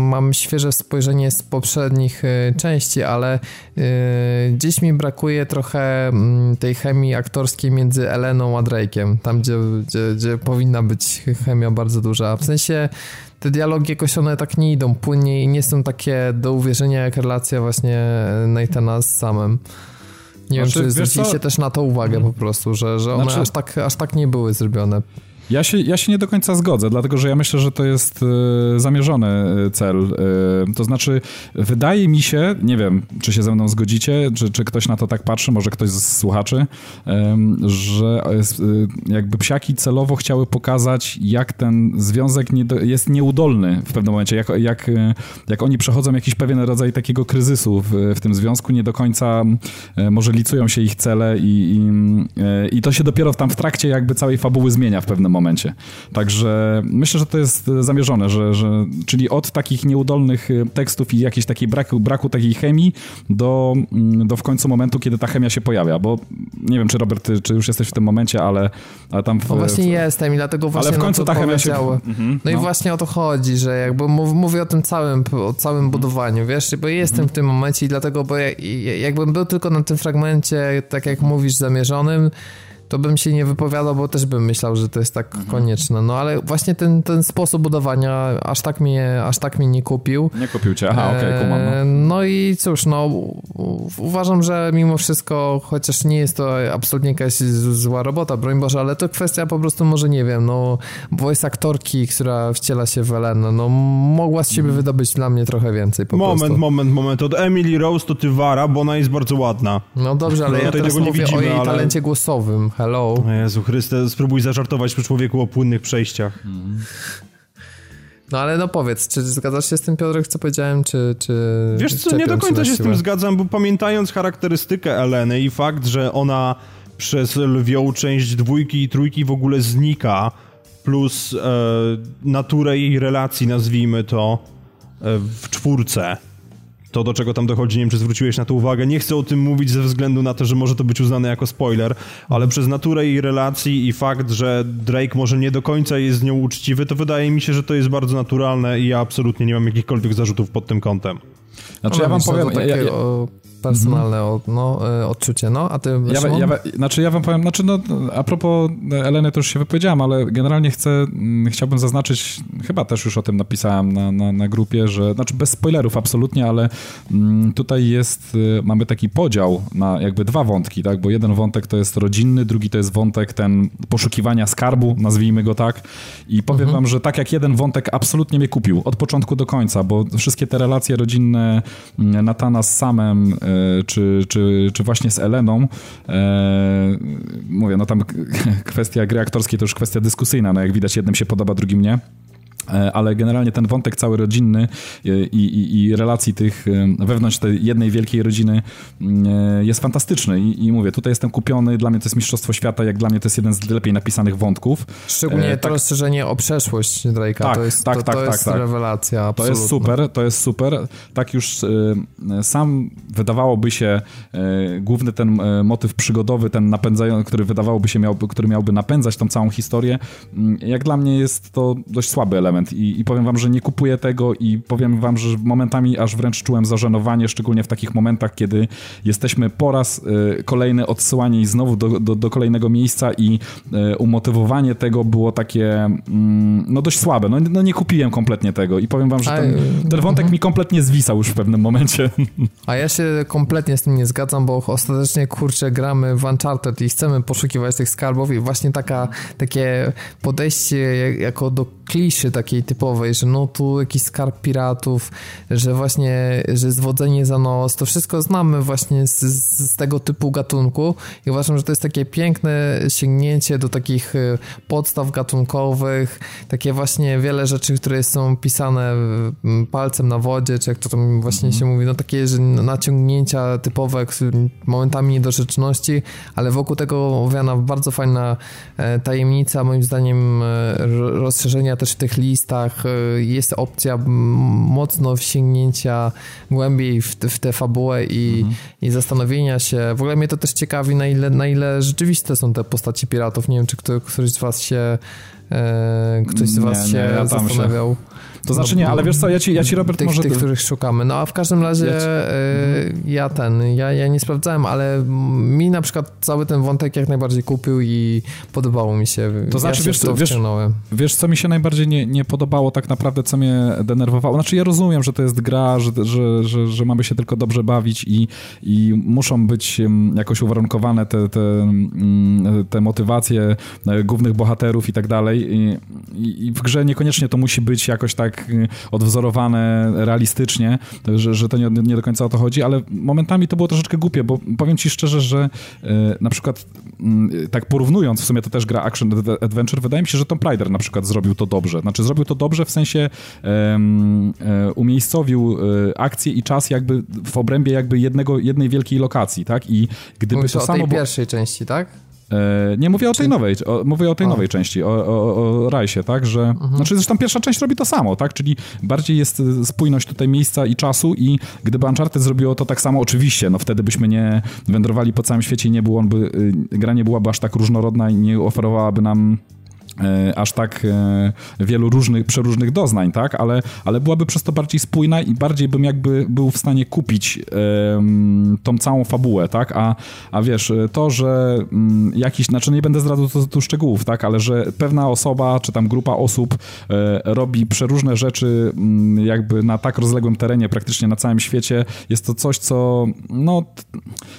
[SPEAKER 1] mam świeże spojrzenie z poprzednich e, części, ale e, gdzieś mi brakuje trochę tej chemii aktorskiej między Eleną a Drake'em, tam gdzie, gdzie, gdzie powinna być chemia bardzo duża. W sensie te dialogi jakoś one tak nie idą płynnie i nie są takie do uwierzenia jak relacja właśnie Nathana z samym. Nie znaczy, wiem, czy zwróciliście też na to uwagę po prostu, że, że one znaczy... aż, tak, aż tak nie były zrobione.
[SPEAKER 2] Ja się, ja się nie do końca zgodzę, dlatego że ja myślę, że to jest y, zamierzony e, cel. Y, to znaczy, wydaje mi się, nie wiem, czy się ze mną zgodzicie, czy, czy ktoś na to tak patrzy, może ktoś z słuchaczy, że jakby psiaki celowo chciały pokazać, jak ten związek jest nieudolny w pewnym momencie, jak, jak, jak oni przechodzą jakiś pewien rodzaj takiego kryzysu w, w tym związku, nie do końca może licują się ich cele i, i, i to się dopiero tam w trakcie jakby całej fabuły zmienia w pewnym momencie. Także myślę, że to jest zamierzone, że, że czyli od takich nieudolnych y, tekstów i jakiejś takiej braku, braku takiej chemii do, mm, do w końcu momentu, kiedy ta chemia się pojawia, bo nie wiem, czy Robert, ty, czy już jesteś w tym momencie, ale, ale tam... W,
[SPEAKER 1] no właśnie w, jestem i dlatego właśnie
[SPEAKER 2] Ale w końcu ta chemia się...
[SPEAKER 1] Mhm, no, no, i właśnie o to chodzi, że jakby mów, mówię o tym całym, o całym budowaniu, wiesz, bo jestem mhm. w tym momencie i dlatego, bo jakbym był tylko na tym fragmencie, tak jak mówisz, zamierzonym, to bym się nie wypowiadał, bo też bym myślał, że to jest tak mhm. konieczne. No ale właśnie ten, ten sposób budowania aż tak mnie, aż tak mnie nie kupił.
[SPEAKER 2] Nie kupił cię, aha, okej, okay,
[SPEAKER 1] no. no i cóż, no uważam, że mimo wszystko, chociaż nie jest to absolutnie jakaś zła robota, broń Boże, ale to kwestia po prostu może, nie wiem, no voice aktorki, która wciela się w Elenę, no mogła z siebie mhm. wydobyć dla mnie trochę więcej po
[SPEAKER 3] moment,
[SPEAKER 1] prostu.
[SPEAKER 3] Moment, moment, moment. Od Emily Rose to ty wara, bo ona jest bardzo ładna.
[SPEAKER 1] No dobrze, ale no, ja teraz mówię widzimy, o jej ale... talencie głosowym hello.
[SPEAKER 3] Jezu Chryste, spróbuj zażartować przy człowieku o płynnych przejściach.
[SPEAKER 1] No ale no powiedz, czy zgadzasz się z tym Piotrek, co powiedziałem, czy... czy
[SPEAKER 3] Wiesz co, nie do końca się z tym zgadzam, bo pamiętając charakterystykę Eleny i fakt, że ona przez lwią część dwójki i trójki w ogóle znika, plus e, naturę jej relacji, nazwijmy to, e, w czwórce, to, do czego tam dochodzi, nie wiem, czy zwróciłeś na to uwagę. Nie chcę o tym mówić ze względu na to, że może to być uznane jako spoiler, ale przez naturę jej relacji i fakt, że Drake może nie do końca jest z nią uczciwy, to wydaje mi się, że to jest bardzo naturalne i ja absolutnie nie mam jakichkolwiek zarzutów pod tym kątem.
[SPEAKER 2] Znaczy, ja wam powiem...
[SPEAKER 1] Takie, ja, ja... personalne mm -hmm. no, odczucie, no, a ty
[SPEAKER 2] ja, ja, Znaczy ja wam powiem, znaczy no, a propos Eleny to już się wypowiedziałem, ale generalnie chcę, mm, chciałbym zaznaczyć, chyba też już o tym napisałem na, na, na grupie, że, znaczy bez spoilerów absolutnie, ale mm, tutaj jest, mamy taki podział na jakby dwa wątki, tak, bo jeden wątek to jest rodzinny, drugi to jest wątek ten poszukiwania skarbu, nazwijmy go tak, i powiem mhm. wam, że tak jak jeden wątek absolutnie mnie kupił, od początku do końca, bo wszystkie te relacje rodzinne mm, Natana z Samem, e, czy, czy, czy właśnie z Eleną, e, mówię, no tam kwestia gry aktorskiej to już kwestia dyskusyjna, no jak widać jednym się podoba, drugim nie. E, ale generalnie ten wątek cały rodzinny e, i, i, i, relacji tych e, wewnątrz tej jednej wielkiej rodziny jest fantastyczny I, I, mówię, tutaj jestem kupiony, dla mnie to jest Mistrzostwo Świata, jak dla mnie to jest jeden z lepiej napisanych wątków.
[SPEAKER 1] Szczególnie e, to tak, rozszerzenie o przeszłość Drake'a, tak, to jest, tak, to, tak, to tak, jest tak, rewelacja absolutna.
[SPEAKER 2] To jest super, to jest super. Tak już sam wydawałoby się główny ten motyw przygodowy, ten napędzający, który wydawałoby się miał, który miałby napędzać tą całą historię, jak dla mnie jest to dość słaby element element I, i powiem wam, że nie kupuję tego i powiem wam, że momentami aż wręcz czułem zażenowanie, szczególnie w takich momentach, kiedy jesteśmy po raz y, kolejny odsyłani znowu do, do, do, kolejnego miejsca i y, umotywowanie tego było takie mm, no dość słabe. No, no, nie kupiłem kompletnie tego i powiem wam, że ten, ten wątek mi kompletnie zwisał już w pewnym momencie.
[SPEAKER 1] A ja się kompletnie z tym nie zgadzam, bo ostatecznie kurczę gramy w Uncharted i chcemy poszukiwać tych skarbów i właśnie taka, takie podejście jako do kliszy takiej typowej, że no tu jakiś skarb piratów, że właśnie, że zwodzenie za nos, to wszystko znamy właśnie z, z, tego typu gatunku i uważam, że to jest takie piękne sięgnięcie do takich y, podstaw gatunkowych, takie właśnie wiele rzeczy, które są pisane palcem na wodzie, czy jak to tam właśnie mm. się mówi, no takie że naciągnięcia typowe, momentami niedorzeczności, ale wokół tego owiana bardzo fajna e, tajemnica, moim zdaniem e, rozszerzenia też tych listach y, jest opcja mocno wsięgnięcia głębiej w, w tę fabułę i, mhm. i zastanowienia się. W ogóle mnie to też ciekawi, na ile, na ile rzeczywiste są te postaci piratów. Nie wiem, czy któryś z was się e, ktoś z was nie, się nie, ja zastanawiał. Się
[SPEAKER 2] to znaczy nie, ale wiesz co, ja ci, ja ci Robert
[SPEAKER 1] tych,
[SPEAKER 2] może...
[SPEAKER 1] Tych, których szukamy. No a w każdym razie ja, ci... y, ja ten, ja, ja nie sprawdzałem, ale mi na przykład cały ten wątek jak najbardziej kupił i podobało mi się.
[SPEAKER 2] To znaczy, ja wiesz, to wiesz, wiesz, co mi się najbardziej nie, nie podobało tak naprawdę, co mnie denerwowało? Znaczy ja rozumiem, że to jest gra, że, że, że, że mamy się tylko dobrze bawić i, i muszą być jakoś uwarunkowane te, te, te motywacje e, głównych bohaterów i tak dalej. I, i w grze niekoniecznie to musi być jakoś tak tak odwzorowane realistycznie, że, że to nie, nie do końca o to chodzi, ale momentami to było troszeczkę głupie, bo powiem ci szczerze, że y, na przykład y, tak porównując, w sumie to też gra Action Adventure, wydaje mi się, że Tomb Raider na przykład zrobił to dobrze. Znaczy zrobił to dobrze w sensie um, umiejscowił akcję i czas jakby w obrębie jakby jednego, jednej wielkiej lokacji, tak? I
[SPEAKER 1] gdyby Mówisz to o samo... tej pierwszej części, tak?
[SPEAKER 2] E, nie mówię o tej nowej, o, mówię o tej nowej części, o, o, o Rajsie, tak, że, mhm. znaczy zresztą pierwsza część robi to samo, tak, czyli bardziej jest spójność tutaj miejsca i czasu i gdyby Uncharted zrobiło to tak samo, oczywiście, no wtedy byśmy nie wędrowali po całym świecie i nie byłoby, y, gra nie byłaby aż tak różnorodna i nie oferowałaby nam E, aż tak e, wielu różnych, przeróżnych doznań, tak? Ale, ale byłaby przez to bardziej spójna i bardziej bym jakby był w stanie kupić tą całą fabułę, tak? A, a wiesz, to, że um, jakiś, znaczy nie będę zdradzał tu, tu szczegółów, tak? Ale że pewna osoba, czy tam grupa osób e, robi przeróżne rzeczy um, jakby na tak rozległym terenie, praktycznie na całym świecie, jest to coś, co no,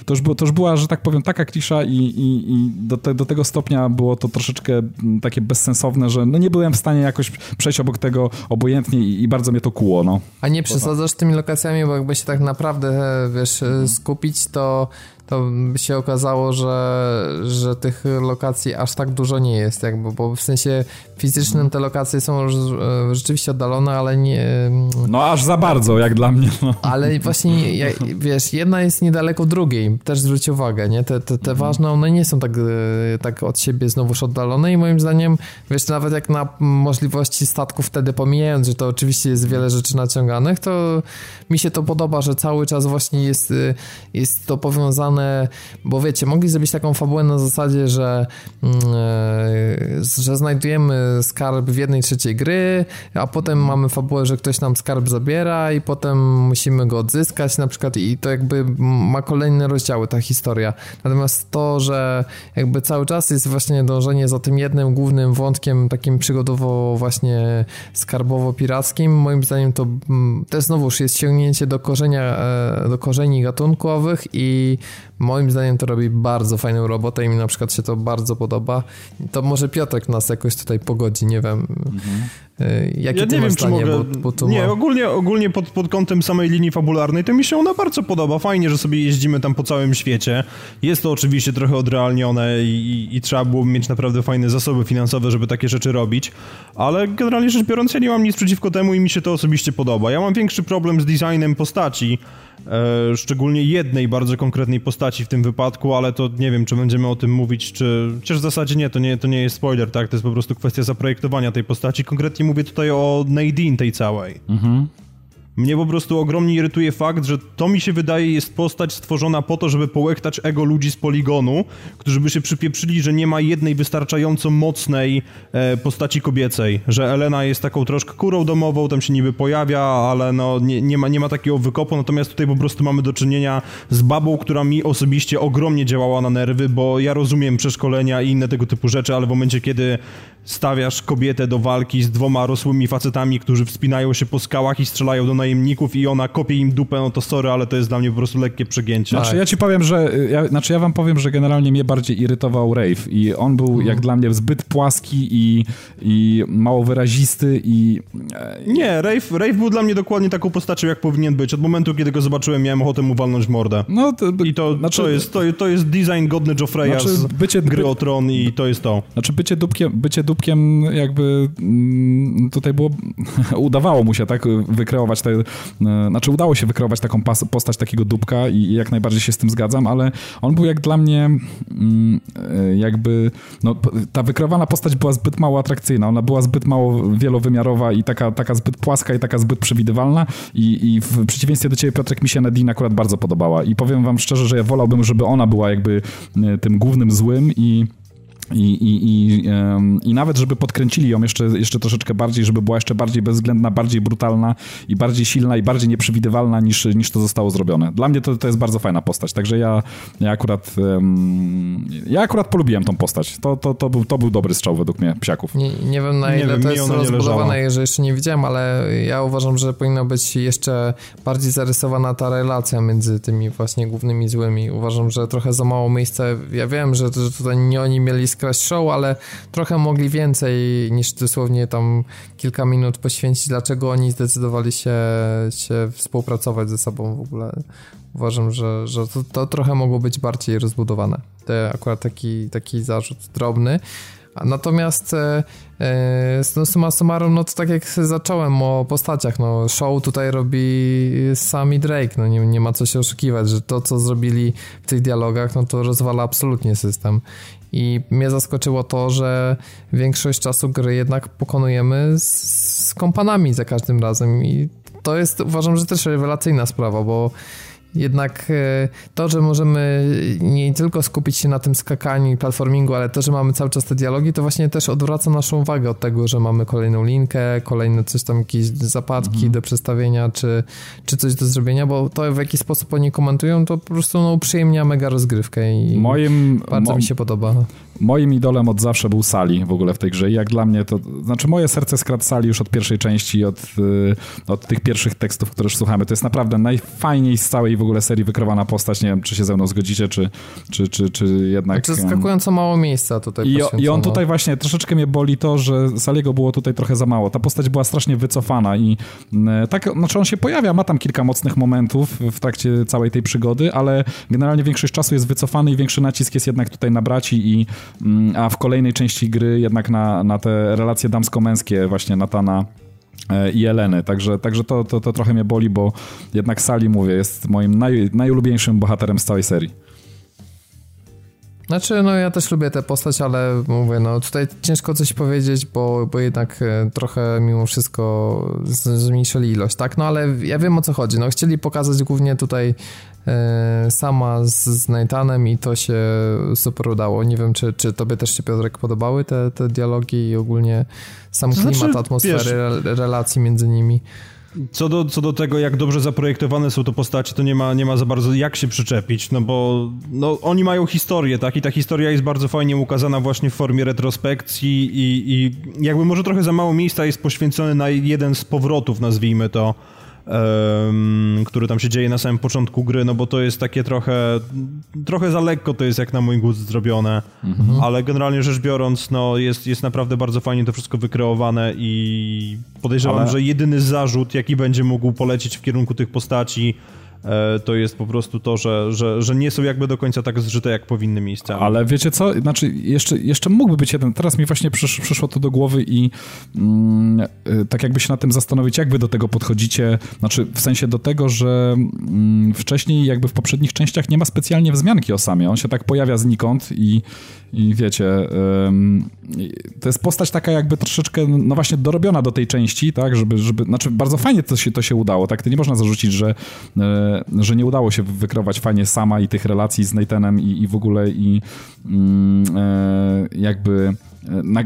[SPEAKER 2] to już, było, to już była, że tak powiem, taka klisza i, i, i do, te, do tego stopnia było to troszeczkę takie bezsensowne, że no nie byłem w stanie jakoś przejść obok tego obojętnie i, i bardzo mnie to kuło, no.
[SPEAKER 1] A nie przesadzasz tymi lokacjami, bo jakby się tak naprawdę, wiesz, skupić, to to by się okazało, że, że tych lokacji aż tak dużo nie jest, jakby, bo w sensie fizycznym te lokacje są e, rzeczywiście oddalone, ale nie...
[SPEAKER 2] No aż za bardzo, jak dla mnie. No.
[SPEAKER 1] Ale właśnie, wiesz, jedna jest niedaleko drugiej, też zwróć uwagę, nie? Te, te, te mhm. ważne, one nie są tak, e, tak od siebie znowuż oddalone i moim zdaniem, wiesz, nawet jak na możliwości statków wtedy pomijając, że to oczywiście jest wiele rzeczy naciąganych, to mi się to podoba, że cały czas właśnie jest, e, jest to powiązane one, bo wiecie, mogli zrobić taką fabułę na zasadzie, że, mm, e, że znajdujemy skarb w jednej trzeciej gry, a potem mamy fabułę, że ktoś nam skarb zabiera i potem musimy go odzyskać na przykład i to jakby ma kolejne rozdziały ta historia. Natomiast to, że jakby cały czas jest właśnie dążenie za tym jednym głównym wątkiem takim przygodowo właśnie skarbowo-pirackim, moim zdaniem to mm, też znowuż jest sięgnięcie do korzenia, e, do korzeni gatunkowych i moim zdaniem to robi bardzo fajną robotę i mi na przykład się to bardzo podoba. To może Piotrek nas jakoś tutaj pogodzi, nie wiem. Mhm. Jakie ja nie wiem, czy mogę... Bo, bo
[SPEAKER 3] nie, ma... ogólnie, ogólnie pod, pod kątem samej linii fabularnej to mi się ona bardzo podoba. Fajnie, że sobie jeździmy tam po całym świecie. Jest to oczywiście trochę odrealnione i, i, i trzeba było mieć naprawdę fajne zasoby finansowe, żeby takie rzeczy robić, ale generalnie rzecz biorąc ja nie mam nic przeciwko temu i mi się to osobiście podoba. Ja mam większy problem z designem postaci, szczególnie jednej bardzo konkretnej postaci w tym wypadku, ale to nie wiem, czy będziemy o tym mówić, czy... Chociaż w zasadzie nie, to nie, to nie jest spoiler, tak? To jest po prostu kwestia zaprojektowania tej postaci. Konkretnie mówię tutaj o Nadine tej całej. Mhm. Mnie po prostu ogromnie irytuje fakt, że to mi się wydaje jest postać stworzona po to, żeby połechtać ego ludzi z poligonu, którzy by się przypieprzyli, że nie ma jednej wystarczająco mocnej e, postaci kobiecej, że Elena jest taką troszkę kurą domową, tam się niby pojawia, ale no nie, nie, ma, nie ma takiego wykopu, natomiast tutaj po prostu mamy do czynienia z babą, która mi osobiście ogromnie działała na nerwy, bo ja rozumiem przeszkolenia i inne tego typu rzeczy, ale w momencie, kiedy stawiasz kobietę do walki z dwoma rosłymi facetami, którzy wspinają się po skałach i strzelają do najemników i ona kopie im dupę, no to sorry, ale to jest dla mnie po prostu lekkie przegięcie.
[SPEAKER 2] Znaczy ja ci powiem, że ja, znaczy ja wam powiem, że generalnie mnie bardziej irytował Rave i on był hmm. jak dla mnie zbyt płaski i, i mało wyrazisty i...
[SPEAKER 3] Nie, Rave, Rave był dla mnie dokładnie taką postacią, jak powinien być. Od momentu, kiedy go zobaczyłem, miałem ochotę mu walnąć mordę. No to, I to, znaczy, to, jest, to, to jest design godny Joffreya znaczy, z bycie, gry o tron i to jest to.
[SPEAKER 2] Znaczy bycie dupkiem, bycie dupkiem dupkiem jakby mm, tutaj było, udawało mu się tak wykreować, te, e, znaczy udało się wykreować taką postać takiego dupka i jak najbardziej się z tym zgadzam, ale on był jak dla mnie mm, e, jakby, no ta wykreowana postać była zbyt mało atrakcyjna, ona była zbyt mało wielowymiarowa i taka, taka zbyt płaska i taka zbyt przewidywalna. I, i w przeciwieństwie do ciebie Piotrek mi się Nadine akurat bardzo podobała. I powiem wam szczerze, że ja wolałbym, żeby ona była jakby e, tym głównym złym i i, i, i, I nawet, żeby podkręcili ją jeszcze, jeszcze troszeczkę bardziej, żeby była jeszcze bardziej bezwzględna, bardziej brutalna i bardziej silna i bardziej nieprzewidywalna niż, niż to zostało zrobione. Dla mnie to, to jest bardzo fajna postać, także ja, ja akurat ja akurat polubiłem tą postać. To, to, to, był, to był dobry strzał według mnie, psiaków.
[SPEAKER 1] Nie, nie wiem na ile wiem, to jest rozbudowane, jeżeli jeszcze nie widziałem, ale ja uważam, że powinna być jeszcze bardziej zarysowana ta relacja między tymi właśnie głównymi złymi. Uważam, że trochę za mało miejsca. Ja wiem, że, że tutaj nie oni mieli skraść show, ale trochę mogli więcej niż dosłownie tam kilka minut poświęcić, dlaczego oni zdecydowali się, się współpracować ze sobą w ogóle. Uważam, że, że to, to trochę mogło być bardziej rozbudowane. To akurat taki, taki zarzut drobny. Natomiast e, e, no summa summarum, no to tak jak zacząłem o postaciach, no show tutaj robi sami Drake, no nie, nie ma co się oszukiwać, że to co zrobili w tych dialogach, no to rozwala absolutnie system i mnie zaskoczyło to, że większość czasu gry jednak pokonujemy z, z kompanami za każdym razem. I to jest uważam, że też rewelacyjna sprawa, bo jednak e, to, że możemy nie tylko skupić się na tym skakaniu i platformingu, ale to, że mamy cały czas te dialogi, to właśnie też odwraca naszą uwagę od tego, że mamy kolejną linkę, kolejne coś tam, jakieś zapadki mhm. do przestawienia, czy, czy coś do zrobienia, bo to w jaki sposób oni komentują, to po prostu no, uprzyjemnia mega rozgrywkę i moim, bardzo mo mi się podoba.
[SPEAKER 2] Moim idolem od zawsze był Sali w ogóle w tej grze i jak dla mnie to, znaczy moje serce skradł Sali już od pierwszej części, od, y, od tych pierwszych tekstów, które już słuchamy. To jest naprawdę najfajniej z całej w ogóle serii wykrywana postać. Nie wiem, czy się ze mną zgodzicie, czy, czy, czy, czy jednak...
[SPEAKER 1] Znaczy skakująco mało miejsca tutaj
[SPEAKER 2] I, I on tutaj właśnie, troszeczkę mnie boli to, że Saliego było tutaj trochę za mało. Ta postać była strasznie wycofana i y, tak, znaczy on się pojawia, ma tam kilka mocnych momentów w trakcie całej tej przygody, ale generalnie większość czasu jest wycofany i większy nacisk jest jednak tutaj na braci i mm, a w kolejnej części gry jednak na, na te relacje damsko-męskie właśnie Natana E, i Eleny, także, także to, to, to trochę mnie boli, bo jednak Sali, mówię, jest moim naj, najulubieńszym bohaterem z całej serii.
[SPEAKER 1] Znaczy, no ja też lubię tę postać, ale mówię, no tutaj ciężko coś powiedzieć, bo, bo jednak e, trochę mimo wszystko zmniejszyli ilość, tak? No ale ja wiem o co chodzi. No chcieli pokazać głównie tutaj e, sama z, z Nathanem i to się super udało. Nie wiem, czy, czy tobie też się, Piotrek, podobały te, te dialogi i ogólnie sam klimat, znaczy, atmosfery, wiesz, relacji między nimi.
[SPEAKER 3] Co do, co do tego, jak dobrze zaprojektowane są to postacie, to nie ma, nie ma za bardzo jak się przyczepić, no bo no, oni mają historię, tak? I ta historia jest bardzo fajnie ukazana właśnie w formie retrospekcji i, i jakby może trochę za mało miejsca jest poświęcone na jeden z powrotów, nazwijmy to, um, który tam się dzieje na samym początku gry, no bo to jest takie trochę, trochę za lekko to jest jak na mój gust zrobione, mhm. ale generalnie rzecz biorąc, no jest, jest naprawdę bardzo fajnie to wszystko wykreowane i podejrzewam, ale... że jedyny zarzut, jaki będzie mógł polecić w kierunku tych postaci, to jest po prostu to, że, że, że nie są jakby do końca tak zżyte, jak powinny miejscami.
[SPEAKER 2] Ale wiecie co, znaczy jeszcze, jeszcze mógłby być jeden, teraz mi właśnie przysz, przyszło to do głowy i mm, e, tak jakby się na tym zastanowić, jak wy do tego podchodzicie, znaczy w sensie do tego, że mm, wcześniej jakby w poprzednich częściach nie ma specjalnie wzmianki o Samie, on się tak pojawia znikąd i, i wiecie, to jest postać taka jakby troszeczkę, no właśnie dorobiona do tej części, tak, żeby, żeby znaczy bardzo fajnie to się, to się udało, tak, to nie można zarzucić, że e, że nie udało się wykreować fajnie sama i tych relacji z Nathanem i, i w ogóle i mm, e, jakby e, na,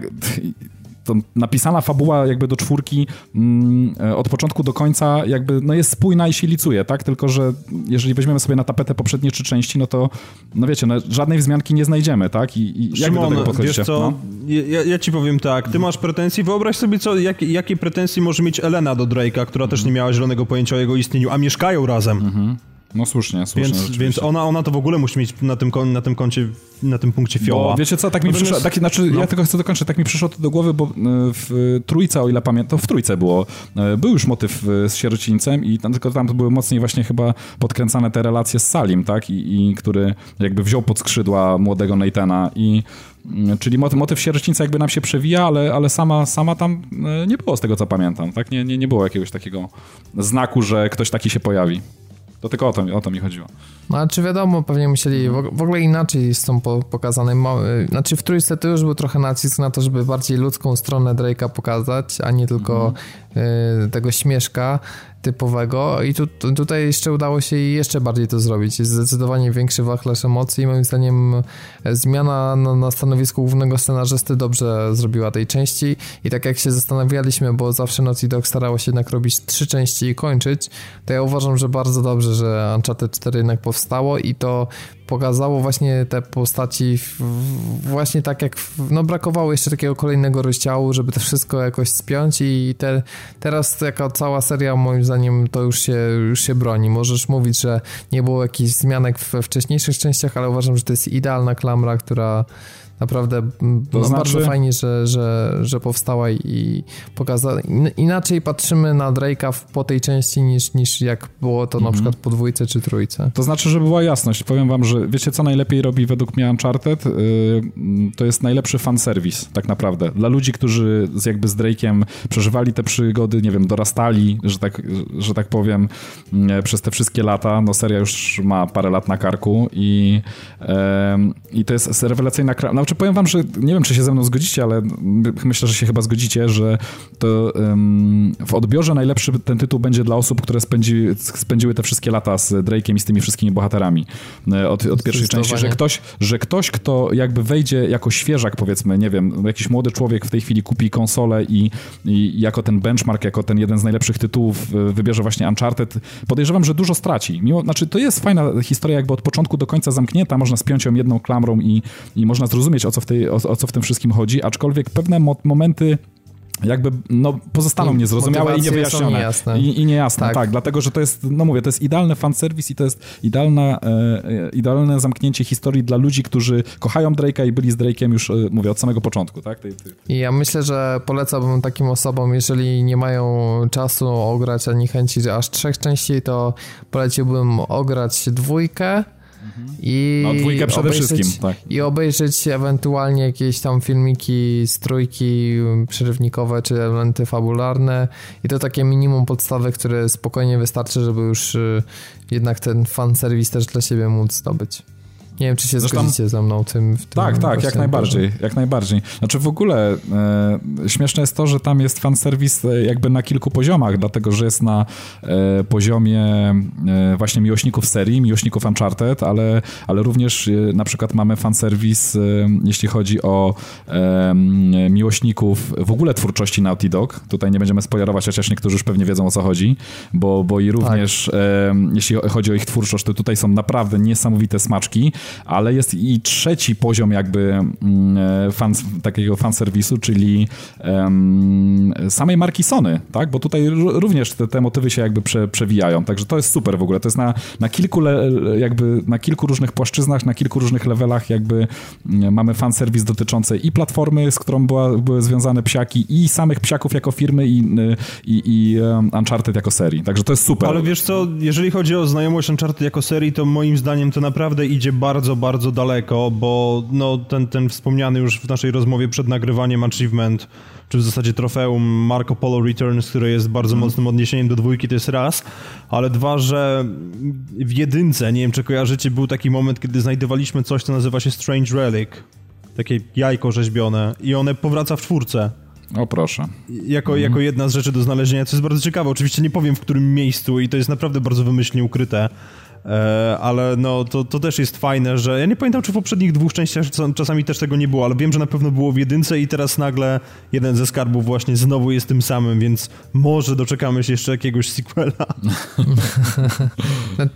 [SPEAKER 2] napisana fabuła jakby do czwórki mm, e, od początku do końca jakby no jest spójna i się licuje, tak? Tylko, że jeżeli weźmiemy sobie na tapetę poprzednie trzy części, no to no wiecie, no, żadnej wzmianki nie znajdziemy, tak? I, i
[SPEAKER 3] Szymon, jak do tego? Wiesz co, no? ja, ja, ci powiem tak, ty masz pretensje, wyobraź sobie, co, jak, jakie pretensje może mieć Elena do Drake'a, która też nie miała zielonego pojęcia o jego istnieniu, a mieszkają razem. Mhm.
[SPEAKER 2] No słusznie, słusznie.
[SPEAKER 3] Więc, więc ona, ona to w ogóle musi mieć na tym, na tym koncie, na tym punkcie fioła.
[SPEAKER 2] Bo wiecie co, tak mi Natomiast, przyszło, tak, znaczy no. ja tylko chcę dokończyć, tak mi przyszło to do głowy, bo e, w trójce, o ile pamiętam, to w trójce było, e, był już motyw e, z sierocińcem i tam, tylko tam były mocniej właśnie chyba podkręcane te relacje z Salim, tak, i, i który jakby wziął pod skrzydła młodego Nathana i mm, Czyli motyw sierocińca jakby nam się przewija, ale, ale sama, sama tam nie było z tego, co pamiętam. Tak? Nie, nie, nie było jakiegoś takiego znaku, że ktoś taki się pojawi. To tylko o to, o to mi chodziło.
[SPEAKER 1] No, czy wiadomo, pewnie musieli w ogóle inaczej są pokazane. Znaczy w trójce to już był trochę nacisk na to, żeby bardziej ludzką stronę Drake'a pokazać, a nie tylko mhm. Tego śmieszka typowego i tu, tutaj jeszcze udało się jeszcze bardziej to zrobić. Jest zdecydowanie większy wachlarz emocji. Moim zdaniem e, zmiana na, na stanowisku głównego scenarzysty dobrze zrobiła tej części i tak jak się zastanawialiśmy, bo zawsze Naughty Dog starało się jednak robić trzy części i kończyć, to ja uważam, że bardzo dobrze, że Uncharted 4 jednak powstało i to pokazało właśnie te postaci właśnie tak jak, no brakowało jeszcze takiego kolejnego rozdziału, żeby to wszystko jakoś spiąć i te, teraz jako cała seria moim zdaniem to już się, już się broni. Możesz mówić, że nie było jakichś zmianek we wcześniejszych częściach, ale uważam, że to jest idealna klamra, która Naprawdę no, znaczy... bardzo fajnie, że, że, że powstała i pokazała. Inaczej patrzymy na Drake'a po tej części niż, niż jak było to na mhm. przykład po dwójce czy trójce.
[SPEAKER 2] To znaczy, że była jasność. Powiem wam, że wiecie co najlepiej robi według mnie Uncharted? Yy, to jest najlepszy fanserwis tak naprawdę. Dla ludzi, którzy z, jakby z Drake'iem przeżywali te przygody, nie wiem, dorastali, że tak, że tak powiem, yy, przez te wszystkie lata. No seria już ma parę lat na karku i, yy, i to jest rewelacyjna... No, znaczy powiem wam, że nie wiem, czy się ze mną zgodzicie, ale myślę, że się chyba zgodzicie, że to um, w odbiorze najlepszy ten tytuł będzie dla osób, które spędzi, spędziły te wszystkie lata z Drake'em i z tymi wszystkimi bohaterami e, od, od pierwszej części, że ktoś, że ktoś, kto jakby wejdzie jako świeżak, powiedzmy, nie wiem, jakiś młody człowiek w tej chwili kupi konsolę i, i jako ten benchmark, jako ten jeden z najlepszych tytułów e, wybierze właśnie Uncharted, podejrzewam, że dużo straci. Mimo, znaczy, to jest fajna historia jakby od początku do końca zamknięta, można spiąć ją jedną klamrą i, i można zrozumieć, o co, w tej, o, o co w tym wszystkim chodzi, aczkolwiek pewne mo momenty jakby no, pozostaną niezrozumiałe i niewyjaśnione. Niejasne. I, I niejasne, tak. tak. Dlatego, że to jest, no mówię, to jest idealny fanserwis i to jest idealna, e, idealne zamknięcie historii dla ludzi, którzy kochają Drake'a i byli z Drake'iem już, e, mówię, od samego początku, tak? Tej,
[SPEAKER 1] tej... Ja myślę, że polecałbym takim osobom, jeżeli nie mają czasu ograć ani chęci aż trzech części, to poleciłbym ograć dwójkę,
[SPEAKER 2] i no, dwójkę przede obejrzeć, wszystkim, tak.
[SPEAKER 1] I obejrzeć ewentualnie jakieś tam filmiki z trójki przerywnikowe, czy elementy fabularne i to takie minimum podstawy, które spokojnie wystarczy, żeby już y, jednak ten fanserwis też dla siebie móc zdobyć. Nie wiem, czy się Zresztą... zgodzicie ze mną tym. W tym
[SPEAKER 2] tak, tak, jak najbardziej, jak najbardziej. Znaczy w ogóle e, śmieszne jest to, że tam jest fanserwis e, jakby na kilku poziomach, dlatego, że jest na e, poziomie e, właśnie miłośników serii, miłośników Uncharted, ale, ale również e, na przykład mamy fanserwis, e, jeśli chodzi o miłośników w ogóle twórczości Naughty Dog. Tutaj nie będziemy spoilerować, chociaż niektórzy już pewnie wiedzą o co chodzi, bo, bo i również tak. jeśli chodzi o ich twórczość, to tutaj są naprawdę niesamowite smaczki, ale jest i trzeci poziom jakby mm, e, fan, takiego fanserwisu, czyli um, samej marki Sony, tak? Bo tutaj również te, te motywy się jakby prze, przewijają, także to jest super w ogóle. To jest na, na kilku le, jakby na kilku różnych płaszczyznach, na kilku różnych levelach jakby mm, mamy fanserwis dotyczący i platformy, z którą była, były związane psiaki i samych psiaków jako firmy i, i, i um, Uncharted jako serii. Także to jest super.
[SPEAKER 3] Ale wiesz co, jeżeli chodzi o znajomość Uncharted jako serii, to moim zdaniem to naprawdę idzie bardzo, bardzo daleko, bo no, ten, ten wspomniany już w naszej rozmowie przed nagrywaniem achievement, czy w zasadzie trofeum Marco Polo Returns, które jest bardzo mm. mocnym odniesieniem do dwójki, to jest raz, ale dwa, że w jedynce, nie wiem czy kojarzycie, był taki moment, kiedy znajdowaliśmy coś, co nazywa się Strange Relic, takie jajko rzeźbione i one powraca w czwórce.
[SPEAKER 2] O proszę.
[SPEAKER 3] Jako, mhm. jako jedna z rzeczy do znalezienia, co jest bardzo ciekawe. Oczywiście nie powiem w którym miejscu i to jest naprawdę bardzo wymyślnie ukryte. E, ale no to, to też jest fajne, że ja nie pamiętam, czy w poprzednich dwóch częściach czasami też tego nie było, ale wiem, że na pewno było w jedynce i teraz nagle jeden ze skarbów właśnie znowu jest tym samym, więc może doczekamy się jeszcze jakiegoś sequela.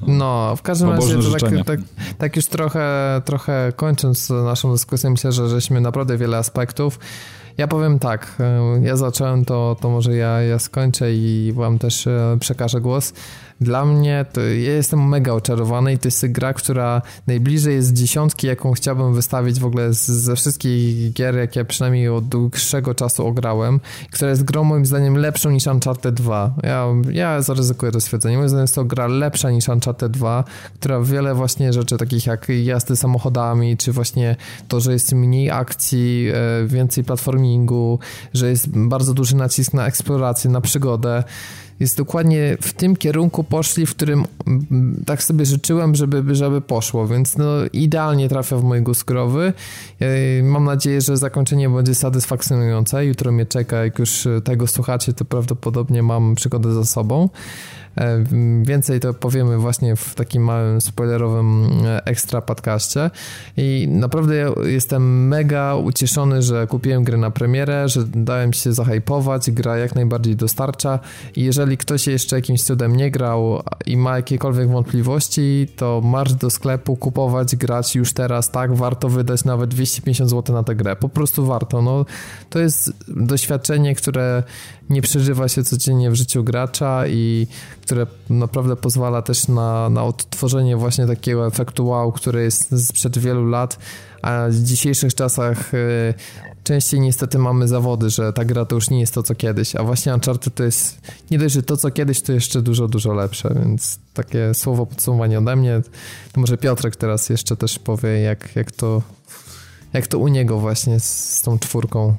[SPEAKER 1] No, w każdym razie to tak, tak, tak, już trochę, trochę kończąc naszą dyskusję, myślę, że żeśmy naprawdę wiele aspektów ja powiem tak, e, ja zacząłem to, to może ja, ja skończę i wam też e, przekażę głos. Dla mnie to ja jestem mega oczarowany i to jest gra, która najbliżej jest dziesiątki, jaką chciałbym wystawić w ogóle z, ze wszystkich gier, jakie przynajmniej od dłuższego czasu ograłem, która jest grą moim zdaniem lepszą niż Uncharted 2. Ja, ja zaryzykuję to stwierdzenie. Moim zdaniem jest to gra lepsza niż Uncharted 2, która wiele właśnie rzeczy takich jak jazdy samochodami, czy właśnie to, że jest mniej akcji, e, więcej platformingu, że jest bardzo duży nacisk na eksplorację, na przygodę jest dokładnie w tym kierunku poszli, w którym mm, tak sobie życzyłem, żeby, żeby poszło, więc no idealnie trafia w mój gust growy. Mam nadzieję, że zakończenie będzie satysfakcjonujące. Jutro mnie czeka, jak już tego słuchacie, to prawdopodobnie mam przygodę za sobą. E, więcej to powiemy właśnie w takim małym spoilerowym e, ekstra podcaście. I naprawdę jestem mega ucieszony, że kupiłem grę na premierę, że dałem się zahajpować, gra jak najbardziej dostarcza. I jeżeli ktoś jeszcze jakimś cudem nie grał i ma jakiekolwiek wątpliwości, to marsz do sklepu, kupować, grać już teraz, tak, warto wydać nawet 250 zł na tę grę, po prostu warto, no to jest doświadczenie, które nie przeżywa się codziennie w życiu gracza i które naprawdę pozwala też na, na odtworzenie właśnie takiego efektu wow, który jest sprzed wielu lat, a w dzisiejszych czasach y, częściej niestety mamy zawody, że ta gra to już nie jest to co kiedyś, a właśnie Uncharted to jest nie dość, że to co kiedyś to jeszcze dużo, dużo lepsze, więc takie słowo podsumowanie ode mnie. To może Piotrek teraz jeszcze też powie, jak, jak to jak to u niego właśnie z, z tą czwórką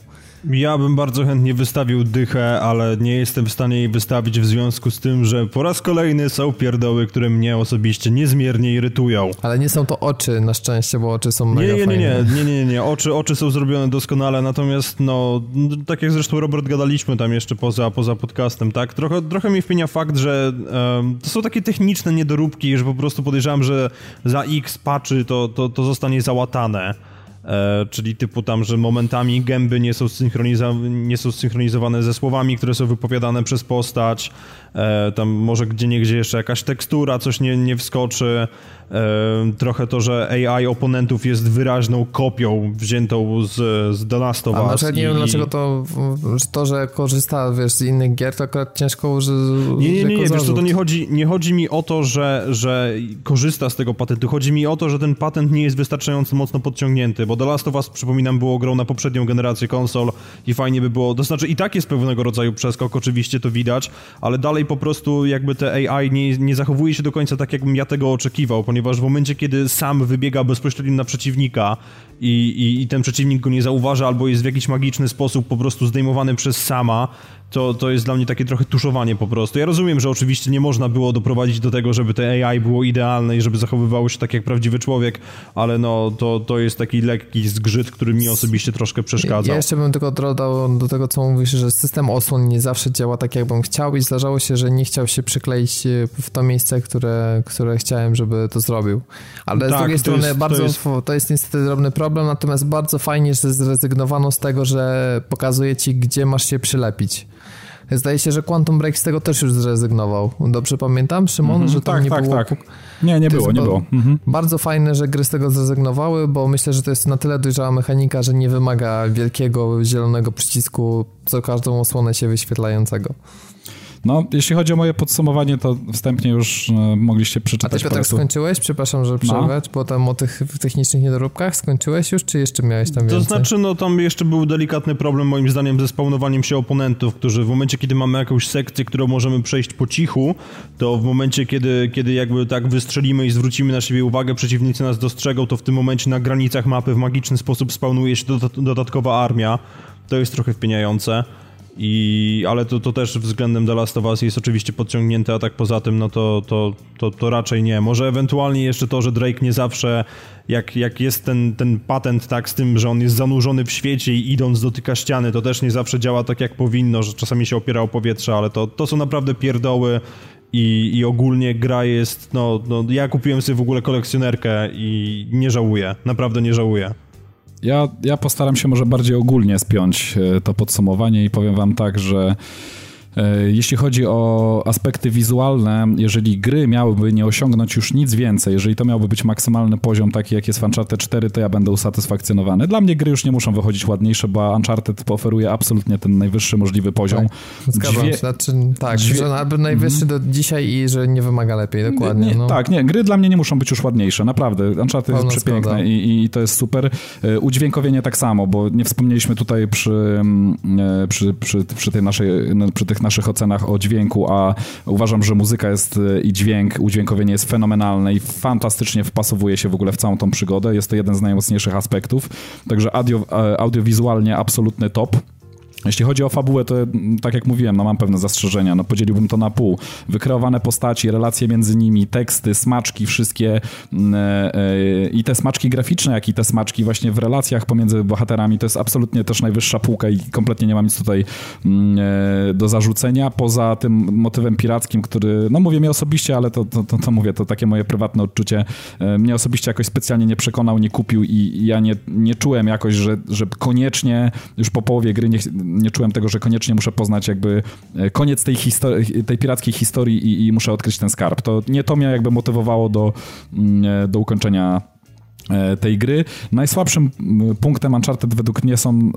[SPEAKER 3] ja bym bardzo chętnie wystawił dychę, ale nie jestem w stanie jej wystawić w związku z tym, że po raz kolejny są pierdoły, które mnie osobiście niezmiernie irytują.
[SPEAKER 1] Ale nie są to oczy na szczęście, bo oczy są mega
[SPEAKER 3] nie, nie,
[SPEAKER 1] nie,
[SPEAKER 3] nie, nie, nie, nie, Oczy, oczy są zrobione doskonale, natomiast no, tak jak zresztą Robert gadaliśmy tam jeszcze poza, poza podcastem, tak? Trochę, trochę mi wpienia fakt, że um, to są takie techniczne niedoróbki, że po prostu podejrzewam, że za X patchy to, to, to zostanie załatane. E, czyli typu tam, że momentami gęby nie są, nie są synchronizowane ze słowami, które są wypowiadane przez postać, tam może gdzie niegdzie jeszcze jakaś tekstura, coś nie, nie wskoczy, trochę to, że AI oponentów jest wyraźną kopią wziętą z, z The Last of Us.
[SPEAKER 1] A nie wiem dlaczego to, to, że korzysta wiesz, z innych gier, to akurat ciężko że
[SPEAKER 3] Nie, nie, nie, nie wiesz co, to nie chodzi, nie chodzi mi o to, że, że korzysta z tego patentu, chodzi mi o to, że ten patent nie jest wystarczająco mocno podciągnięty, bo The Last of Us, przypominam, było grą na poprzednią generację konsol i fajnie by było, to znaczy i tak jest pewnego rodzaju przeskok, oczywiście to widać, ale dalej po prostu jakby te AI nie, nie zachowuje się do końca tak, jakbym ja tego oczekiwał, ponieważ w momencie, kiedy sam wybiega bezpośrednio na przeciwnika i, i, i ten przeciwnik go nie zauważa albo jest w jakiś magiczny sposób po prostu zdejmowany przez sama, to, to jest dla mnie takie trochę tuszowanie po prostu. Ja rozumiem, że oczywiście nie można było doprowadzić do tego, żeby te AI było idealne i żeby zachowywało się tak jak prawdziwy człowiek, ale no to, to jest taki lekki zgrzyt, który mi osobiście troszkę przeszkadza.
[SPEAKER 1] Ja jeszcze bym tylko dodał do tego, co mówisz, że system osłon nie zawsze działa tak, jakbym chciał i zdarzało się, że nie chciał się przykleić e, w to miejsce, które, które chciałem, żeby to zrobił. Ale tak, z drugiej strony jest, bardzo, to jest... to jest niestety drobny problem, natomiast bardzo fajnie, że zrezygnowano z tego, że pokazuje ci, gdzie masz się przylepić. Zdaje się, że Quantum Break z tego też już zrezygnował. Dobrze pamiętam, Szymon, mm -hmm, że tam tak, nie tak, było... Tak.
[SPEAKER 2] Nie, nie to było, nie było. Mhm.
[SPEAKER 1] Bardzo fajne, że gry z tego zrezygnowały, bo myślę, że to jest na tyle dojrzała mechanika, że nie wymaga wielkiego zielonego przycisku co każdą osłonę się wyświetlającego.
[SPEAKER 2] No, jeśli chodzi o moje podsumowanie, to wstępnie już e, mogliście przeczytać.
[SPEAKER 1] A ty Piotr skończyłeś? Przepraszam, że przerwać, no. bo tam o tych technicznych niedoróbkach skończyłeś już, czy jeszcze miałeś tam więcej?
[SPEAKER 3] To znaczy, no tam jeszcze był delikatny problem moim zdaniem ze spawnowaniem się oponentów, którzy w momencie, kiedy mamy jakąś sekcję, którą możemy przejść po cichu, to w momencie, kiedy, kiedy jakby tak wystrzelimy i zwrócimy na siebie uwagę, przeciwnicy nas dostrzegą, to w tym momencie na granicach mapy w magiczny sposób spawnuje się dodatkowa armia. To jest trochę wpieniające. I, ale to, to też względem The Last of Us jest oczywiście podciągnięte, a tak poza tym, no to, to, to, to raczej nie. Może ewentualnie jeszcze to, że Drake nie zawsze, jak, jak jest ten, ten patent tak z tym, że on jest zanurzony w świecie i idąc dotyka ściany, to też nie zawsze działa tak jak powinno, że czasami się opiera o powietrze, ale to, to są naprawdę pierdoły i, i ogólnie gra jest, no, no ja kupiłem sobie w ogóle kolekcjonerkę i nie żałuję, naprawdę nie żałuję.
[SPEAKER 2] Ja, ja postaram się może bardziej ogólnie spiąć e, to podsumowanie i powiem wam tak, że jeśli chodzi o aspekty wizualne, jeżeli gry miałyby nie osiągnąć już nic więcej, jeżeli to miałby być maksymalny poziom taki jak jest w Uncharted 4, to ja będę usatysfakcjonowany. Dla mnie gry już nie muszą wychodzić ładniejsze, bo Uncharted oferuje absolutnie ten najwyższy możliwy poziom.
[SPEAKER 1] Tak, Dźwię... się. Znaczy, tak, Dźwię... że albo najwyższy mm. do dzisiaj i że nie wymaga lepiej, dokładnie.
[SPEAKER 2] Nie,
[SPEAKER 1] no.
[SPEAKER 2] Tak, nie, gry dla mnie nie muszą być już ładniejsze, naprawdę. Uncharted Pełna jest przepiękne i, i, to jest super. E, udźwiękowienie tak samo, bo nie wspomnieliśmy tutaj przy, mm, e, przy, przy, przy tej naszej, przy tych naszych ocenach o dźwięku, a uważam, że muzyka jest e, i dźwięk, udźwiękowienie jest fenomenalne i fantastycznie wpasowuje się w ogóle w całą tą przygodę. Jest to jeden z najmocniejszych aspektów. Także audio, e, audiowizualnie absolutny top. Jeśli chodzi o fabułę, to tak jak mówiłem, no mam pewne zastrzeżenia. No podzieliłbym to na pół. Wykreowane postaci, relacje między nimi, teksty, smaczki, wszystkie mm, e, e, i te smaczki graficzne, jak i te smaczki właśnie w relacjach pomiędzy bohaterami, to jest absolutnie też najwyższa półka i kompletnie nie mam nic tutaj mm, e, do zarzucenia. Poza tym motywem pirackim, który, no mówię mi osobiście, ale to, to, to, to mówię, to takie moje prywatne odczucie. Mnie osobiście jakoś specjalnie nie przekonał, nie kupił i ja nie, nie czułem jakoś, że, że koniecznie już po połowie gry nie nie czułem tego, że koniecznie muszę poznać jakby e, koniec tej, histori- tej pirackiej historii i, i muszę odkryć ten skarb. To nie to mnie jakby motywowało do, mm, e, do ukończenia tej gry. Najsłabszym punktem Uncharted według mnie są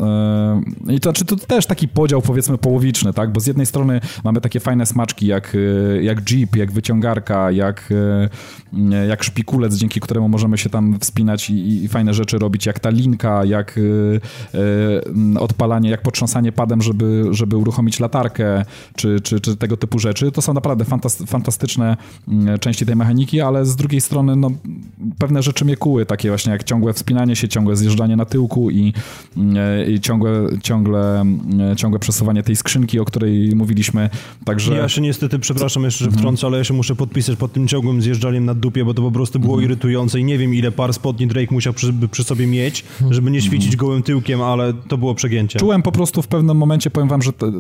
[SPEAKER 2] e, i to, znaczy to też taki podział powiedzmy połowiczny, tak, bo z jednej strony mamy takie fajne smaczki jak, e, jak jeep, jak wyciągarka, jak, jak szpikulec, dzięki któremu możemy się tam wspinać i, i fajne rzeczy robić, jak ta linka, jak odpalanie, jak potrząsanie padem, żeby, żeby uruchomić latarkę, czy, czy, czy tego typu rzeczy. To są naprawdę fantastyczne części tej mechaniki, ale z drugiej strony no, pewne rzeczy mnie kuły, tak takie właśnie jak ciągłe wspinanie się, ciągłe zjeżdżanie na tyłku i, i ciągłe, ciągle, ciągłe przesuwanie tej skrzynki, o której mówiliśmy. Także...
[SPEAKER 3] Ja się niestety, przepraszam jeszcze, że wtrącę, mhm. ale ja się muszę podpisać pod tym ciągłym zjeżdżaniem na dupie, bo to po prostu było mhm. irytujące i nie wiem ile par spodni Drake musiał przy, przy sobie mieć, żeby nie świecić mhm. gołym tyłkiem, ale to było przegięcie.
[SPEAKER 2] Czułem po prostu w pewnym momencie, powiem wam, że to,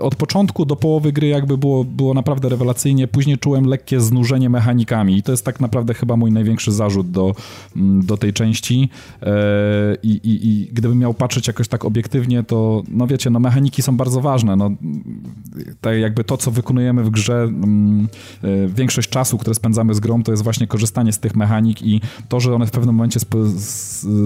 [SPEAKER 2] od początku do połowy gry jakby było, było naprawdę rewelacyjnie, później czułem lekkie znużenie mechanikami i to jest tak naprawdę chyba mój największy zarzut do, do tej części e, I, i, i gdybym miał patrzeć jakoś tak obiektywnie, to no wiecie, no mechaniki są bardzo ważne, no tak jakby to, co wykonujemy w grze, mm, e, większość czasu, które spędzamy z grą, to jest właśnie korzystanie z tych mechanik i to, że one w pewnym momencie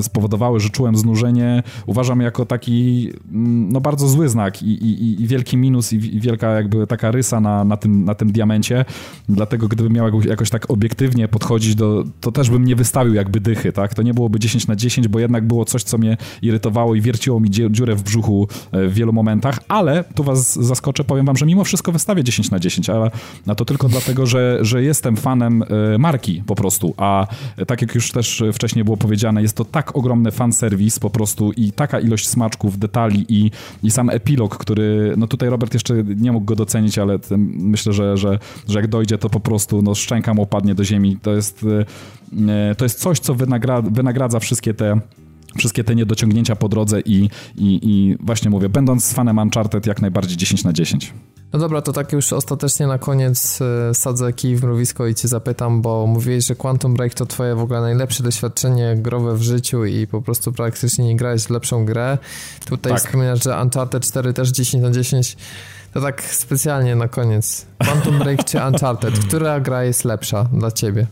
[SPEAKER 2] spowodowały, że czułem znużenie, uważam jako taki mm, no bardzo zły znak i, i, i wielki minus i, wielka jakby taka rysa na, na, tym, na tym diamencie, dlatego gdybym miał jakoś tak obiektywnie podchodzić do, to też bym nie wystawił jakby dychy tak? To nie byłoby 10 na 10, bo jednak było coś, co mnie irytowało i wierciło mi dziurę w brzuchu e, w wielu momentach, ale tu was zaskoczę, powiem wam, że mimo wszystko wystawię 10 na 10, ale na to tylko dlatego, że, że jestem fanem e, marki po prostu, a tak jak już też wcześniej było powiedziane, jest to tak ogromny fanserwis po prostu i taka ilość smaczków, detali i, i sam epilog, który, no tutaj Robert jeszcze nie mógł go docenić, ale myślę, że, że, że jak dojdzie, to po prostu no, szczęka mu opadnie do ziemi. To jest, e, to jest coś, co wynagradza, wynagradza wszystkie te wszystkie te niedociągnięcia po drodze i, i, i właśnie mówię, będąc fanem Uncharted jak najbardziej 10 na 10.
[SPEAKER 1] No dobra, to tak już ostatecznie na koniec e, sadzę kij w mrowisko i cię zapytam, bo mówiłeś, że Quantum Break to twoje w ogóle najlepsze doświadczenie growe w życiu i po prostu praktycznie nie grałeś w lepszą grę. Tutaj tak. wspominasz, że Uncharted 4 też 10 na 10. To tak specjalnie na koniec. Quantum Break czy Uncharted? Która gra jest lepsza dla ciebie?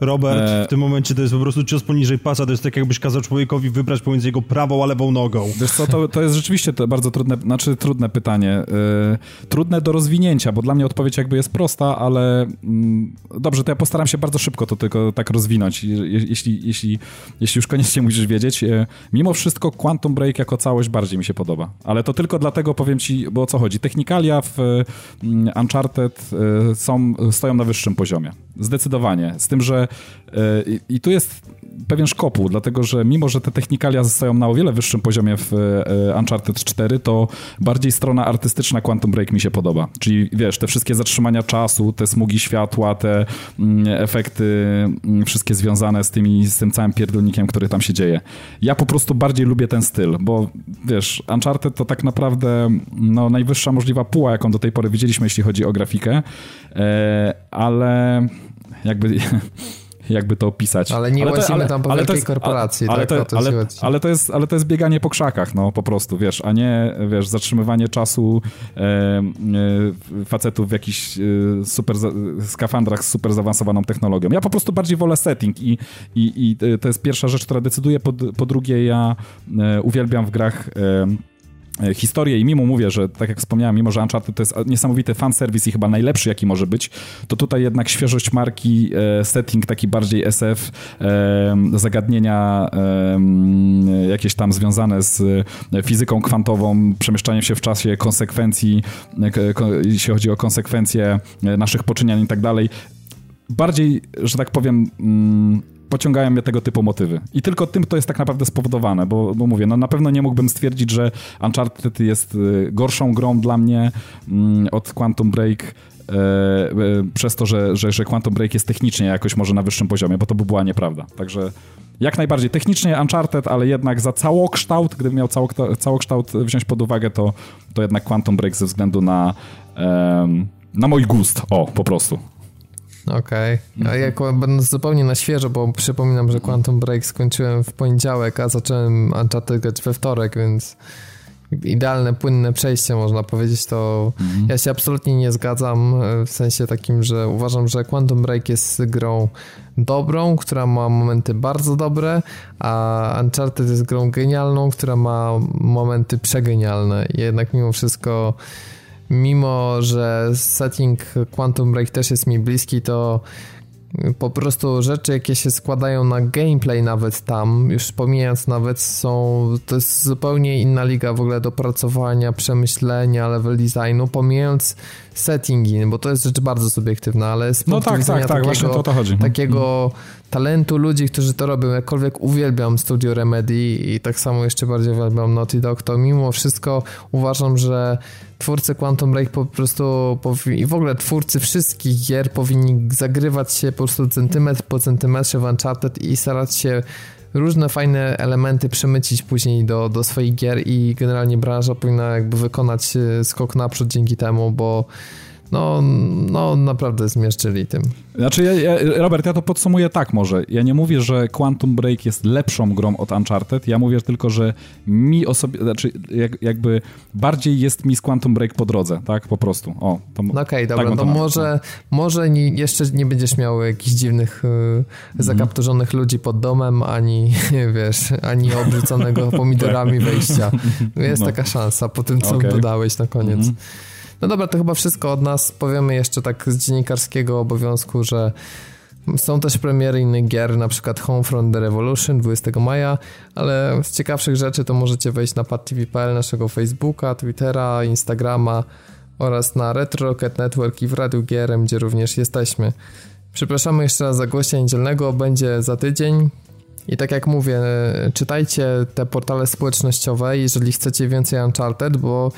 [SPEAKER 3] Robert, e... w tym momencie to jest po prostu cios poniżej pasa, to jest tak jakbyś kazał człowiekowi wybrać pomiędzy jego prawą a lewą nogą.
[SPEAKER 2] Wiesz co, to, to jest rzeczywiście to bardzo trudne, znaczy trudne pytanie. Yy, trudne do rozwinięcia, bo dla mnie odpowiedź jakby jest prosta, ale yy, dobrze, to ja postaram się bardzo szybko to tylko tak rozwinąć, jeśli, jeśli, jeśli już koniecznie musisz wiedzieć. Yy, mimo wszystko Quantum Break jako całość bardziej mi się podoba, ale to tylko dlatego powiem ci, bo o co chodzi. Technikalia w mm, Uncharted y, są, stoją na wyższym poziomie. Zdecydowanie. Z tym, że E, I tu jest pewien szkopu, dlatego że mimo, że te technikalia zostają na o wiele wyższym poziomie w e, Uncharted 4, to bardziej strona artystyczna Quantum Break mi się podoba. Czyli wiesz, te wszystkie zatrzymania czasu, te smugi światła, te mm, efekty mm, wszystkie związane z, tymi, z tym całym pierdolnikiem, który tam się dzieje. Ja po prostu bardziej lubię ten styl, bo wiesz, Uncharted to tak naprawdę no, najwyższa możliwa puła, jaką do tej pory widzieliśmy, jeśli chodzi o grafikę, e, ale jakby jakby to opisać.
[SPEAKER 1] Ale nie ale łazimy tam po ale wielkiej jest, korporacji, ale, tak?
[SPEAKER 2] To, ale, ale, to jest, ale to jest bieganie po krzakach, no po prostu, wiesz, a nie, wiesz, zatrzymywanie czasu e, e, facetów w jakichś e, super skafandrach z super zaawansowaną technologią. Ja po prostu bardziej wolę setting i, i, i to jest pierwsza rzecz, która decyduje, po, po drugie ja e, uwielbiam w grach e, E, historię i mimo mówię, że tak jak wspomniałem, mimo że Uncharted to jest niesamowity fanserwis i chyba najlepszy jaki może być, to tutaj jednak świeżość marki, e, setting taki bardziej SF, e, zagadnienia jakieś tam związane z fizyką kwantową, przemieszczaniem się w czasie, konsekwencji, jeśli chodzi o konsekwencje naszych poczyniań i tak dalej. Bardziej, że tak powiem mm, pociągają mnie tego typu motywy. I tylko tym to jest tak naprawdę spowodowane, bo, bo mówię, no na pewno nie mógłbym stwierdzić, że Uncharted jest y, gorszą grą dla mnie mm, od Quantum Break, e, e, przez to, że, że, że Quantum Break jest technicznie jakoś może na wyższym poziomie, bo to by była nieprawda. Także jak najbardziej technicznie Uncharted, ale jednak za całokształt, gdybym miał całokształt wziąć pod uwagę, to, to jednak Quantum Break ze względu na, na mój gust. O, po prostu.
[SPEAKER 1] Okej. Okay. A ja będąc zupełnie na świeżo, bo przypominam, że Quantum Break skończyłem w poniedziałek, a zacząłem Uncharted grać we wtorek, więc idealne, płynne przejście, można powiedzieć, to mhm. ja się absolutnie nie zgadzam w sensie takim, że uważam, że Quantum Break jest grą dobrą, która ma momenty bardzo dobre, a Uncharted jest grą genialną, która ma momenty przegenialne. Jednak mimo wszystko mimo że setting Quantum Break też jest mi bliski, to po prostu rzeczy, jakie się składają na gameplay nawet tam, już pomijając nawet są, to jest zupełnie inna liga w ogóle dopracowania, przemyślenia, level designu, pomijając settingi, bo to jest rzecz bardzo subiektywna, ale z
[SPEAKER 2] no tak, tak, tak, takiego, to to chodzi.
[SPEAKER 1] Takiego mhm. talentu ludzi, którzy to robią, jakkolwiek uwielbiam Studio Remedy i tak samo jeszcze bardziej uwielbiam Naughty Dog, to mimo wszystko uważam, że twórcy Quantum Break po prostu i w ogóle twórcy wszystkich gier powinni zagrywać się po prostu centymetr po centymetrze w Uncharted i starać się różne fajne elementy przemycić później do, do swoich gier i generalnie branża powinna jakby wykonać e, skok naprzód dzięki temu, bo no, no naprawdę zmieszczyli tym.
[SPEAKER 2] Znaczy, ja, ja, Robert, ja to podsumuję tak może. Ja nie mówię, że Quantum Break jest lepszą grą od Uncharted, ja mówię tylko, że mi osobiście, znaczy jak, jakby bardziej jest mi z Quantum Break po drodze, tak? Po prostu. O,
[SPEAKER 1] to, no Okej, okay, dobra, tak to, może, może nie, jeszcze nie będziesz miał jakichś dziwnych mm. zakapturzonych ludzi pod domem, ani wiesz, ani obrzuconego pomidorami wejścia. Jest no. taka szansa po tym, co okay. dodałeś na koniec. Mm -hmm. No dobra, to chyba wszystko od nas. Powiemy jeszcze tak z dziennikarskiego obowiązku, że Są też premiery innych gier, na przykład Homefront The Revolution 20 maja, ale z ciekawszych rzeczy to możecie wejść na padtv.pl, naszego Facebooka, Twittera, Instagrama oraz na Retro Rocket Network i w Radiu GRM, gdzie również jesteśmy. Przepraszamy jeszcze raz za gościa niedzielnego, będzie za tydzień. I tak jak mówię, czytajcie te portale społecznościowe, jeżeli chcecie więcej Uncharted, bo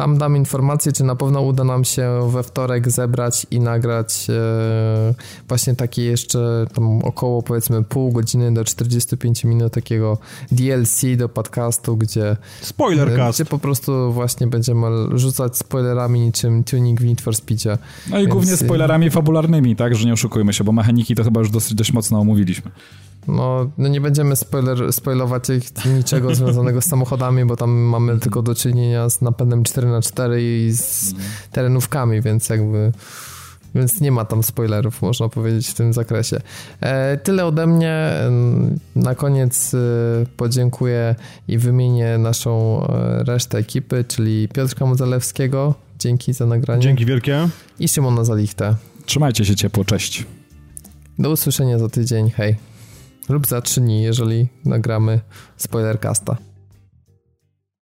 [SPEAKER 1] tam dam informację, czy na pewno uda nam się we wtorek zebrać i nagrać e, właśnie takie jeszcze tam około powiedzmy pół godziny do 45 minut takiego DLC do podcastu, gdzie
[SPEAKER 3] Spoilercast.
[SPEAKER 1] Gdzie po prostu właśnie będziemy rzucać spoilerami niczym tuning w Need for Speedzie.
[SPEAKER 2] No i Więc... głównie spoilerami fabularnymi, tak, że nie oszukujmy się, bo mechaniki to chyba już dosyć dość mocno omówiliśmy.
[SPEAKER 1] No, no nie będziemy spoiler, spoilować niczego związanego z samochodami, bo tam mamy tylko do czynienia z napędem 4x4 i z terenówkami, więc jakby... Więc nie ma tam spoilerów, można powiedzieć, w tym zakresie. E, tyle ode mnie. Na koniec e, podziękuję i wymienię naszą e, resztę ekipy, czyli Piotrka Modzelewskiego. Dzięki za nagranie.
[SPEAKER 3] Dzięki wielkie.
[SPEAKER 1] I Szymona Zalichtę.
[SPEAKER 2] Trzymajcie się ciepło, cześć.
[SPEAKER 1] Do usłyszenia za tydzień, hej lub za 3 dni, jeżeli nagramy spoilercasta.